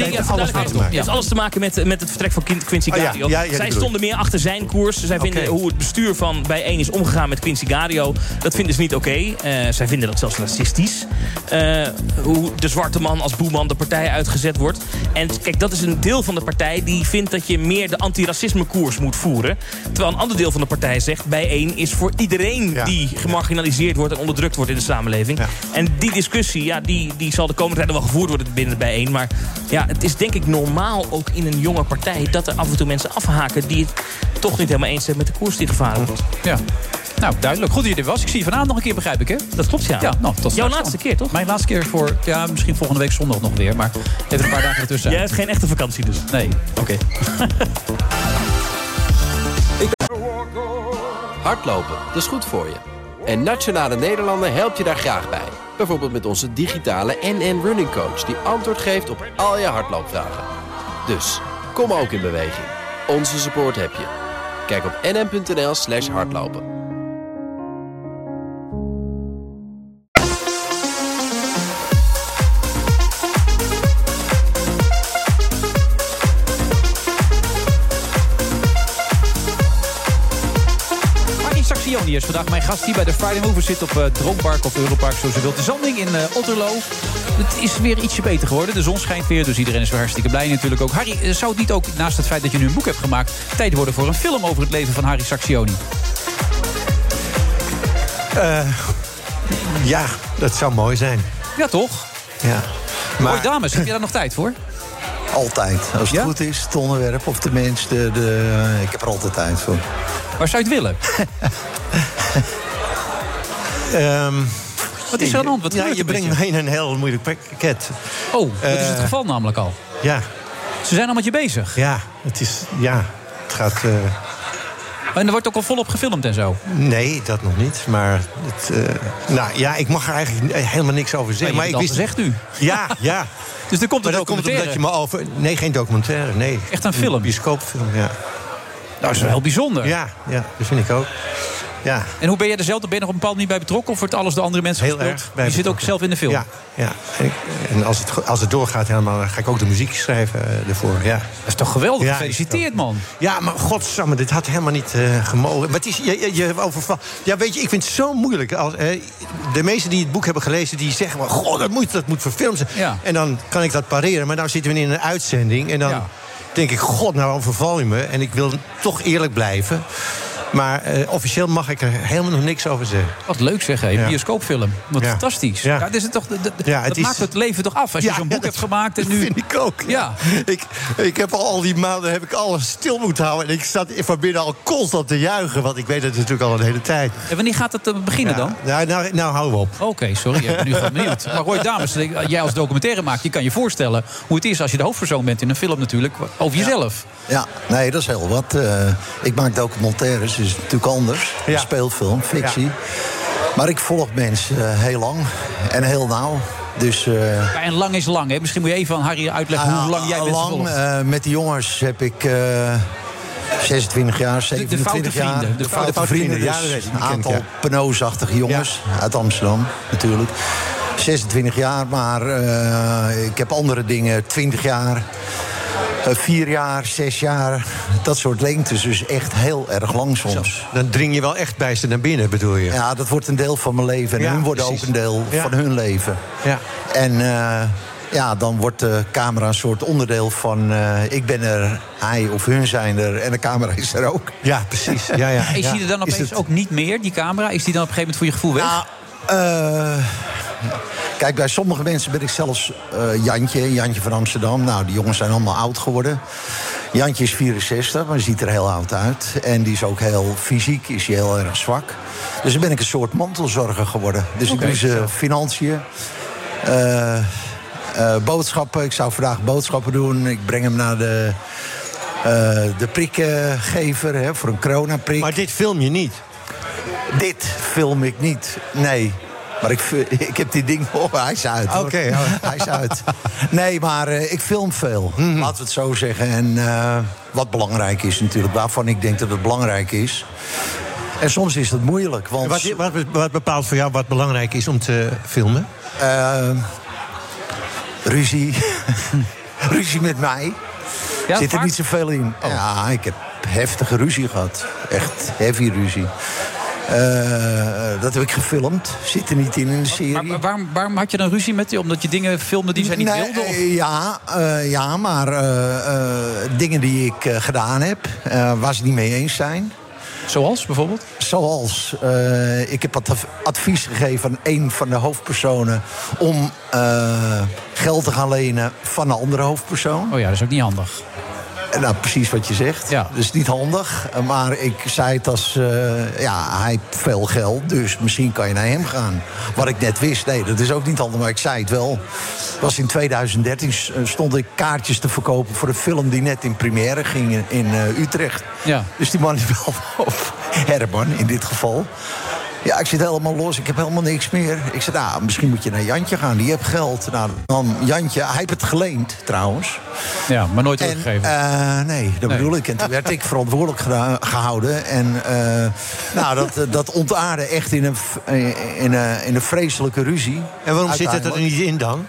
niet. alles mee te maken. Het heeft alles te maken met, met het vertrek van Quin- Quincy Oh ja, Gario. ja, Zij stonden meer achter zijn koers. Zij vinden hoe het bestuur van bijeen is omgegaan met Quincy Gario. Dat vinden ze niet oké. Eh, zij vinden dat zelfs racistisch. Eh, hoe de zwarte man als boeman de partij uitgezet wordt. En kijk, dat is een deel van de partij die vindt dat je meer de antiracisme koers moet voeren. Terwijl een ander deel van de partij zegt... bijeen is voor iedereen Ja. die gemarginaliseerd wordt en onderdrukt wordt in de samenleving. En die discussie, ja, die, die zal de komende tijd wel gevoerd worden binnen de bijeen. Maar ja, het is denk ik normaal ook in een jonge partij... dat er af en toe mensen mensen afhaken... die het toch niet helemaal eens zijn met de koers die gevaren wordt. Ja. Nou, duidelijk. Goed dat je er was. Ik zie je vanavond nog een keer, begrijp ik, hè? Dat klopt, ja. Ja, nou, tot Jouw laatste dan. keer, toch? Mijn laatste keer voor, ja, misschien volgende week zondag nog weer. Maar even een paar dagen ertussen. Jij hebt geen echte vakantie dus. Nee, oké. Hardlopen, dat is goed voor je. En Nationale Nederlanden helpt je daar graag bij. Bijvoorbeeld met onze digitale NN Running Coach... die antwoord geeft op al je hardloopvragen. Dus, kom ook in beweging. Onze support heb je. Kijk op nn.nl slash hardlopen. Saxioni is vandaag mijn gast hier bij de Friday Movers. Zit op uh, Droompark of Europark, zoals wilt. De zanding in uh. Het is weer ietsje beter geworden. De zon schijnt weer, dus iedereen is weer hartstikke blij natuurlijk ook. Harry, eh, zou het niet ook, naast het feit dat je nu een boek hebt gemaakt... tijd worden voor een film over het leven van Harry Saxioni? Eh, ja, dat zou mooi zijn. Ja, toch? Ja. Maar... dames, heb je daar nog tijd voor? Altijd. Als het goed is, het onderwerp of tenminste, de, ik heb er altijd tijd voor. Waar zou je het willen? Ehm, Wat is er aan de hand? Wat ja, je brengt me in een heel moeilijk pakket. Oh, dat is het Eh, geval namelijk al. Ja. Ze zijn al met je bezig. Ja, het is... Ja, het gaat... eh, En er wordt ook al volop gefilmd en zo. Nee, dat nog niet. Maar het, eh, nou ja, ik mag er eigenlijk helemaal niks over zeggen. Maar je maar hebt ik het al gezegd nu. Ja, ja. Dus er komt een maar dat komt omdat je me over. Nee, geen documentaire. Nee. Echt een film? bioscoopfilm, ja. Dat is wel heel bijzonder. Ja, ja, dat vind ik ook. Ja. En hoe ben jij er zelf? Ben je nog op een bepaald manier bij betrokken? Of wordt alles door andere mensen Heel gespeeld? erg je zit ook zelf in de film? Ja, ja. En, als, het, als het doorgaat helemaal, ga ik ook de muziek schrijven eh, ervoor. Ja. Dat is toch geweldig? Ja, Gefeliciteerd, man. Ja, maar godsamme, dit had helemaal niet eh, gemogen. Maar het is, je, je, je overval. Ja, weet je, ik vind het zo moeilijk. Als, eh, de meesten die het boek hebben gelezen, die zeggen... Maar, God, dat moet, dat moet verfilmd zijn. Ja. En dan kan ik dat pareren. Maar nou zitten we in een uitzending. En dan Ja. denk ik, god, nou overval je me. En ik wil toch eerlijk blijven. Maar eh, officieel mag ik er helemaal nog niks over zeggen. Wat leuk zeg, hé. Ja. Bioscoopfilm. Wat Ja. fantastisch. Ja. Ja. dat is het toch, dat, dat- Ja, het dat is- maakt het leven toch af. Als je zo'n boek ja, hebt gemaakt en nu... vind ik ook. Ja. Ik, ik heb al die maanden heb ik alles stil moeten houden. En ik zat van binnen al constant te juichen. Want ik weet het natuurlijk al een hele tijd. En wanneer gaat het eh, beginnen dan? Ja, nou, nou hou op. Oké, sorry, ik ben nu gewoon benieuwd. Maar Roy Dames, jij als documentaire maakt, je kan je voorstellen hoe het is als je de hoofdpersoon bent in een film natuurlijk, over jezelf. Ja, nee, dat is heel wat. Eh, ik maak documentaires, dus natuurlijk anders. Ja. Speelfilm, fictie. Maar ik volg mensen eh, heel lang en heel nauw. Dus eh, Ja, en lang is lang, hè? Misschien moet je even aan Harry uitleggen hoe lang jij bent lang, eh, met die jongens heb ik eh 26 jaar, 27 foute jaar. vrienden, de foute vrienden, vrienden, dus ja, een aantal ja. penoosachtige jongens uit Amsterdam natuurlijk. 26 jaar, maar eh, ik heb andere dingen, 20 jaar. Eh, vier jaar, zes jaar, dat soort lengtes. Dus echt heel erg lang soms. Dan dring je wel echt bij ze naar binnen, bedoel je? Ja, dat wordt een deel van mijn leven. En Ja, hun worden precies. ook een deel Ja. van hun leven. Ja. En eh, ja, dan wordt de camera een soort onderdeel van... eh, ik ben er, hij of hun zijn er en de camera is er ook. Ja, precies. Ja, ja, Is ja. die er dan opeens het- ook niet meer, die camera? Is die dan op een gegeven moment voor je gevoel weg? Nou, eh, kijk, bij sommige mensen ben ik zelfs eh, Jantje, Jantje van Amsterdam. Nou, die jongens zijn allemaal oud geworden. Jantje is 64, maar ziet er heel oud uit. En die is ook heel fysiek, is hij heel erg zwak. Dus dan ben ik een soort mantelzorger geworden. Dus Oké, ik doe ze financiën. eh, eh, boodschappen. Ik zou vandaag boodschappen doen. Ik breng hem naar de, de prikgever hè, voor een coronaprik. Maar dit film je niet. Dit film ik niet, nee. Maar ik, ik heb die ding... Oh, hij is uit. Oké, hij is uit. Nee, maar eh, ik film veel. Laten we het zo zeggen. En eh, wat belangrijk is natuurlijk. Waarvan ik denk dat het belangrijk is. En soms is het moeilijk. Want Wat, wat, wat bepaalt voor jou wat belangrijk is om te filmen? eh, ruzie. ruzie met mij. Ja, Zit er vaak? niet zoveel in. Ja, ik heb heftige ruzie gehad. Echt heavy ruzie. Eh, dat heb ik gefilmd. Zit er niet in in de serie. Maar, maar waarom, waarom had je dan ruzie met die? Omdat je dingen filmde die zij niet Nee? Of? eh, Ja, eh, ja, maar dingen die ik gedaan heb, waar ze niet mee eens zijn. Zoals bijvoorbeeld? Zoals, ik heb adv- advies gegeven aan een van de hoofdpersonen... om geld te gaan lenen van een andere hoofdpersoon. Oh ja, dat is ook niet handig. Nou, precies wat je zegt. Ja. Dus niet handig. Maar ik zei het als... eh, ja, hij heeft veel geld, dus misschien kan je naar hem gaan. Wat ik net wist, nee, dat is ook niet handig. Maar ik zei het wel. Het was in 2013 s- eh, stond ik kaartjes te verkopen... voor een film die net in première ging in, in, eh, Utrecht. Ja. Dus die man die belde op. Herman, in dit geval. Ja, ik zit helemaal los. Ik heb helemaal niks meer. Ik zei, nou, misschien moet je naar Jantje gaan. Die heeft geld. Nou, dan Jantje. Hij heeft het geleend, trouwens. Ja, maar nooit En, teruggegeven. eh, nee, dat Nee. bedoel ik. En toen werd ik verantwoordelijk gehouden. En eh, nou, dat, eh, dat ontaarde echt in een, eh, in, een, in een vreselijke ruzie. En waarom zit het er niet in dan?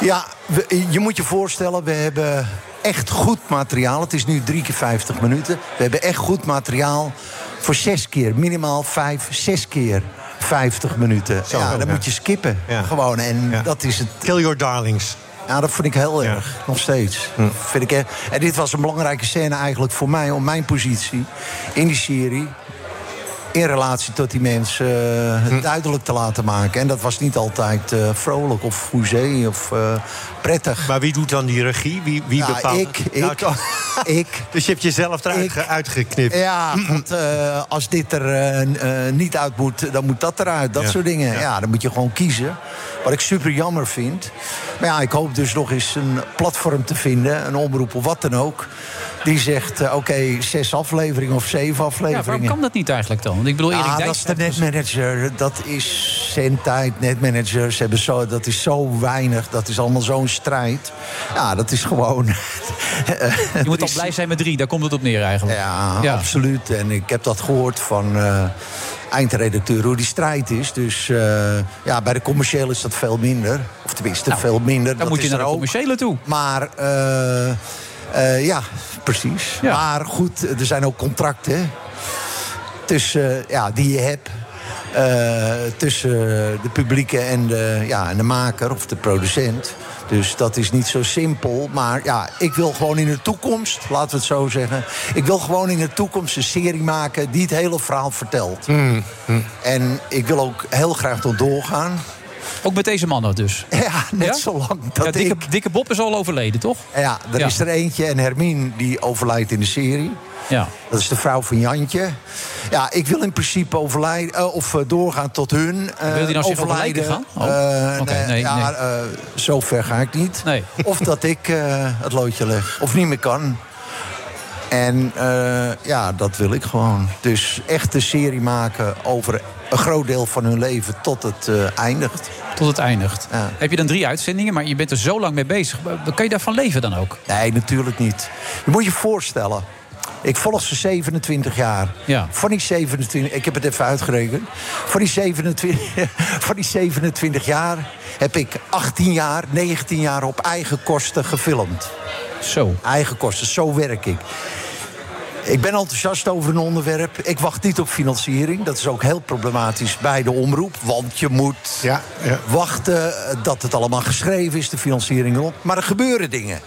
Ja, we- je moet je voorstellen, we hebben echt goed materiaal. Het is nu drie keer 50 minuten. We hebben echt goed materiaal voor zes keer. Minimaal vijf, zes keer 50 minuten. Zo, ja, dan ja. moet je skippen. Ja. Gewoon. En dat is het. Kill your darlings. Ja, dat vind ik heel erg. Nog steeds. Vind ik, en dit was een belangrijke scène eigenlijk voor mij, om mijn positie in die serie. In relatie tot die mensen eh, het duidelijk te laten maken. En dat was niet altijd eh, vrolijk of hoezee of eh, prettig. Maar wie doet dan die regie? Wie, wie Ja, bepaalt ik, Nou, ik. Dus je hebt jezelf eruit ge- uitgeknipt. Ja, want als dit er niet uit moet, dan moet dat eruit. Dat Ja. soort dingen. Ja. Ja. dan moet je gewoon kiezen. Wat ik super jammer vind. Maar ja, ik hoop dus nog eens een platform te vinden. Een omroep of wat dan ook. Die zegt, eh, oké, zes afleveringen of zeven Ja, afleveringen. waarom kan dat niet eigenlijk dan? Want ik bedoel, Erik Ah, Dijk... dat is de netmanager. Dat is zendtijd, netmanagers hebben zo, dat is zo weinig. Dat is allemaal zo'n strijd. Ja, dat is gewoon... Je moet al blij zijn met drie, daar komt het op neer eigenlijk. Ja, Ja. absoluut. En ik heb dat gehoord van eh, eindredacteur hoe die strijd is. Dus eh, ja, bij de commerciële is dat veel minder. Of tenminste, veel minder. Nou, Dan moet je naar de ook. commerciële toe. Maar eh, ja, precies. Ja. Maar goed, er zijn ook contracten tussen, ja, die je hebt. eh, tussen de publieke en de, ja, en de maker of de producent. Dus dat is niet zo simpel. Maar ja, ik wil gewoon in de toekomst, laten we het zo zeggen. Ik wil gewoon in de toekomst een serie maken die het hele verhaal vertelt. Hmm, En ik wil ook heel graag tot doorgaan. Ook met deze mannen dus. Ja, net Ja? zo lang dat Ja, dikke, ik... dikke Bob is al overleden, toch? Ja, er Ja. is er eentje en Hermine die overlijdt in de serie. Ja. Dat is de vrouw van Jantje. Ja, ik wil in principe overlijden, eh, of eh, doorgaan tot hun eh, Wil die nou overlijden. gaan? Oh, nee, nee, ja, nee. zo ver ga ik niet. Nee. Of dat ik het loodje leg, of niet meer kan. En ja, dat wil ik gewoon. Dus echt een serie maken over een groot deel van hun leven tot het eh, eindigt. Tot het eindigt. Ja. Heb je dan drie uitzendingen, maar je bent er zo lang mee bezig. Kan je daarvan leven dan ook? Nee, natuurlijk niet. Je moet je voorstellen. Ik volg ze 27 jaar. Ja. Van die 27, ik heb het even uitgerekend. Van die 27, van die 27 jaar heb ik 18 jaar, 19 jaar op eigen kosten gefilmd. Zo. Eigen kosten, zo werk ik. Ik ben enthousiast over een onderwerp. Ik wacht niet op financiering. Dat is ook heel problematisch bij de omroep. Want je moet Ja, ja. wachten dat het allemaal geschreven is, de financiering erop. Maar er gebeuren dingen.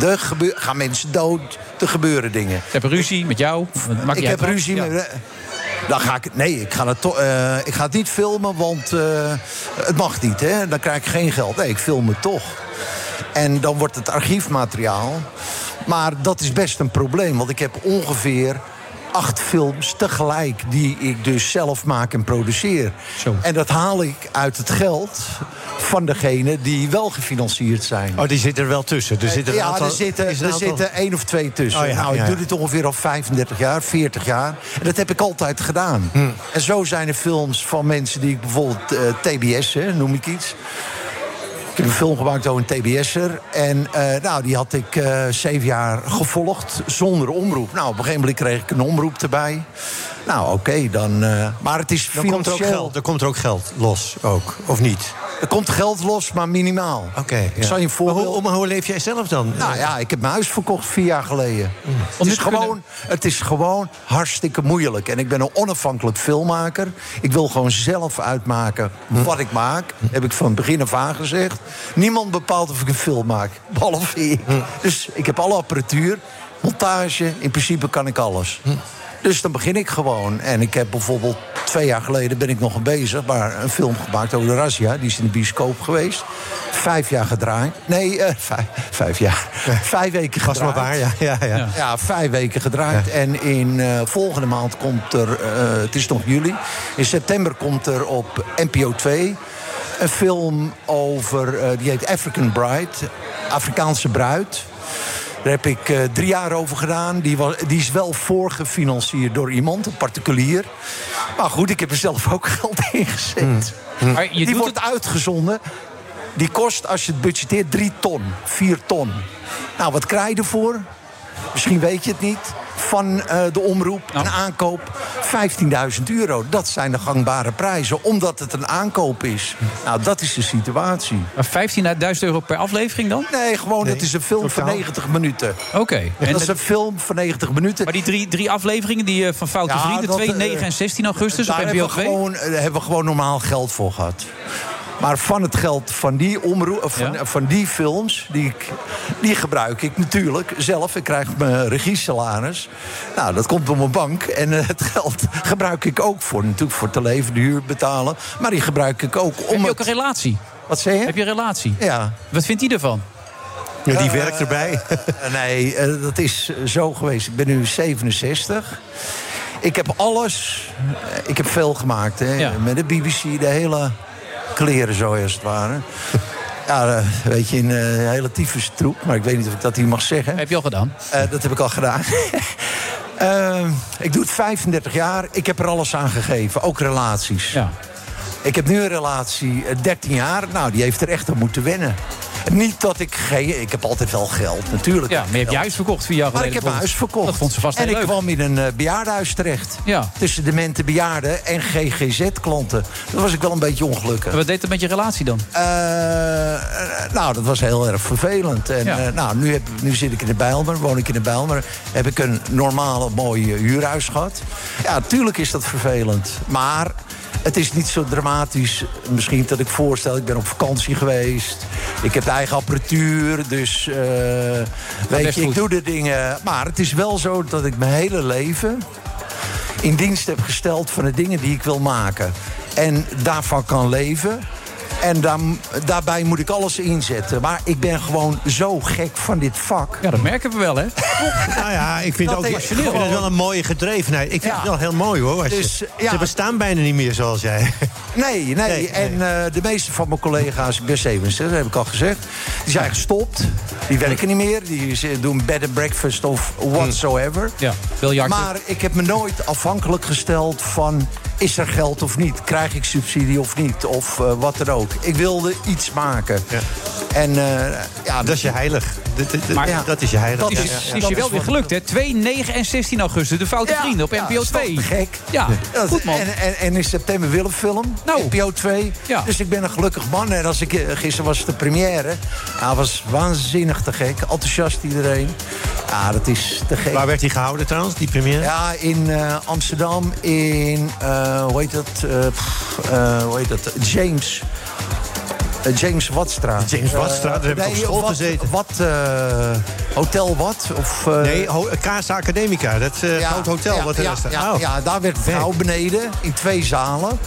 Er gebeur, gaan mensen dood, er gebeuren dingen. Ik heb ruzie met jou. Maak ik heb af? ruzie Ja. met... Dan ga ik, nee, ik ga, het eh, ik ga het niet filmen, want eh, het mag niet. Hè? Dan krijg ik geen geld. Nee, ik film het toch. En dan wordt het archiefmateriaal. Maar dat is best een probleem, want ik heb ongeveer acht films tegelijk... die ik dus zelf maak en produceer. Zo. En dat haal ik uit het geld van degene die wel gefinancierd zijn. Oh, die zit er wel tussen. Er zitten ja, aantal- er zitten, er zitten één of twee tussen. Oh ja, nou, ik doe dit ongeveer al 35 jaar, 40 jaar. En dat heb ik altijd gedaan. Hm. En zo zijn er films van mensen die ik bijvoorbeeld eh, TBS, hè, noem ik iets. Ik heb een film gemaakt over een TBS'er. En eh, nou, die had ik eh, zeven jaar gevolgd zonder omroep. Nou, op een gegeven moment kreeg ik een omroep erbij. Nou, oké, dan... eh, maar het is Dan komt er ook geld, er komt er ook geld los, ook, of niet? Er komt geld los, maar minimaal. Oké. Ik zal je een voorbeeld... Maar hoe, maar hoe leef jij zelf dan? Nou ja, ik heb mijn huis verkocht vier jaar geleden. Mm. Het, is kunnen- gewoon, het is gewoon hartstikke moeilijk. En ik ben een onafhankelijk filmmaker. Ik wil gewoon zelf uitmaken Mm. wat ik maak. Heb ik van begin af aan gezegd. Niemand bepaalt of ik een film maak, behalve ik. Mm. Dus ik heb alle apparatuur, montage. In principe kan ik alles. Mm. Dus dan begin ik gewoon. En ik heb bijvoorbeeld twee jaar geleden ben ik nog bezig... maar een film gemaakt over de razzia. Die is in de bioscoop geweest. Vijf jaar gedraaid. Nee, eh, vijf, vijf jaar. Vijf weken Was gedraaid. maar waar, ja. ja, ja. Ja, vijf weken gedraaid. En in eh, volgende maand komt er, eh, het is nog juli... in september komt er op NPO 2... een film over, die heet African Bride. Afrikaanse bruid. Daar heb ik eh, drie jaar over gedaan. Die, was, die is wel voorgefinancierd door iemand, een particulier. Maar goed, ik heb er zelf ook geld in gezet. Maar je die doet wordt uitgezonden. Die kost, als je het budgeteert, drie ton. Vier ton. Nou, wat krijg je ervoor? Misschien weet je het niet. Van eh, de omroep, een aankoop, 15.000 euro. Dat zijn de gangbare prijzen, omdat het een aankoop is. Nou, dat is de situatie. Maar 15.000 euro per aflevering dan? Nee, gewoon, het is een film van 90 minuten. Oké. En dat is de- een film van 90 minuten. Maar die drie, drie afleveringen die, eh, van Foute Ja, Vrienden, dat, 2, eh, 9 en 16 augustus op Daar NPO hebben we, 2? gewoon, eh, daar hebben we gewoon normaal geld voor gehad. Maar van het geld van die, omroep, van, van die films, die, ik, die gebruik ik natuurlijk zelf. Ik krijg mijn regiesalaris. Nou, dat komt op mijn bank. En eh, het geld gebruik ik ook voor, natuurlijk voor te leven, de huur betalen. Maar die gebruik ik ook om Heb je ook het- een relatie? Wat zei je? Heb je een relatie? Ja. Wat vindt hij ervan? Ja, die werkt erbij. eh, nee, eh, dat is zo geweest. Ik ben nu 67. Ik heb alles... ik heb veel gemaakt, hè. Ja. Met de BBC, de hele kleren zo als het ware. Ja, eh, weet je, een eh, hele tyfus troep. Maar ik weet niet of ik dat hier mag zeggen. Heb je al gedaan? Eh, dat heb ik al gedaan. Eh, ik doe het 35 jaar. Ik heb er alles aan gegeven. Ook relaties. Ja. Ik heb nu een relatie, eh, 13 jaar. Nou, die heeft er echt aan moeten wennen. Niet dat ik geen... Ik heb altijd wel geld, natuurlijk. Ja, maar je hebt je huis verkocht vier jaar Maar geleden. ik heb mijn huis verkocht. Dat vond ze vast en heel ik leuk. kwam in een eh, bejaardenhuis terecht. Ja. Tussen demente bejaarden en GGZ-klanten. Dat was ik wel een beetje ongelukkig. Wat deed het met je relatie dan? Eh, eh, nou, dat was heel erg vervelend. En Ja. nou, nu, heb, nu zit ik in de Bijlmer, woon ik in de Bijlmer. Heb ik een normale, mooi eh, huurhuis gehad. Ja, tuurlijk is dat vervelend. Maar het is niet zo dramatisch. Misschien dat ik voorstel, ik ben op vakantie geweest. Ik heb eigen apparatuur, dus eh, weet je, ik goed. doe de dingen. Maar het is wel zo dat ik mijn hele leven in dienst heb gesteld van de dingen die ik wil maken. En daarvan kan leven. En daarbij moet ik alles inzetten. Maar ik ben gewoon zo gek van dit vak. Ja, dat merken we wel, hè? Nou ja, ik vind Dat het ook is ik vind gewoon- het wel een mooie gedrevenheid. Ik vind Ja. het wel heel mooi hoor. Je- Dus, ja. Ze bestaan bijna niet meer zoals jij. Nee, nee. Nee, en eh, de meeste van mijn collega's, ik ben 67, dat heb ik al gezegd... die zijn gestopt. Die werken niet meer. Die doen bed and breakfast of whatsoever. Ja, biljarten. Maar ik heb me nooit afhankelijk gesteld van... is er geld of niet? Krijg ik subsidie of niet? Of eh, wat dan ook. Ik wilde iets maken. En eh, ja, Dat is je heilig. Dat, dat- Maar- ja, dat is je heilig. Dat Ja, is, ja, ja. is je wel weer gelukt, hè? 2, 9 en 16 augustus. De Foute Ja, Vrienden op ja, NPO dat is toch 2. te gek? Ja, Dat- goed man. En, en, en in september Willem-film, Nou. NPO 2. Ja. Dus ik ben een gelukkig man. En als ik, eh, gisteren was de première. Ja, was waanzinnig te gek. Enthousiast iedereen. Ja, dat is te gek. Waar werd die gehouden trouwens, die première? Ja, in eh, Amsterdam, in, eh, hoe heet dat, eh, pff, eh, hoe heet dat, James. Eh, James Watstraat. James Watstraat, daar heb ik op school wat, gezeten. Wat, eh, Hotel wat? Of, eh, Nee, Casa Academica, dat eh ja, groot hotel ja, wat er ja, staat. Ja, Oh. ja, daar werd gauw beneden, in twee zalen.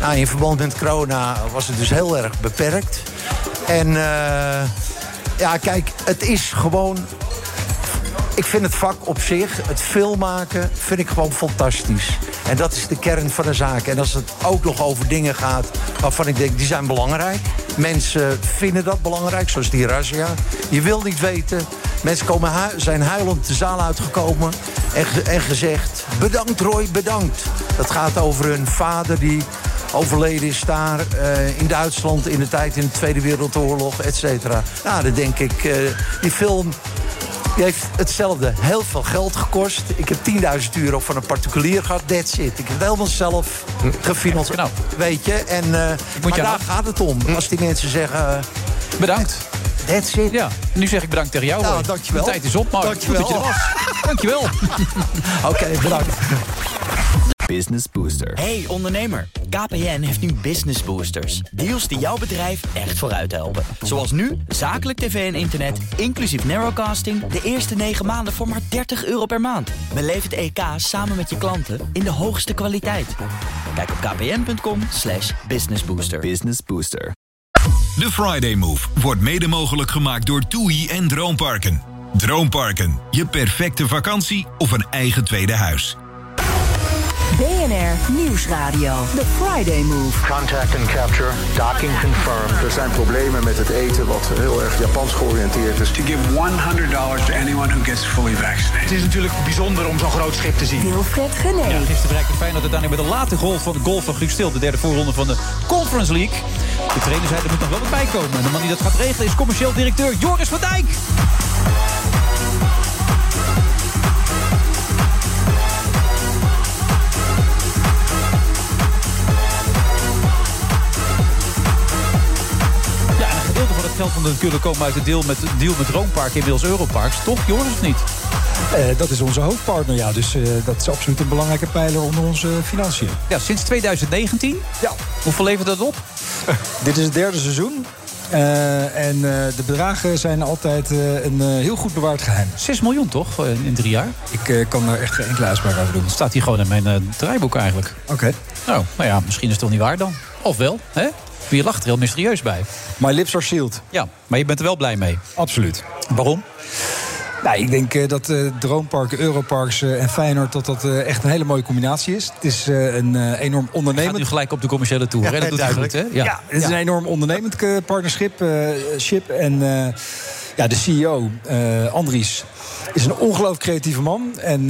Nou, in verband met corona was het dus heel erg beperkt. En eh, ja, kijk, het is gewoon... Ik vind het vak op zich, het filmmaken, vind ik gewoon fantastisch. En dat is de kern van de zaak. En als het ook nog over dingen gaat waarvan ik denk, die zijn belangrijk. Mensen vinden dat belangrijk, zoals die razzia. Je wil niet weten. Mensen komen zijn huilend de zaal uitgekomen en, en gezegd... bedankt Roy, bedankt. Dat gaat over hun vader die overleden is daar eh, in Duitsland... in de tijd in de Tweede Wereldoorlog, et cetera. Nou, dan denk ik, eh, die film... Die heeft hetzelfde heel veel geld gekost. Ik heb 10.000 euro van een particulier gehad. That's it. Ik heb het helemaal zelf gefinancierd. Weet je? En, eh, maar je daar gaat het om. Als die mensen zeggen... eh, Bedankt. That's it. Ja, nu zeg ik bedankt tegen jou. Nou, dankjewel. De tijd is op, maar Dankjewel. goed dat je er was. Dankjewel. Oké, bedankt. Business Booster. Hey ondernemer, KPN heeft nu Business Boosters. Deals die jouw bedrijf echt vooruit helpen. Zoals nu, zakelijk tv en internet, inclusief narrowcasting... de eerste 9 maanden voor maar 30 euro per maand. Beleef het EK samen met je klanten in de hoogste kwaliteit. Kijk op kpn.com slash businessbooster. Business Booster. De Friday Move wordt mede mogelijk gemaakt door TUI en Droomparken. Droomparken, je perfecte vakantie of een eigen tweede huis. BNR Nieuwsradio. The Friday Move. Contact and capture. Docking confirmed. Er zijn problemen met het eten wat heel erg Japans georiënteerd is. To give $100 to anyone who gets fully vaccinated. Het is natuurlijk bijzonder om zo'n groot schip te zien. Wilfred Genee. Ja, gisteren bereikte Feyenoord uiteindelijk met de late golf van de golf van Guus Stil. De derde voorronde van de Conference League. De trainer zei er moet nog wel wat bij komen. En de man die dat gaat regelen is commercieel directeur Joris van Dijk. Gedeelte van het geld moet natuurlijk komen uit de deal met, deal met Roompark, inmiddels Europarks. Toch, Joris, of niet? Eh, dat is onze hoofdpartner, ja. Dus eh, dat is absoluut een belangrijke pijler onder onze financiën. Ja, sinds 2019. Ja. Hoeveel levert dat op? Dit is het derde seizoen. Eh, en de bedragen zijn altijd een heel goed bewaard geheim. 6 miljoen toch, in drie jaar? Ik kan daar echt geen enkele uitspraak over doen. Dat staat hier gewoon in mijn draaiboek eigenlijk. Oké. Nou, nou ja, misschien is het toch niet waar dan. Of wel, hè? Je lacht er heel mysterieus bij. My lips are sealed. Ja, maar je bent er wel blij mee. Absoluut. Waarom? Nou, ik denk eh, dat eh, Droomparken, Europarks eh, en Feyenoord... dat dat echt een hele mooie combinatie is. Het is een enorm Je gaat ondernemend... nu gelijk op de commerciële tour. hè? Dat doet hij goed, hè? Ja, het is een enorm ondernemend partnerschip. ship. En ja, de CEO, Andries, is een ongelooflijk creatieve man. En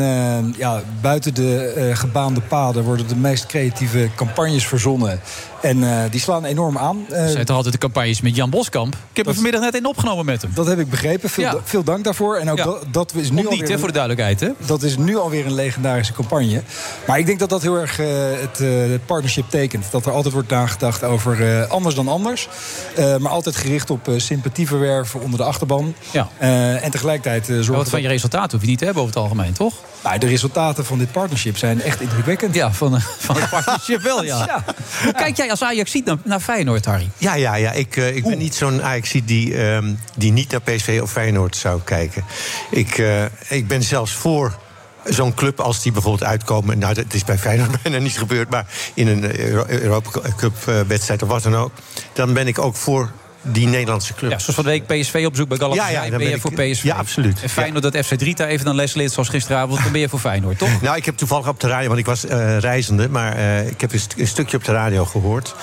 ja, buiten de gebaande paden worden de meest creatieve campagnes verzonnen. En eh, die slaan enorm aan. Eh, Er zijn toch altijd de campagnes met Jan Boskamp. Ik heb er vanmiddag net in opgenomen met hem. dat heb ik begrepen. Veel, Ja. da- veel dank daarvoor. En ook Ja. dat, dat is nu alweer niet, hè, een- voor de duidelijkheid, hè? dat is nu alweer een legendarische campagne. Maar ik denk dat dat heel erg eh, het, eh, het partnership tekent. Dat er altijd wordt nagedacht over eh, anders dan anders. Eh, maar altijd gericht op eh, sympathie verwerven onder de achterban. Ja. Eh, en tegelijkertijd eh, Maar zorgen wat van je resultaat hoef je niet te hebben over het algemeen, toch? Nou, de resultaten van dit partnership zijn echt indrukwekkend. Ja, van, eh, van het partnership wel, ja. Ja. Hoe kijk jij als Ajax ziet naar, naar Feyenoord, Harry? Ja, ja, ja. Ik, eh, ik ben niet zo'n ajax die, ehm, die niet naar PSV of Feyenoord zou kijken. Ik, eh, ik ben zelfs voor zo'n club als die bijvoorbeeld uitkomen... nou, dat is bij Feyenoord bijna niet gebeurd... maar in een Euro- Europa Cup wedstrijd of wat dan ook... dan ben ik ook voor die Nederlandse club. Ja, zoals van de week PSV op bezoek bij Galatasaray. Ja, ja, dan ben je ben voor ik- PSV. ja, absoluut. En Feyenoord dat FC Drita even dan les leert zoals gisteravond. Dan ben je voor Feyenoord, toch? Nou, ik heb toevallig op de radio, want ik was eh, reizende... maar eh, ik heb een, st- een stukje op de radio gehoord.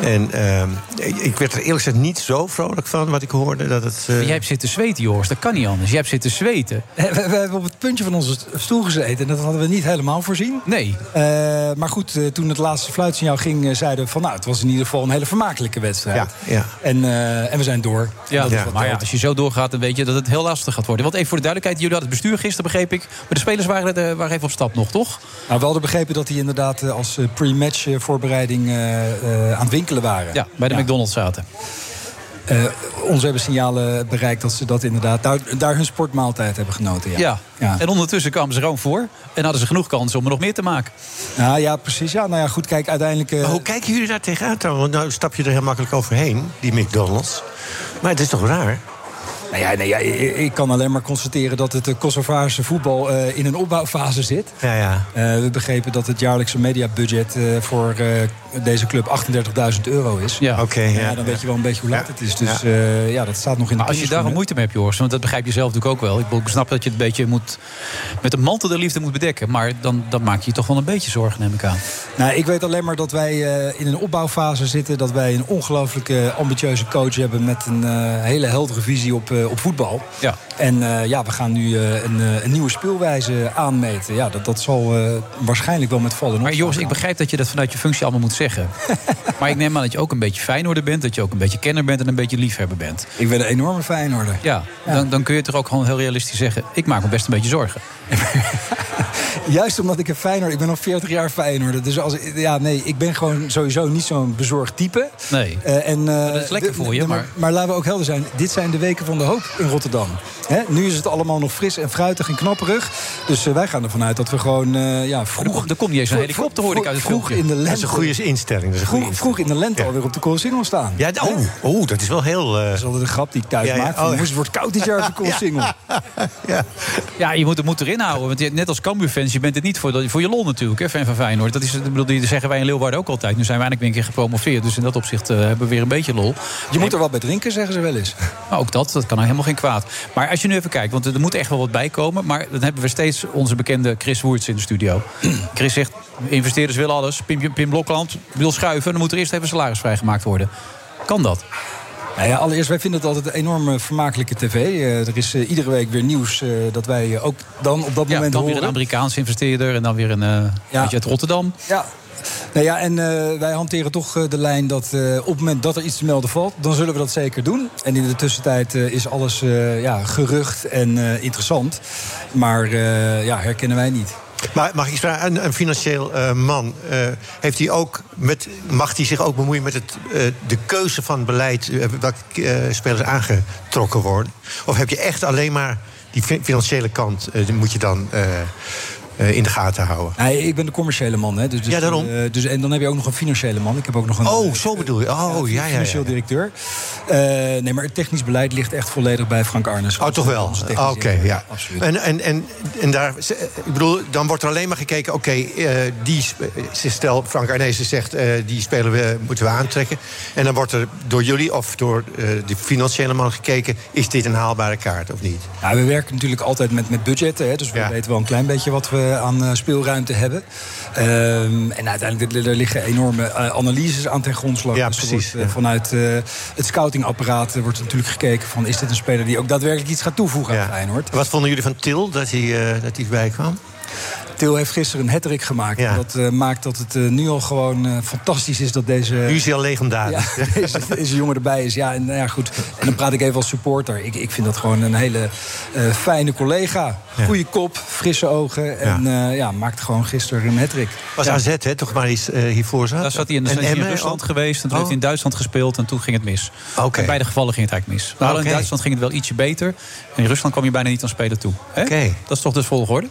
En ehm, ik, ik werd er eerlijk gezegd niet zo vrolijk van wat ik hoorde. Dat het, eh, Jij hebt zitten zweten, Joris. Dat kan niet anders. Jij hebt zitten zweten. We, we hebben op het puntje van onze stoel gezeten. En dat hadden we niet helemaal voorzien. Nee. Eh, maar goed, eh, toen het laatste fluitsignaal ging, eh, zeiden we van... nou, het was in ieder geval een hele vermakelijke wedstrijd. Ja, ja. En, eh, en we zijn door. Ja, maar ja, als je zo doorgaat, dan weet je dat het heel lastig gaat worden. Want even voor de duidelijkheid, jullie hadden het bestuur gisteren, begreep ik. Maar de spelers waren, eh, waren even op stap nog, toch? Nou, we hadden begrepen dat die inderdaad eh, als eh, pre-match eh, voorbereiding eh, eh, aan het winkelen waren. Ja, bij de McDonald's zaten. Eh, ons hebben signalen bereikt dat ze dat inderdaad daar, daar hun sportmaaltijd hebben genoten. Ja. Ja. Ja. En ondertussen kwamen ze gewoon voor. En hadden ze genoeg kansen om er nog meer te maken. Nou ja, precies. Ja, nou ja, goed, kijk, uiteindelijk... eh, Maar hoe kijken jullie daar tegenaan? Want nou stap je er heel makkelijk overheen, die McDonald's. Maar het is toch raar? Nou ja, nee, ja, ik, ik kan alleen maar constateren dat het eh, Kosovaarse voetbal eh, in een opbouwfase zit. Ja, ja. Eh, we begrepen dat het jaarlijkse mediabudget eh, voor eh, deze club 38.000 euro is. Ja. Oké, ja. Ja, dan weet je wel een beetje hoe laat Ja. het is. Dus Ja. dat staat nog in de Maar als je daar een moeite mee hebt, Joris, want dat begrijp je zelf natuurlijk ook wel. Ik bedoel, Ik snap dat je het een beetje moet, met een mantel der liefde moet bedekken. Maar dan, dan maak je je toch wel een beetje zorgen, neem ik aan. Nou, ik weet alleen maar dat wij eh, in een opbouwfase zitten. Dat wij een ongelooflijk eh, ambitieuze coach hebben met een eh, hele heldere visie op, eh, op voetbal. Ja. En eh, ja, we gaan nu eh, een, een nieuwe speelwijze aanmeten. Ja, dat, dat zal waarschijnlijk wel met vallen. en Maar Joris, ik begrijp dat je dat vanuit je functie allemaal moet zeggen. maar ik neem aan dat je ook een beetje Feyenoorder bent. Dat je ook een beetje kenner bent en een beetje liefhebber bent. Ik ben een enorme Feyenoorder. Ja, Dan, dan kun je toch ook gewoon heel realistisch zeggen... ik maak me best een beetje zorgen. Juist omdat ik een Feyenoord... Ik ben al 40 jaar Feyenoord. Dus als, ja, nee, ik ben gewoon sowieso niet zo'n bezorgd type. Nee. Uh, en, uh, dat is lekker voor je, maar... maar... laten we ook helder zijn. Dit zijn de weken van de hoop in Rotterdam. Hè? Nu is het allemaal nog fris en fruitig en knapperig. Dus uh, wij gaan ervan uit dat we gewoon ja, vroeg... Er komt niet eens een helikopter, hoor ik uit het Vroeg in de lente. Dat is een goede instelling. Vroeg, goede vroeg, in de lente ja. alweer op de Koolsingel staan. Ja, oh, oh, dat is wel heel... Dat is altijd een grap die ik thuis Ja, ja. maak. Oh, het wordt koud dit jaar op de Koolsingel. ja. Ja, je moet het moet erin houden. Want je- net als Cambuur-fans, je bent het niet voor, dat- voor je lol natuurlijk, hè, fan van Feyenoord. Dat, is, ik bedoel, die zeggen wij in Leeuwarden ook altijd. Nu zijn we weer een keer gepromoveerd. Dus in dat opzicht eh, hebben we weer een beetje lol. Je moet er wat bij drinken, zeggen ze wel eens. Maar ook dat, dat kan helemaal geen kwaad. Maar als je nu even kijkt, want er moet echt wel wat bij komen. Maar dan hebben we steeds onze bekende Chris Woerts in de studio. Chris zegt, investeerders willen alles. Pim, Pim Blokland wil schuiven. Dan moet er eerst even salaris vrijgemaakt worden. Kan dat? Nou ja, allereerst, wij vinden het altijd een enorme vermakelijke tv. Eh, er is eh, iedere week weer nieuws eh, dat wij eh, ook dan op dat Ja, moment dan weer horen. een Amerikaanse investeerder en dan weer een eh eentje uit Rotterdam. Ja. Nou ja, en eh, wij hanteren toch eh, de lijn dat eh, op het moment dat er iets te melden valt, dan zullen we dat zeker doen. En in de tussentijd is alles ja, gerucht en interessant. Maar ja, herkennen wij niet. Maar mag ik vragen? Een, een financieel man, heeft hij ook met, mag hij zich ook bemoeien met het, de keuze van beleid, welke spelers aangetrokken worden? Of heb je echt alleen maar die fi- financiële kant, die moet je dan eh, eh, in de gaten houden? Nee, ik ben de commerciële man. Hè, dus, dus, Ja, daarom. eh, dus, en dan heb je ook nog een financiële man. Ik heb ook nog een. Oh, zo bedoel je. Oh, ja, ja, ja. Financieel directeur. Eh, nee, maar het technisch beleid ligt echt volledig bij Frank Arnes. Oh, toch wel? Onze Oké, directeur. ja. Absoluut. En, en, en, en daar, ik bedoel, dan wordt er alleen maar gekeken... oké, eh, die stel Frank Arnezen zegt... eh, die spelen we, moeten we aantrekken. En dan wordt er door jullie of door eh, de financiële man gekeken... is dit een haalbare kaart of niet? Ja, we werken natuurlijk altijd met, met budgetten. Hè, dus we weten wel een klein beetje wat we aan eh, speelruimte hebben. Ehm, en uiteindelijk er, liggen enorme eh, analyses aan ten grondslag. Ja, Dus precies, wordt, eh, vanuit eh, het scoutingapparaat eh, wordt natuurlijk gekeken van... is dit een speler die ook daadwerkelijk iets gaat toevoegen aan Feyenoord? Wat vonden jullie van Til, dat hij, eh, dat hij erbij kwam? Til heeft gisteren een hat gemaakt. Ja. Dat eh, maakt dat het eh, nu al gewoon eh, fantastisch is dat deze... Nu is hij al legendarisch. Ja, deze, deze jongen erbij is. Ja, en, nou ja, goed. en dan praat ik even als supporter. Ik, ik vind dat gewoon een hele eh, fijne collega. Goede kop, frisse ogen. En ja. ja, maakte gewoon gisteren een hat Was ja. AZ, hè, toch maar iets eh, hiervoor zat? Daar zat hij in, de En in Rusland ook? geweest. En toen Oh. heeft hij in Duitsland gespeeld. En toen ging het mis. Oké. In beide gevallen ging het eigenlijk mis. Maar in Duitsland ging het wel ietsje beter. En in Rusland kwam je bijna niet aan spelen toe. Hè? Dat is toch dus volgorde?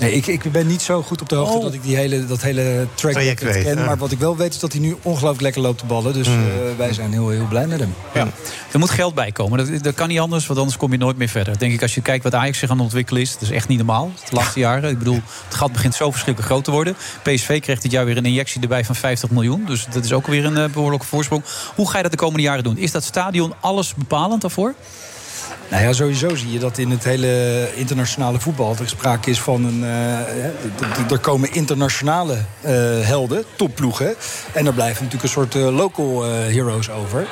Nee, ik, ik ben niet zo goed op de hoogte Oh. dat ik die hele, dat hele track Traject weet, ken. ja. Maar wat ik wel weet is dat hij nu ongelooflijk lekker loopt te ballen. Dus Mm. eh, wij zijn heel, heel blij met hem. Ja. Er moet geld bij komen. Dat, dat kan niet anders, want anders kom je nooit meer verder. Denk ik, als je kijkt wat Ajax zich aan het ontwikkelen is... dat is echt niet normaal, de laatste jaren. Ik bedoel, het gat begint zo verschrikkelijk groot te worden. PSV kreeg dit jaar weer een injectie erbij van 50 miljoen. Dus dat is ook weer een eh, behoorlijke voorsprong. Hoe ga je dat de komende jaren doen? Is dat stadion alles bepalend daarvoor? Nou ja, sowieso zie je dat in het hele internationale voetbal... er sprake is van een... eh, er komen internationale eh, helden, topploegen. En er blijven natuurlijk een soort eh, local heroes over.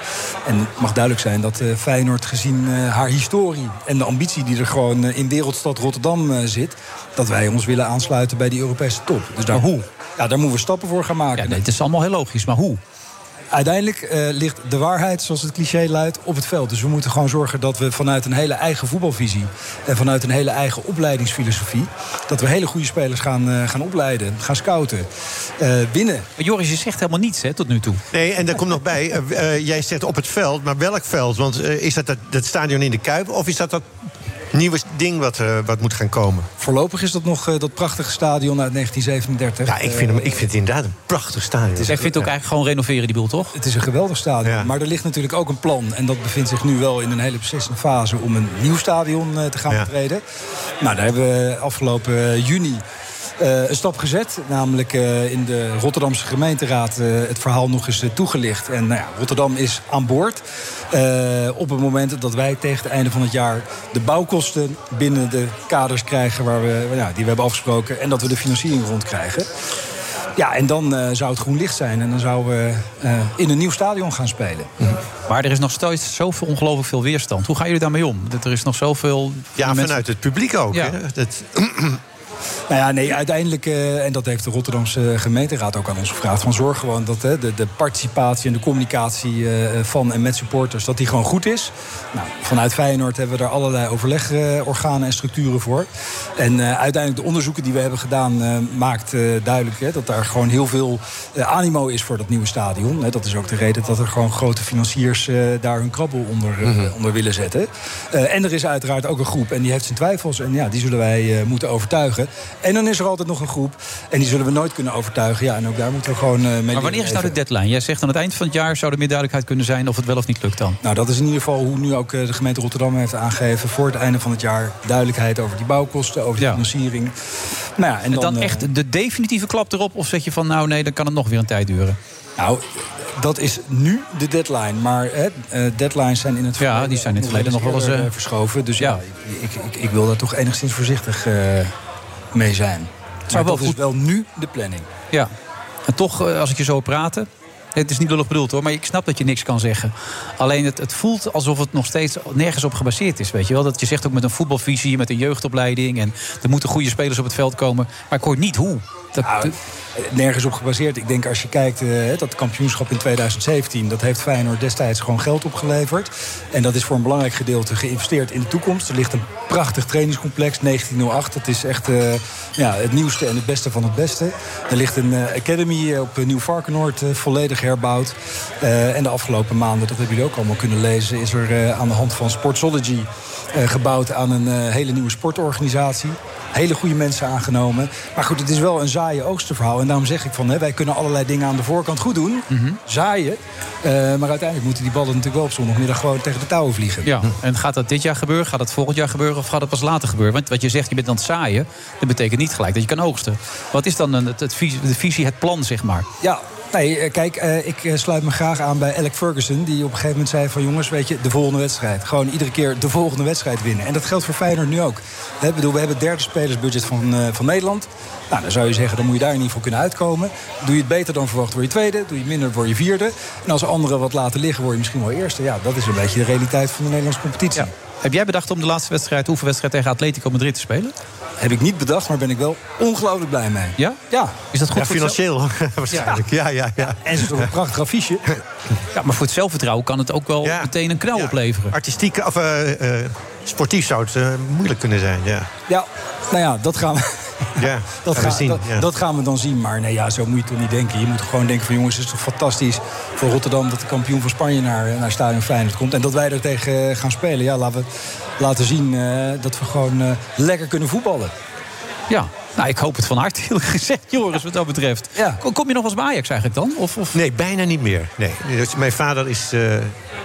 En het mag duidelijk zijn dat Feyenoord gezien haar historie... en de ambitie die er gewoon in wereldstad Rotterdam zit... dat wij ons willen aansluiten bij die Europese top. Dus daar, hoe? Ja, daar moeten we stappen voor gaan maken. Ja, nee, het is allemaal heel logisch, maar hoe? Uiteindelijk eh, ligt de waarheid, zoals het cliché luidt, op het veld. Dus we moeten gewoon zorgen dat we vanuit een hele eigen voetbalvisie... en vanuit een hele eigen opleidingsfilosofie... dat we hele goede spelers gaan, eh, gaan opleiden, gaan scouten, eh, winnen. Maar Joris, je zegt helemaal niets hè, tot nu toe. Nee, en daar komt nog bij, jij zegt op het veld, maar welk veld? Want is dat, dat dat stadion in de Kuip of is dat dat nieuwe ding wat, eh, wat moet gaan komen? Voorlopig is dat nog eh, dat prachtige stadion uit 1937. Ja, ik vind, hem, ik vind het inderdaad een prachtig stadion. Dus jij vindt ook eigenlijk gewoon renoveren die boel, toch? Het is een geweldig stadion. Maar er ligt natuurlijk ook een plan. En dat bevindt zich nu wel in een hele beslissende fase... om een nieuw stadion eh, te gaan Ja. betreden. Nou, daar hebben we afgelopen eh, juni... eh, een stap gezet, namelijk eh, in de Rotterdamse gemeenteraad eh, het verhaal nog eens toegelicht. En nou ja, Rotterdam is aan boord. eh, op het moment dat wij tegen het einde van het jaar de bouwkosten binnen de kaders krijgen waar we, ja, die we hebben afgesproken. En dat we de financiering rondkrijgen. Ja, en dan eh, zou het groen licht zijn. En dan zouden we eh, in een nieuw stadion gaan spelen. Maar er is nog steeds zoveel ongelooflijk veel weerstand. Hoe gaan jullie daarmee om? Dat er is nog zoveel... Ja, mensen- vanuit het publiek ook. Ja. Hè? Dat, Nou ja, nee, uiteindelijk, eh, en dat heeft de Rotterdamse gemeenteraad ook aan ons gevraagd... van zorg gewoon dat de, de participatie en de communicatie eh, van en met supporters... dat die gewoon goed is. Nou, vanuit Feyenoord hebben we daar allerlei overlegorganen en structuren voor. En eh, uiteindelijk de onderzoeken die we hebben gedaan... maakt duidelijk dat daar gewoon heel veel animo is voor dat nieuwe stadion. Dat is ook de reden dat er gewoon grote financiers daar hun krabbel onder, eh, onder willen zetten. En er is uiteraard ook een groep en die heeft zijn twijfels. En ja, die zullen wij moeten overtuigen. En dan is er altijd nog een groep. En die zullen we nooit kunnen overtuigen. Ja, en ook daar moeten we gewoon eh, mee Maar wanneer is nou de deadline? Jij zegt aan het eind van het jaar zou er meer duidelijkheid kunnen zijn of het wel of niet lukt dan. Nou, dat is in ieder geval hoe nu ook eh, de gemeente Rotterdam heeft aangegeven... voor het einde van het jaar duidelijkheid over die bouwkosten, over de financiering. Nou ja, en En dan, dan eh, echt de definitieve klap erop? Of zeg je van nou nee, dan kan het nog weer een tijd duren? Nou, dat is nu de deadline. Maar hè, deadlines zijn in het verleden... Ja, die zijn in het verleden nog wel eens, verschoven. Dus ja, ik, ik, ik wil daar toch enigszins voorzichtig mee zijn. Het zou wel dat goed- is wel nu de planning. Ja. En toch, eh, als ik je zo praten... Het is niet lullig bedoeld hoor, maar ik snap dat je niks kan zeggen. Alleen het, het voelt alsof het nog steeds nergens op gebaseerd is. Weet je wel? Dat je zegt ook met een voetbalvisie, met een jeugdopleiding. En er moeten goede spelers op het veld komen. Maar ik hoor niet hoe. Dat, Nou, nergens op gebaseerd. Ik denk als je kijkt, eh, dat kampioenschap in 2017... dat heeft Feyenoord destijds gewoon geld opgeleverd. En dat is voor een belangrijk gedeelte geïnvesteerd in de toekomst. Er ligt een prachtig trainingscomplex, 1908. Dat is echt eh, ja, het nieuwste en het beste van het beste. Er ligt een eh, academy eh, op Nieuw Varkenoord, eh, volledig herbouwd. Eh, en de afgelopen maanden, dat hebben jullie ook allemaal kunnen lezen... is er eh, aan de hand van Sportsology eh, gebouwd aan een eh, hele nieuwe sportorganisatie. Hele goede mensen aangenomen. Maar goed, het is wel een zaaie oogstenverhaal. En daarom zeg ik van, hè, wij kunnen allerlei dingen aan de voorkant goed doen. Mhm. Zaaien. Eh, maar uiteindelijk moeten die ballen natuurlijk wel op zondagmiddag gewoon tegen de touwen vliegen. Ja, en gaat dat dit jaar gebeuren? Gaat dat volgend jaar gebeuren? Of gaat het pas later gebeuren? Want wat je zegt, je bent aan het zaaien... dat betekent niet gelijk dat je kan oogsten. Wat is dan een- het, de visie, het plan, zeg maar? Ja, nee, eh, kijk, eh, ik eh, sluit me graag aan bij Alec Ferguson... die op een gegeven moment zei van jongens, weet je, de volgende wedstrijd. Gewoon iedere keer de volgende wedstrijd winnen. En dat geldt voor Feyenoord nu ook. Bedoel, we hebben het derde spelersbudget van, eh, van Nederland. Nou, dan zou je zeggen, dan moet je daar in ieder geval kunnen uitkomen. Doe je het beter dan verwacht, word je tweede. Doe je het minder, word je vierde. En als anderen wat laten liggen, word je misschien wel eerste. Ja, dat is een beetje de realiteit van de Nederlandse competitie. Heb jij bedacht om de laatste wedstrijd, oefenwedstrijd tegen Atletico Madrid te spelen? Heb ik niet bedacht, maar ben ik wel ongelooflijk blij mee. Ja? Ja. Is dat goed Ja, financieel waarschijnlijk. Ja, ja, ja. En het is toch een prachtig affiche. Ja, maar voor het zelfvertrouwen kan het ook wel meteen een knauw opleveren. Artistiek, of eh, eh, sportief zou het eh, moeilijk kunnen zijn, ja. Ja, nou ja, dat gaan we... Ja, Dat, gaan we zien, dat, ja. dat gaan we dan zien. Maar nee, ja, zo moet je toch niet denken. Je moet gewoon denken van jongens, het is toch fantastisch voor Rotterdam... dat de kampioen van Spanje naar, naar Stadion Feyenoord komt. En dat wij er tegen gaan spelen. Ja, laten we laten zien eh, dat we gewoon eh, lekker kunnen voetballen. Ja, nou, ik hoop het van harte, eerlijk gezegd, Joris, wat dat betreft. Kom- Kom je nog eens bij Ajax eigenlijk dan? Of, of... Nee, bijna niet meer. Nee. Dus mijn vader is eh, een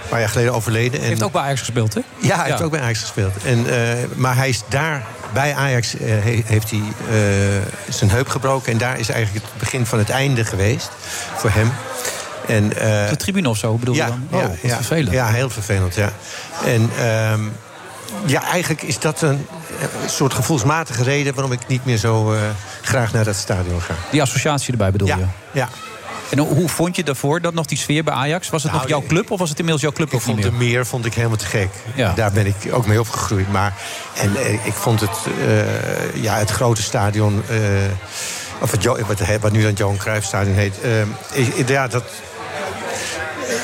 paar jaar geleden overleden. En... heeft ook bij Ajax gespeeld, hè? Ja, hij heeft Ja. ook bij Ajax gespeeld. En, eh, maar hij is daar, bij Ajax, eh, he- heeft hij zijn heup gebroken. En daar is eigenlijk het begin van het einde geweest voor hem. En, De tribune of zo, bedoel ja, je dan? ja, Oh, wat ja, vervelend. Ja, heel vervelend, ja. En ehm, ja, eigenlijk is dat een, een soort gevoelsmatige reden... waarom ik niet meer zo eh, graag naar dat stadion ga. Die associatie erbij bedoel Ja, je? ja. En hoe- vond je daarvoor dat nog die sfeer bij Ajax? Was het Nou, nog jouw club of was het inmiddels jouw club Ik vond meer? de meer vond ik helemaal te gek. Ja. Daar ben ik ook mee opgegroeid. Maar, en eh, ik vond het, eh, ja, het grote stadion... eh, of het, wat, wat nu dan Johan Cruijff Stadion heet... eh, ik- ja, dat...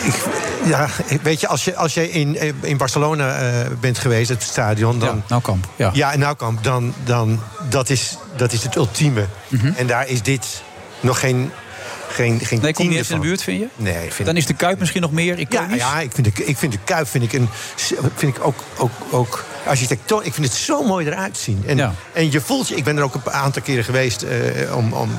Ik, ja, weet je, als je, als je in, in Barcelona eh, bent geweest, het stadion... Dan, Ja, nou kamp. Ja. ja, in Nauwkamp, dan, dan dat, is, dat is het ultieme. Mhm. En daar is dit nog geen, geen, geen Nee, kom je tiende eens in de buurt, vind je? Nee, vind Dan is de Kuip misschien nog meer ja, iconisch? ja ik, vind de, ik vind de Kuip vind ik een, vind ik ook, ook, ook architectonisch. Ik vind het zo mooi eruit zien. En, Ja. en je voelt je... Ik ben er ook een aantal keren geweest eh, om, om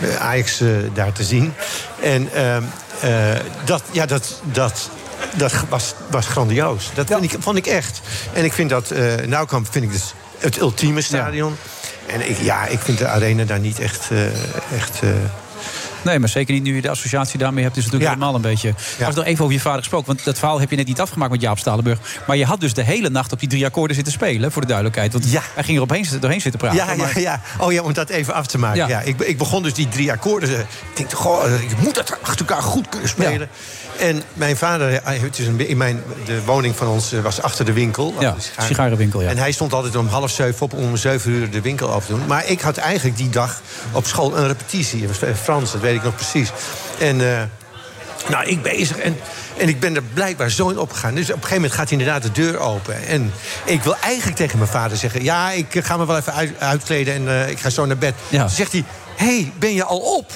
eh, Ajax eh, daar te zien. En ehm, eh, dat, ja, dat, dat, dat was, was grandioos. Dat vind ik, vond ik echt. En ik vind dat... Nauwkamp vind ik dus het ultieme stadion. En ik, ja, ik vind de arena daar niet echt... echt Nee, maar zeker niet nu je de associatie daarmee hebt. Is het natuurlijk helemaal een beetje. Ja. Als nog even over je vader gesproken. Want dat verhaal heb je net niet afgemaakt met Jaap Stalenburg. Maar je had dus de hele nacht op die drie akkoorden zitten spelen. Voor de duidelijkheid. Want hij ging er opeens doorheen zitten praten. Ja, ja, maar- ja. Oh ja, om dat even af te maken. Ja. Ja. ik, ik begon dus die drie akkoorden. eh, Ik denk, goh, eh, je moet dat achter elkaar goed kunnen spelen. En mijn vader, hij heeft dus een, in mijn, de woning van ons eh, was achter de winkel. Ja, de sigaren- sigarenwinkel, ja. En hij stond altijd om half zeven op om zeven uur de winkel open te doen. Maar ik had eigenlijk die dag op school een repetitie. Het was Frans, dat weet ik nog precies. En eh, nou, ik bezig en, en ik ben er blijkbaar zo in opgegaan. Dus op een gegeven moment gaat inderdaad de deur open. En ik wil eigenlijk tegen mijn vader zeggen... ja, ik eh, ga me wel even uit, uitkleden en ik ga zo naar bed. Toen zegt hij, hé, hey, ben je al op?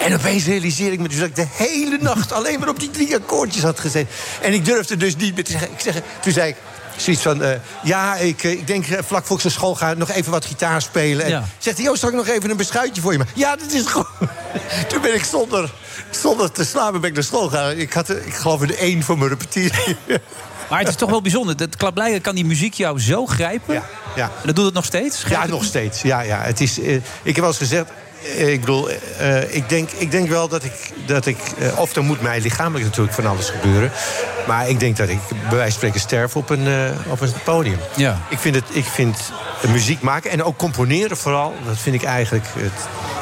En opeens realiseer ik me dus dat ik de hele nacht... alleen maar op die drie akkoordjes had gezeten. En ik durfde dus niet meer te zeggen... Ik zeg, toen zei ik zoiets van... eh, ja, ik, eh, ik denk eh, vlak voor ik naar school ga... nog even wat gitaar spelen. En Ja. Zegt hij, oh, zal ik nog even een beschuitje voor je maken? Ja, dat is goed. Toen ben ik zonder, zonder te slapen ben ik naar school gegaan. Ik, had, ik geloof een één voor mijn repetitie. Maar het is toch wel bijzonder. Dat klaarblijkelijk kan die muziek jou zo grijpen. ja. En dat doet het nog steeds? Ja, nog steeds. Ja, ja. Het is, ik heb wel eens gezegd... eh, ik bedoel, eh, ik, denk, ik denk wel dat ik... Dat ik eh, of er moet mij lichamelijk natuurlijk van alles gebeuren. Maar ik denk dat ik bij wijze van spreken sterf op een, op een podium. Ja. Ik vind, het, ik vind muziek maken en ook componeren vooral... dat vind ik eigenlijk het,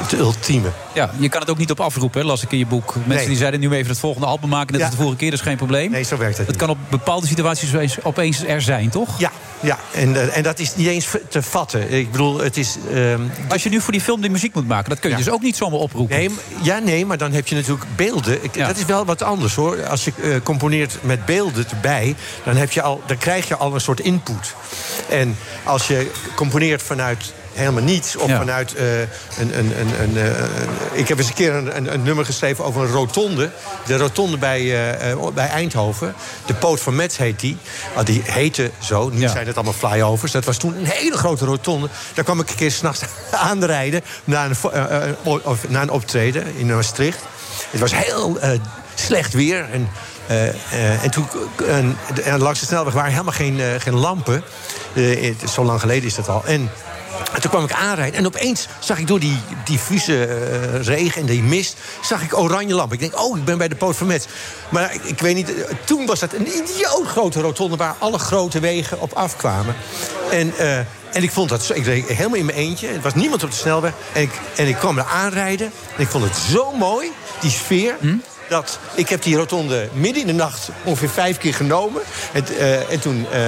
het ultieme. Ja, je kan het ook niet op afroepen, hè, las ik in je boek. Mensen Nee. die zeiden nu even het volgende album maken... net Ja. als de vorige keer, dat is geen probleem. Nee, zo werkt het Het kan op bepaalde situaties opeens- opeens er zijn, toch? Ja, ja. En, eh, en dat is niet eens te vatten. Ik bedoel, het is... ehm, Als je nu voor die film die muziek moet maken... dat kun je dus ook niet zomaar oproepen. Nee, ja, nee, maar dan heb je natuurlijk beelden. Ik- Dat is wel wat anders hoor. Als je eh, componeert met beelden erbij, dan, heb je al, dan krijg je al een soort input. En als je componeert vanuit helemaal niets of Ja. vanuit eh, een, een, een, een, eh, een- Ik heb eens een keer een, nummer geschreven over een rotonde. De rotonde bij, eh, bij Eindhoven. De Poot van Metz heet die. Ah, die heette zo. Nu zijn het allemaal flyovers. Dat was toen een hele grote rotonde. Daar kwam ik een keer s'nachts aanrijden na een, of, na een optreden in Maastricht. Het was heel slecht weer. En, en toen en, en langs de snelweg waren helemaal geen, geen lampen. Zo lang geleden is dat al. En en toen kwam ik aanrijden en opeens zag ik door die diffuse eh, regen en die mist... zag ik oranje lampen. Ik denk, oh, ik ben bij de Poot van Metz. Maar ik, weet niet, eh, toen was dat een idioot grote rotonde... waar alle grote wegen op afkwamen. En, eh, en ik vond dat ik reed helemaal in mijn eentje. Er was niemand op de snelweg. En ik, en ik kwam er aanrijden en ik vond het zo mooi, die sfeer... Dat, ik heb die rotonde midden in de nacht ongeveer vijf keer genomen. En, eh, en toen eh,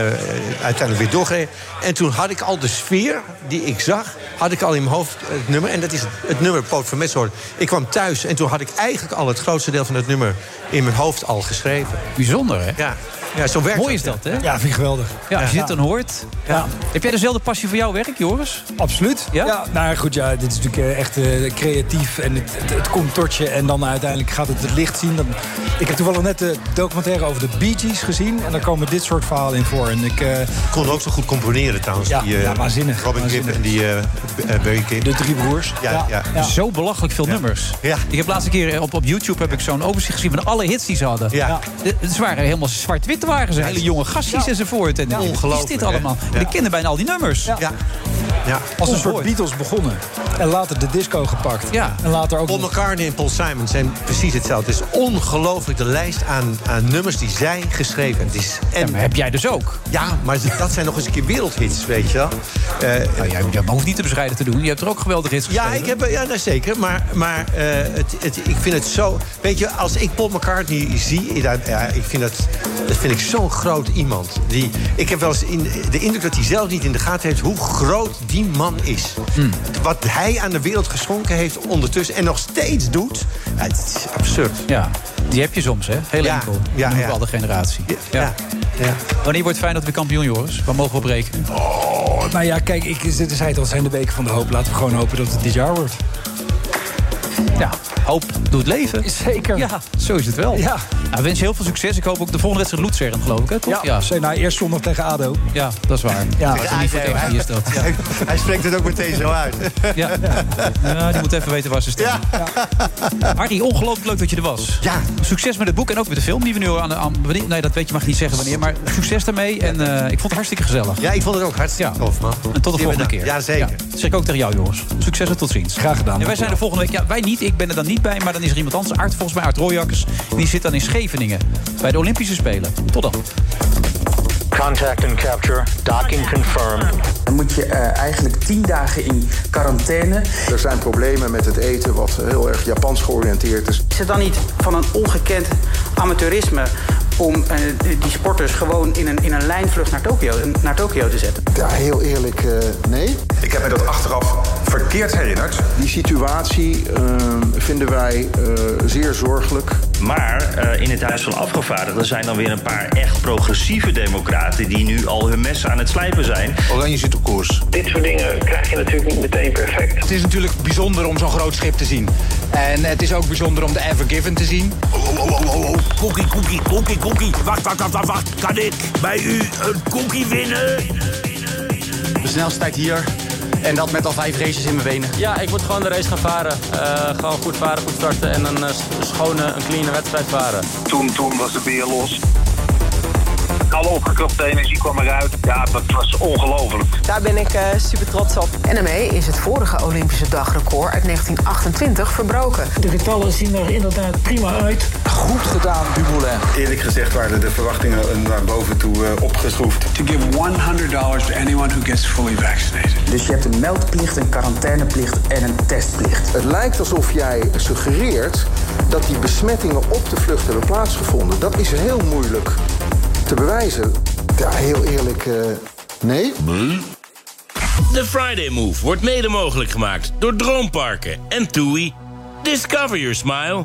uiteindelijk weer doorgereden. En toen had ik al de sfeer die ik zag, had ik al in mijn hoofd het nummer. En dat is het, het nummer Poot van Metz. Ik kwam thuis en toen had ik eigenlijk al het grootste deel van het nummer in mijn hoofd al geschreven. Bijzonder, hè? Ja, ja zo werkt Mooi is dat, hè? Ja, vind ik geweldig. Ja, als je Ja. dit dan hoort. Ja. Heb jij dezelfde passie voor jouw werk, Joris? Absoluut. Ja? Ja? nou goed, ja, dit is natuurlijk eh, echt eh, creatief en het, het, het komt tot je en dan uiteindelijk gaat het het licht zien. Dan, ik heb toevallig net de documentaire over de Bee Gees gezien en daar komen dit soort verhalen in voor. En ik eh, kon ook zo goed componeren trouwens. Ja, die, eh, ja, waanzinnig. Robin waanzinnig. Gibb en die eh, eh, Barry Gibb. De drie broers. Ja, ja. Zo belachelijk veel nummers. Ja. Ik heb laatste keer op, op YouTube heb ik zo'n overzicht gezien van alle hits die ze hadden. Ja. De, het waren helemaal zwart-wit waren ze. Hele jonge gastjes enzovoort. En wat is Ongelooflijk, dit allemaal? En Ja. ik kende bijna al die nummers. Ja. Ja. Ja. Als een soort. Beatles begonnen. En later de disco gepakt. Ja. En later ook... Paul McCartney en Paul Simon zijn precies hetzelfde. Het is ongelooflijk de lijst aan, aan nummers die zij geschreven hebben. Het is, en, Maar heb jij dus ook? ja, maar dat zijn nog eens een keer wereldhits, weet je wel. Eh, Nou, jij, jij hoeft niet te bescheiden te doen. Je hebt er ook geweldige hits ja, geschreven. ik heb, ja nou zeker. Maar, maar eh, het, het, ik vind het zo... Weet je, als ik Paul McCartney zie... Ja, ja, ik vind dat, dat vind ik zo'n groot iemand. Die, ik heb wel eens in, de indruk dat hij zelf niet in de gaten heeft... hoe groot die man is. Hmm. Wat hij aan de wereld geschonken heeft ondertussen... en nog steeds doet, het is absurd. Ja, die heb je soms, hè? Heel Ja, enkel. ja, Ja, ja. ja. de generatie. Ja, ja. ja. Wanneer wordt Feyenoord weer kampioen, Joris? Waar mogen we op rekenen? Oh, nou ja, kijk, ik zei het al, zijn de weken van de hoop. Laten we gewoon hopen dat het dit jaar wordt. Ja, hoop doet leven. Zeker. Ja, zo is het wel. Ja. Nou, wens je heel veel succes. Ik hoop ook de volgende wedstrijd Loetserend, geloof ik, hè? Toch? Ja, ja. Nou, eerst zondag tegen ADO. Ja, dat is waar. Ja. Maar het is dat. Ja. Hij, spreekt het ook meteen zo uit. Ja. ja, die moet even weten waar ze staan. Harry, ongelooflijk leuk dat je er was. Ja. Succes met het boek en ook met de film die we nu aan... aan wanneer- nee, dat weet je, mag niet zeggen wanneer. Maar succes daarmee. En eh, ik vond het hartstikke gezellig. Ja, ik vond het ook hartstikke Ja. tof, man. En tot de volgende keer. Ja, zeker. Dat zeg ik ook tegen jou, Joris. Succes en tot ziens. Graag gedaan. En wij zijn er volgende week. Ja, wij niet. Ik ben er dan niet bij. Maar dan is er iemand anders. Art, volgens mij Art Royakkers. Die zit dan in Scheveningen. Bij de Olympische Spelen. Tot dan. Contact and capture. Docking confirmed. Dan moet je uh, eigenlijk tien dagen in quarantaine. Er zijn problemen met het eten wat heel erg Japans georiënteerd is. Is het dan niet van een ongekend amateurisme om uh, die sporters gewoon in een, in een lijnvlucht naar Tokio, naar Tokio te zetten? Ja, heel eerlijk, uh, nee. Ik heb me dat achteraf verkeerd herinnerd. Die situatie uh, vinden wij zeer zorgelijk. Maar in het Huis van Afgevaardigden zijn dan weer een paar echt progressieve democraten... die nu al hun messen aan het slijpen zijn. Oranje zit op koers. Dit soort dingen krijg je natuurlijk niet meteen perfect. Het is natuurlijk bijzonder om zo'n groot schip te zien. En het is ook bijzonder om de Ever Given te zien. Oh, oh, oh, oh, oh. Cookie, cookie, cookie, cookie. Wacht, wacht, wacht, wacht, wacht. Kan ik bij u een cookie winnen? De snelste tijd hier. En dat met al vijf races in mijn benen. Ja, ik moet gewoon de race gaan varen. Uh, gewoon goed varen, goed starten en een uh, schone, een clean wedstrijd varen. Toen, toen was de beer los. Alle opgekropte energie kwam eruit. Ja, dat was ongelooflijk. Daar ben ik uh, super trots op. En daarmee is het vorige Olympische dagrecord uit 1928 verbroken. De getallen zien er inderdaad prima uit. Goed gedaan, Dumoulin. Eerlijk gezegd waren de verwachtingen naar boven toe uh, opgeschroefd. To give $100 to anyone who gets fully vaccinated. Dus je hebt een meldplicht, een quarantaineplicht en een testplicht. Het lijkt alsof jij suggereert dat die besmettingen op de vlucht hebben plaatsgevonden. Dat is heel moeilijk te bewijzen. Ja, heel eerlijk, uh, nee. Nee. De Friday Move wordt mede mogelijk gemaakt door Droomparken en TUI. Discover your smile.